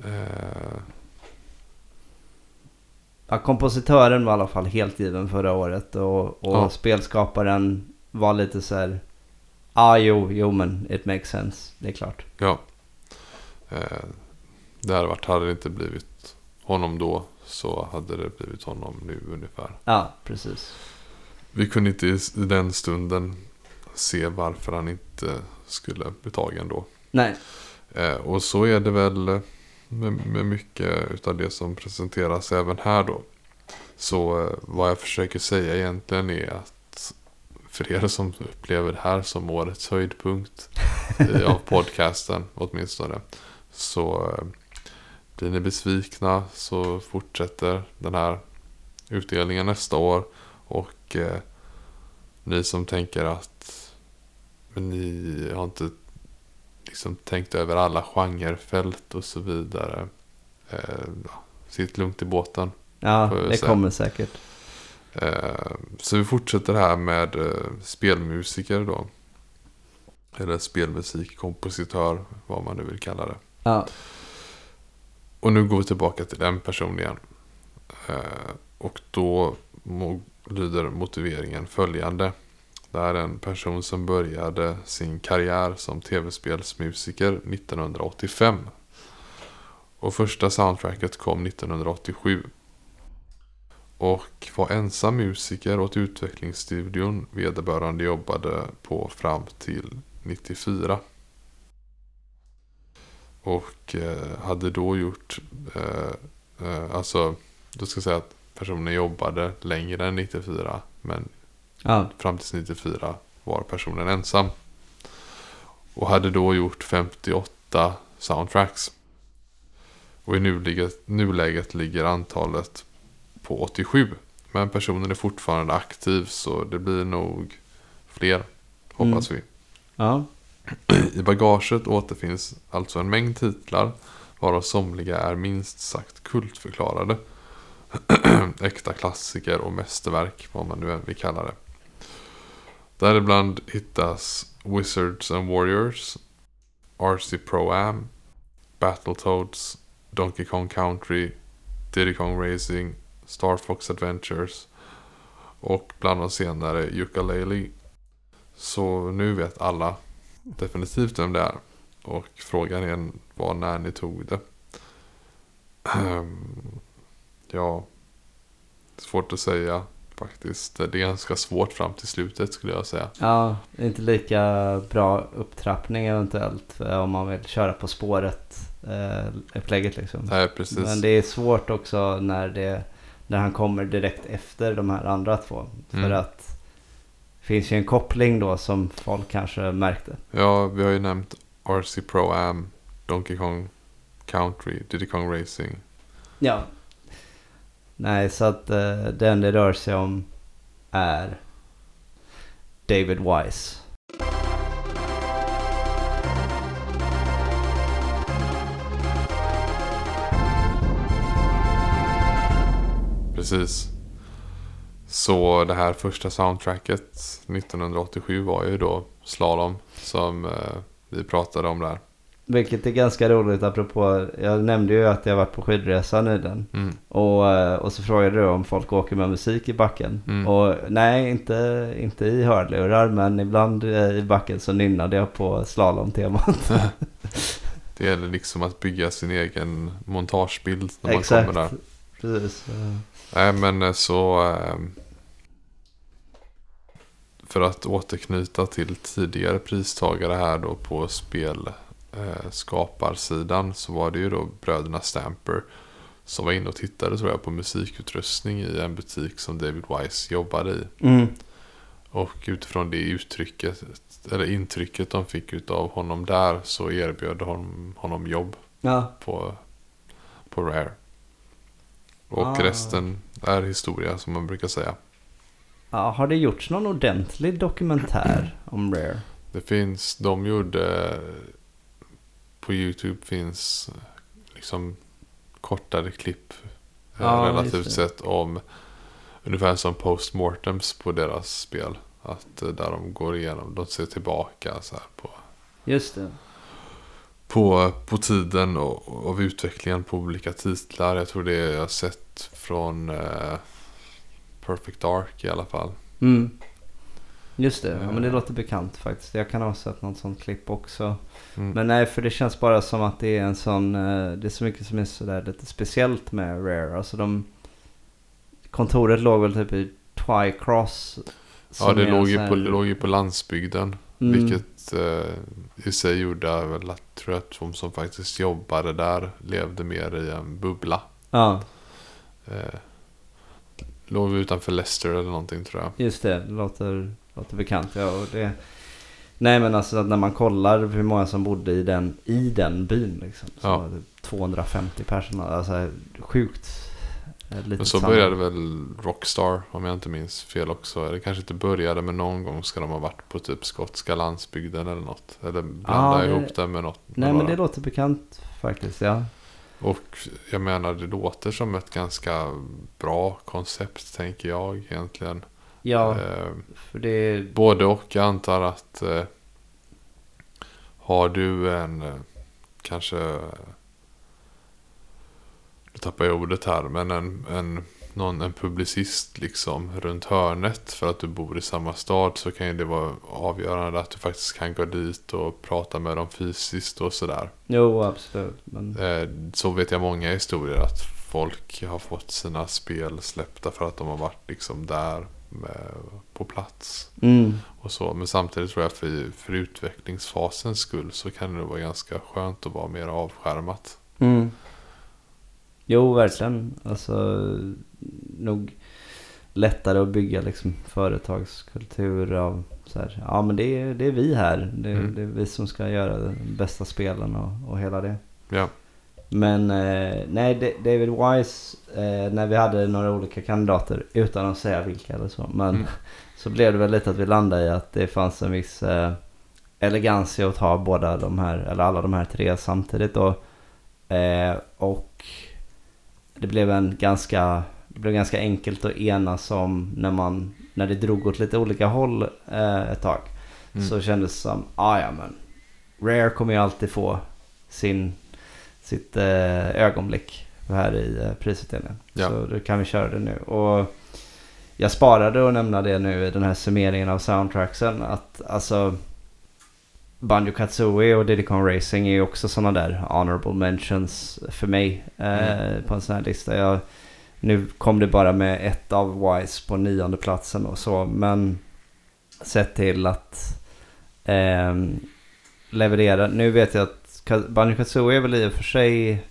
Eh,
Ja, kompositören var i alla fall helt given förra året och, och
Ja.
spelskaparen var lite så här. Ah, jo, jo men it makes sense. Det är klart.
Ja. Eh, det hade varit, hade det inte blivit honom då så hade det blivit honom nu ungefär.
Ja, precis.
Vi kunde inte i i den stunden se varför han inte skulle bli tagen då.
Nej,
Eh, och så är det väl eh, med, med mycket av det som presenteras även här då. Så eh, vad jag försöker säga egentligen är att för er som upplever det här som årets höjdpunkt i, av podcasten åtminstone. Så eh, blir ni besvikna så fortsätter den här utdelningen nästa år. Och eh, ni som tänker att ni har inte liksom tänkt över alla genrefält och så vidare. Eh, sitt lugnt i båten.
ja, det
säga.
kommer säkert.
Eh, så vi fortsätter här med eh, spelmusiker då. Eller spelmusikkompositör, vad man nu vill kalla det.
Ja,
Och nu går vi tillbaka till en person igen. Eh, och då lyder motiveringen följande. Det är en person som började sin karriär som tv-spelsmusiker 1985. Och första soundtracket kom 1987. Och var ensam musiker åt utvecklingsstudion vederbörande jobbade på fram till 94. Och eh, hade då gjort, eh, eh, alltså, då ska jag säga att personen jobbade längre än 94. Men
ja,
fram till 94 var personen ensam. Och hade då gjort 58 soundtracks. Och i nuläget, nuläget ligger antalet på 87. Men personen är fortfarande aktiv så det blir nog fler, hoppas vi.
ja,
I bagaget återfinns alltså en mängd titlar varav somliga är minst sagt kultförklarade. Äkta klassiker och mästerverk, vad man nu än vill kalla det. Däribland hittas Wizards and Warriors, RC Pro Am, Battletoads, Donkey Kong Country, Diddy Kong Racing, Star Fox Adventures och bland de senare Yooka-Laylee. Så nu vet alla definitivt vem det är. Och frågan är var när ni tog det. Mm. ja, svårt att säga faktiskt. Det är ganska svårt fram till slutet skulle jag säga.
ja, inte lika bra upptrappning eventuellt eh, om man vill köra på spåret eh, upplägget liksom.
Nej, precis.
Men det är svårt också när, det, när han kommer direkt efter de här andra två. För
Mm.
att det finns ju en koppling då som folk kanske märkte.
Ja, vi har ju nämnt RC Pro Am, Donkey Kong Country, Diddy Kong Racing.
Ja. Nej, så att eh, den det rör sig om är David Wise.
Precis. Så det här första soundtracket 1987 var ju då Slalom som eh, vi pratade om där.
Vilket är ganska roligt apropå, jag nämnde ju att jag varit på skidresa nyligen.
Mm.
Och, eh, och så frågade du om folk åker med musik i backen.
Mm.
Och nej, inte, inte i hörlurar men ibland eh, i backen så nynnade jag på slalomtemat.
Det gäller liksom att bygga sin egen montagebild när man
Exakt.
kommer där.
Precis.
Nej men eh, så För att återknyta till tidigare pristagare här då på spelskaparsidan så var det ju då bröderna Stamper som var inne och tittade tror jag på musikutrustning i en butik som David Wise jobbade i.
Mm.
Och utifrån det uttrycket, eller intrycket de fick utav honom där så erbjöd honom, honom jobb
Ja,
på, på Rare. Och
Ah.
resten är historia som man brukar säga.
Ja, har det gjorts någon ordentlig dokumentär om Rare?
Det finns, de gjorde, på YouTube finns liksom kortare klipp eh,
Ja,
relativt sett om ungefär som postmortems på deras spel. Att eh, där de går igenom, de ser tillbaka så här på,
Just det.
på, på tiden och av utvecklingen på olika titlar. Jag tror det jag har sett från eh, Perfect Dark i alla fall.
Mm. Just det, ja, men det
Eh.
låter bekant faktiskt. Jag kan ha sett något sånt klipp också.
Mm.
Men nej, för det känns bara som att det är en sån, eh, det är så mycket som är sådär lite speciellt med Rare. Alltså de, kontoret låg väl typ i Twycross.
ja, det låg, ju
här-
på, låg ju på landsbygden.
Mm.
Vilket eh, i sig gjorde väl att, tror jag, att de som faktiskt jobbade där levde mer i en bubbla.
Ja,
Eh, låg utanför Leicester eller någonting tror jag.
just det. Det låter, låter bekant. Ja, och det, nej men alltså när man kollar hur många som bodde i den, i den byn liksom. Så
Ja.
var det 250 personer. Alltså sjukt. eh,
Men så började väl Rockstar om jag inte minns fel också. Det kanske inte började men någon gång ska de ha varit på typ skotska landsbygden eller något. Eller blanda
Ja,
ihop det med något.
Nej men
några.
det låter bekant faktiskt ja.
Och jag menar det låter som ett ganska bra koncept tänker jag egentligen.
Ja,
Eh,
för det
både och. Jag antar att eh, har du en eh, kanske nu tappar jag ordet här men en, en, någon, en publicist liksom runt hörnet för att du bor i samma stad så kan ju det vara avgörande att du faktiskt kan gå dit och prata med dem fysiskt och sådär.
Jo, absolut. Men,
Eh, Så vet jag många historier att folk har fått sina spel släppta för att de har varit liksom där på plats.
mm,
Och så. Men samtidigt tror jag för, för utvecklingsfasens skull så kan det vara ganska skönt att vara mer avskärmat.
mm. Jo, verkligen. Alltså, nog lättare att bygga liksom företagskultur av så här, ja men det är, det är vi här. Det,
Mm.
det är vi som ska göra de bästa spelen och, och hela det.
Ja,
Men eh, nej, Da- David Wise, eh, när vi hade några olika kandidater, utan att säga vilka eller så. Men
Mm.
så blev det väl lite att vi landade i att det fanns en viss eh, elegans i att ta båda de här, eller alla de här tre samtidigt då. Eh, och det blev en ganska, det blev ganska enkelt att enas om när man, när det drog åt lite olika håll eh, ett tag.
Mm.
Så kändes det som, ah, ja men Rare kommer ju alltid få sin, sitt eh, ögonblick här i eh, prisutdelningen.
Ja.
Så då kan vi köra det nu. Och jag sparade att nämna det nu i den här summeringen av soundtracksen. Att alltså Banjo Kazooie och Diddy Kong Racing är ju också sådana där honorable mentions för mig eh, på en sån här lista. Jag, nu kom det bara med ett av Wise på nionde platsen och så. Men sett till att ehm, leverera. Nu vet jag att Banjo Kazooie är väl i och för sig.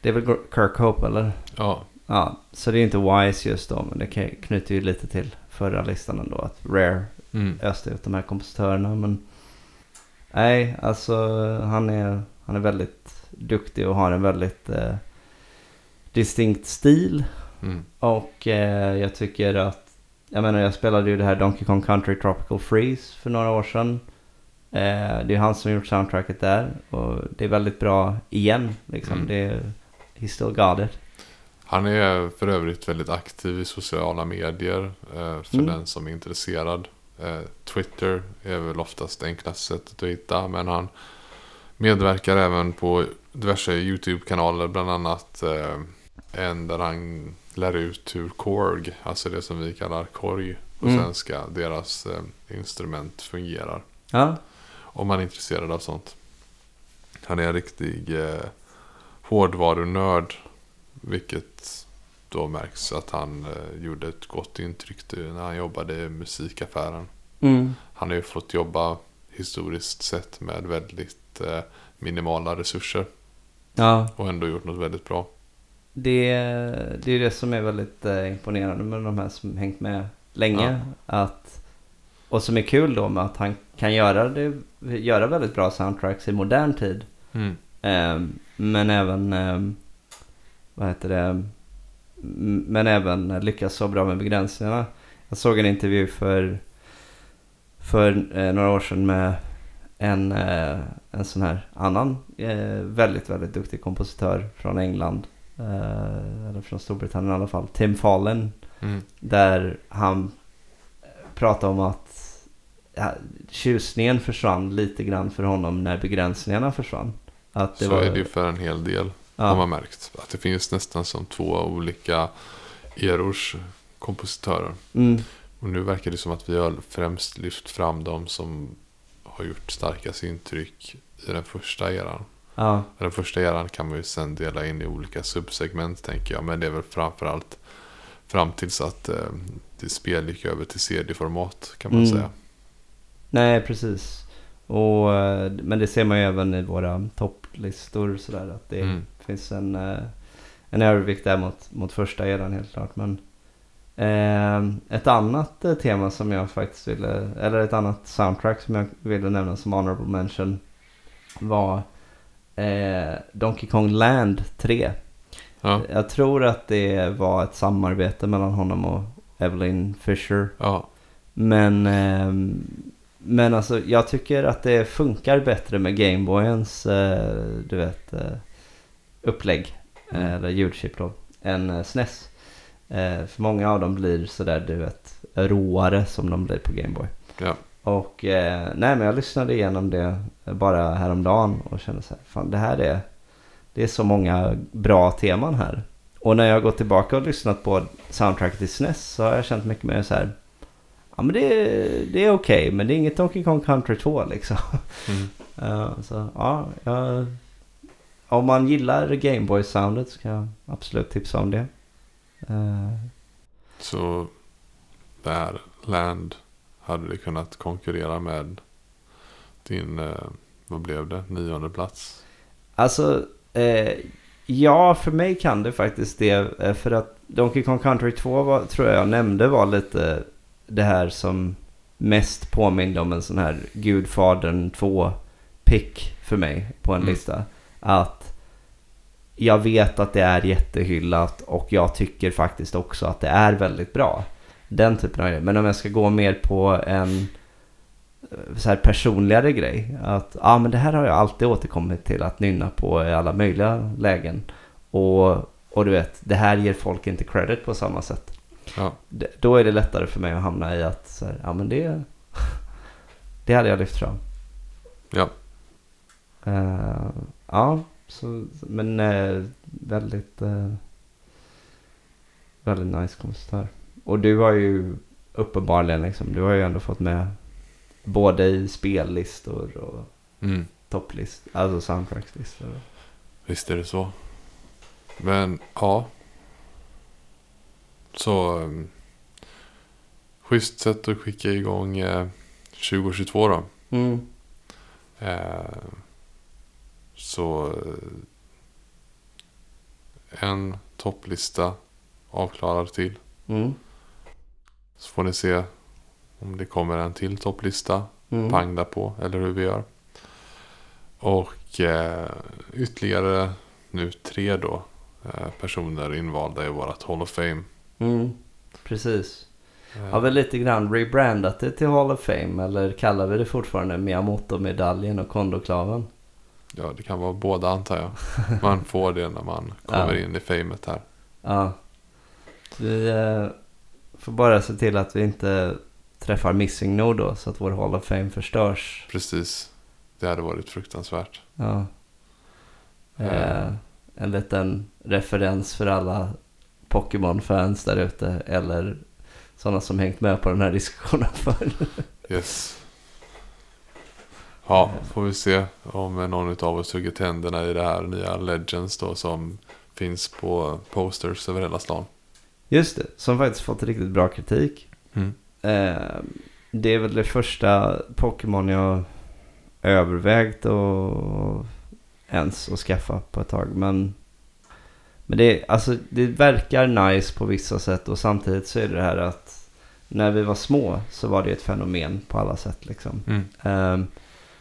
Det är väl Kirk Hope eller?
ja,
Ja, så det är inte Wise just då. Men det knyter ju lite till förra listan ändå. Att Rare
mm.
öste ut de här kompositörerna. Men nej, alltså han är, han är väldigt duktig och har en väldigt eh, distinkt stil.
Mm.
Och eh, jag tycker att, jag menar jag spelade ju det här Donkey Kong Country Tropical Freeze för några år sedan. Eh, det är han som gjort soundtracket där och det är väldigt bra igen liksom.
Mm.
Det är, he still got it.
Han är för övrigt väldigt aktiv i sociala medier eh, för
Mm.
den som är intresserad. Eh, Twitter är väl oftast det enklaste sättet att hitta men han medverkar även på diverse YouTube-kanaler bland annat en där han lär ut hur Korg, alltså det som vi kallar korg på
Mm.
svenska, deras instrument fungerar.
Ja,
Om man är intresserad av sånt. Han är en riktig eh, hårdvarunörd. Vilket då märks att han eh, gjorde ett gott intryck när han jobbade i musikaffären.
mm.
Han har ju fått jobba historiskt sett med väldigt eh, minimala resurser.
ja
Och ändå gjort något väldigt bra.
det, det är det som är väldigt eh, imponerande med de här som hängt med länge. Att, och som är kul då med att han kan göra, det, göra väldigt bra soundtracks i modern tid.
Mm.
Ehm, men även, ehm, vad heter det, men även lyckas så bra med begränsningarna. Jag såg en intervju för, för eh, några år sedan med en, eh, en sån här annan eh, väldigt, väldigt duktig kompositör från England. Eh, eller från Storbritannien i alla fall. Tim Fallen.
Mm.
Där han pratade om att ja, tjusningen försvann lite grann för honom när begränsningarna försvann. Att det
så
var,
är det ju för en hel del. Har
ja,
man märkt. Att det finns nästan som två olika erors kompositörer.
mm,
Och nu verkar det som att vi har främst lyft fram de som har gjort starkast intryck i den första eran.
ja,
Den första eran kan man ju sen dela in i olika subsegment tänker jag. Men det är väl framförallt fram tills att eh, det spel gick över till CD-format kan man
Mm.
säga.
Nej precis. Och, eh, men det ser man ju även i våra topplistor sådär att det
Mm.
finns en, eh, en övervikt där mot, mot första eran helt klart. Men eh, ett annat eh, tema som jag faktiskt ville, eller ett annat soundtrack som jag ville nämna som honorable mention var eh, Donkey Kong Land 3.
Ja,
Jag tror att det var ett samarbete mellan honom och Evelyn Fisher.
ja,
Men, ehm, men alltså jag tycker att det funkar bättre med Gameboyens, eh, du vet, eh, upplägg. eh,
Mm.
Eller ljudchip då. Än eh, SNES. Eh, för många av dem blir sådär, du vet, råare som de blir på Gameboy.
ja.
Och eh, nej men jag lyssnade igenom det bara häromdagen och kände så här, fan det här är, det är så många bra teman här. Och när jag går tillbaka och lyssnat på soundtracket i SNES så har jag känt mycket mer så här, ja men det, är- det är okej men det är inget Donkey Kong Country 2 liksom.
Mm.
Eh, så ja, jag, om man gillar Gameboy-soundet så kan jag absolut tipsa om det. Eh,
Så där Land hade det kunnat konkurrera med din, eh, vad blev det, nionde plats?
Alltså, ja för mig kan det faktiskt det. För att Donkey Kong Country 2 var, tror jag jag nämnde var lite det här som mest påminde om en sån här Gudfadern 2-pick för mig på en
Mm.
lista. Att jag vet att det är jättehyllat och jag tycker faktiskt också att det är väldigt bra. Den typen av grej. Men om jag ska gå mer på en eh, så här personligare grej. Att ja, men det här har jag alltid återkommit till att nynna på i alla möjliga lägen. Och, och du vet, det här ger folk inte credit på samma sätt.
Ja,
då är det lättare för mig att hamna i att så här, ja men det, det hade jag lyft fram.
ja,
Eh, ja, så, men eh, väldigt, uh, väldigt nice kompositör. Och du har ju uppenbarligen liksom, du har ju ändå fått med både i spellistor och
mm.
topplist, alltså soundtrackslistor.
visst är det så. Men ja. Så um, schysst sätt att skicka igång eh, 2022 då.
Mm.
Eh, så eh, en topplista avklarad till.
Mm.
Så får ni se om det kommer en till topplista.
Mm.
Pang där på eller hur vi gör. Och eh, ytterligare nu tre då eh, personer invalda i vårat Hall of Fame.
Mm. Precis. Har vi lite grann rebrandat det till Hall of Fame eller kallar vi det fortfarande Miyamoto-medaljen och Kondoklaven?
Ja, det kan vara båda antar jag. Man får det när man kommer
Ja.
in i famet här.
Ja. Vi eh, får bara se till att vi inte träffar Missing No då så att vår Hall of Fame förstörs.
Precis. Det hade varit fruktansvärt.
Ja. Eh,
Eh.
en liten referens för alla Pokémon-fans där ute eller sådana som hängt med på den här diskussionen förr.
Yes. Ja, får vi se om någon av oss hugger tänderna i det här nya Legends då som finns på posters över hela stan.
Just det, som faktiskt fått riktigt bra kritik.
Mm.
Eh, det är väl det första Pokémon jag övervägt och ens att skaffa på ett tag. Men, men det, alltså, det verkar nice på vissa sätt och samtidigt så är det det här att när vi var små så var det ett fenomen på alla sätt liksom.
Mm.
Ehm,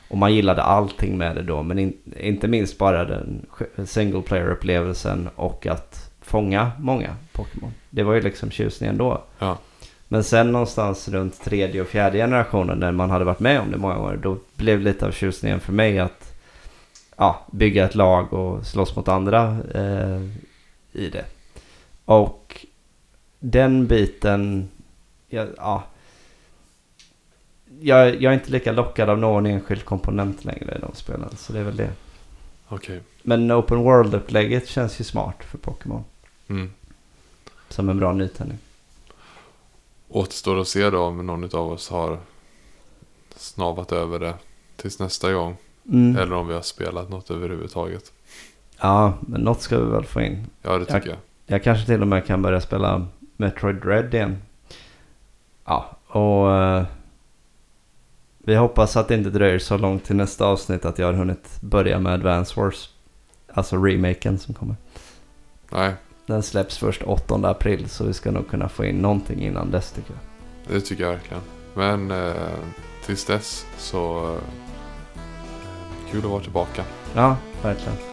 och man gillade allting med det då, men in, inte minst bara den single player-upplevelsen och att fånga många Pokémon. Det var ju liksom tjusningen då.
Ja.
Men sen någonstans runt tredje och fjärde generationen när man hade varit med om det många gånger, då blev lite av tjusningen för mig att ja, bygga ett lag och slåss mot andra eh, i det. Och den biten, ja, ja jag, jag är inte lika lockad av någon enskild komponent längre i de spelen, så det är väl det.
Okej.
Men Open World-upplägget känns ju smart för Pokémon.
Mm.
Som en bra nytändning.
Återstår att se då om någon av oss har snavat över det tills nästa gång.
Mm.
Eller om vi har spelat något överhuvudtaget.
Ja, men något ska vi väl få in.
Ja, det tycker jag.
Jag kanske till och med kan börja spela Metroid Dread igen. Ja, och eh, vi hoppas att det inte dröjer så långt till nästa avsnitt att jag har hunnit börja med Advance Wars. Alltså remaken som kommer.
Nej,
Den släpps först 8 april så vi ska nog kunna få in någonting innan dess tycker jag.
det tycker jag verkligen. Men eh, tills dess så eh, kul att vara tillbaka.
Ja, verkligen.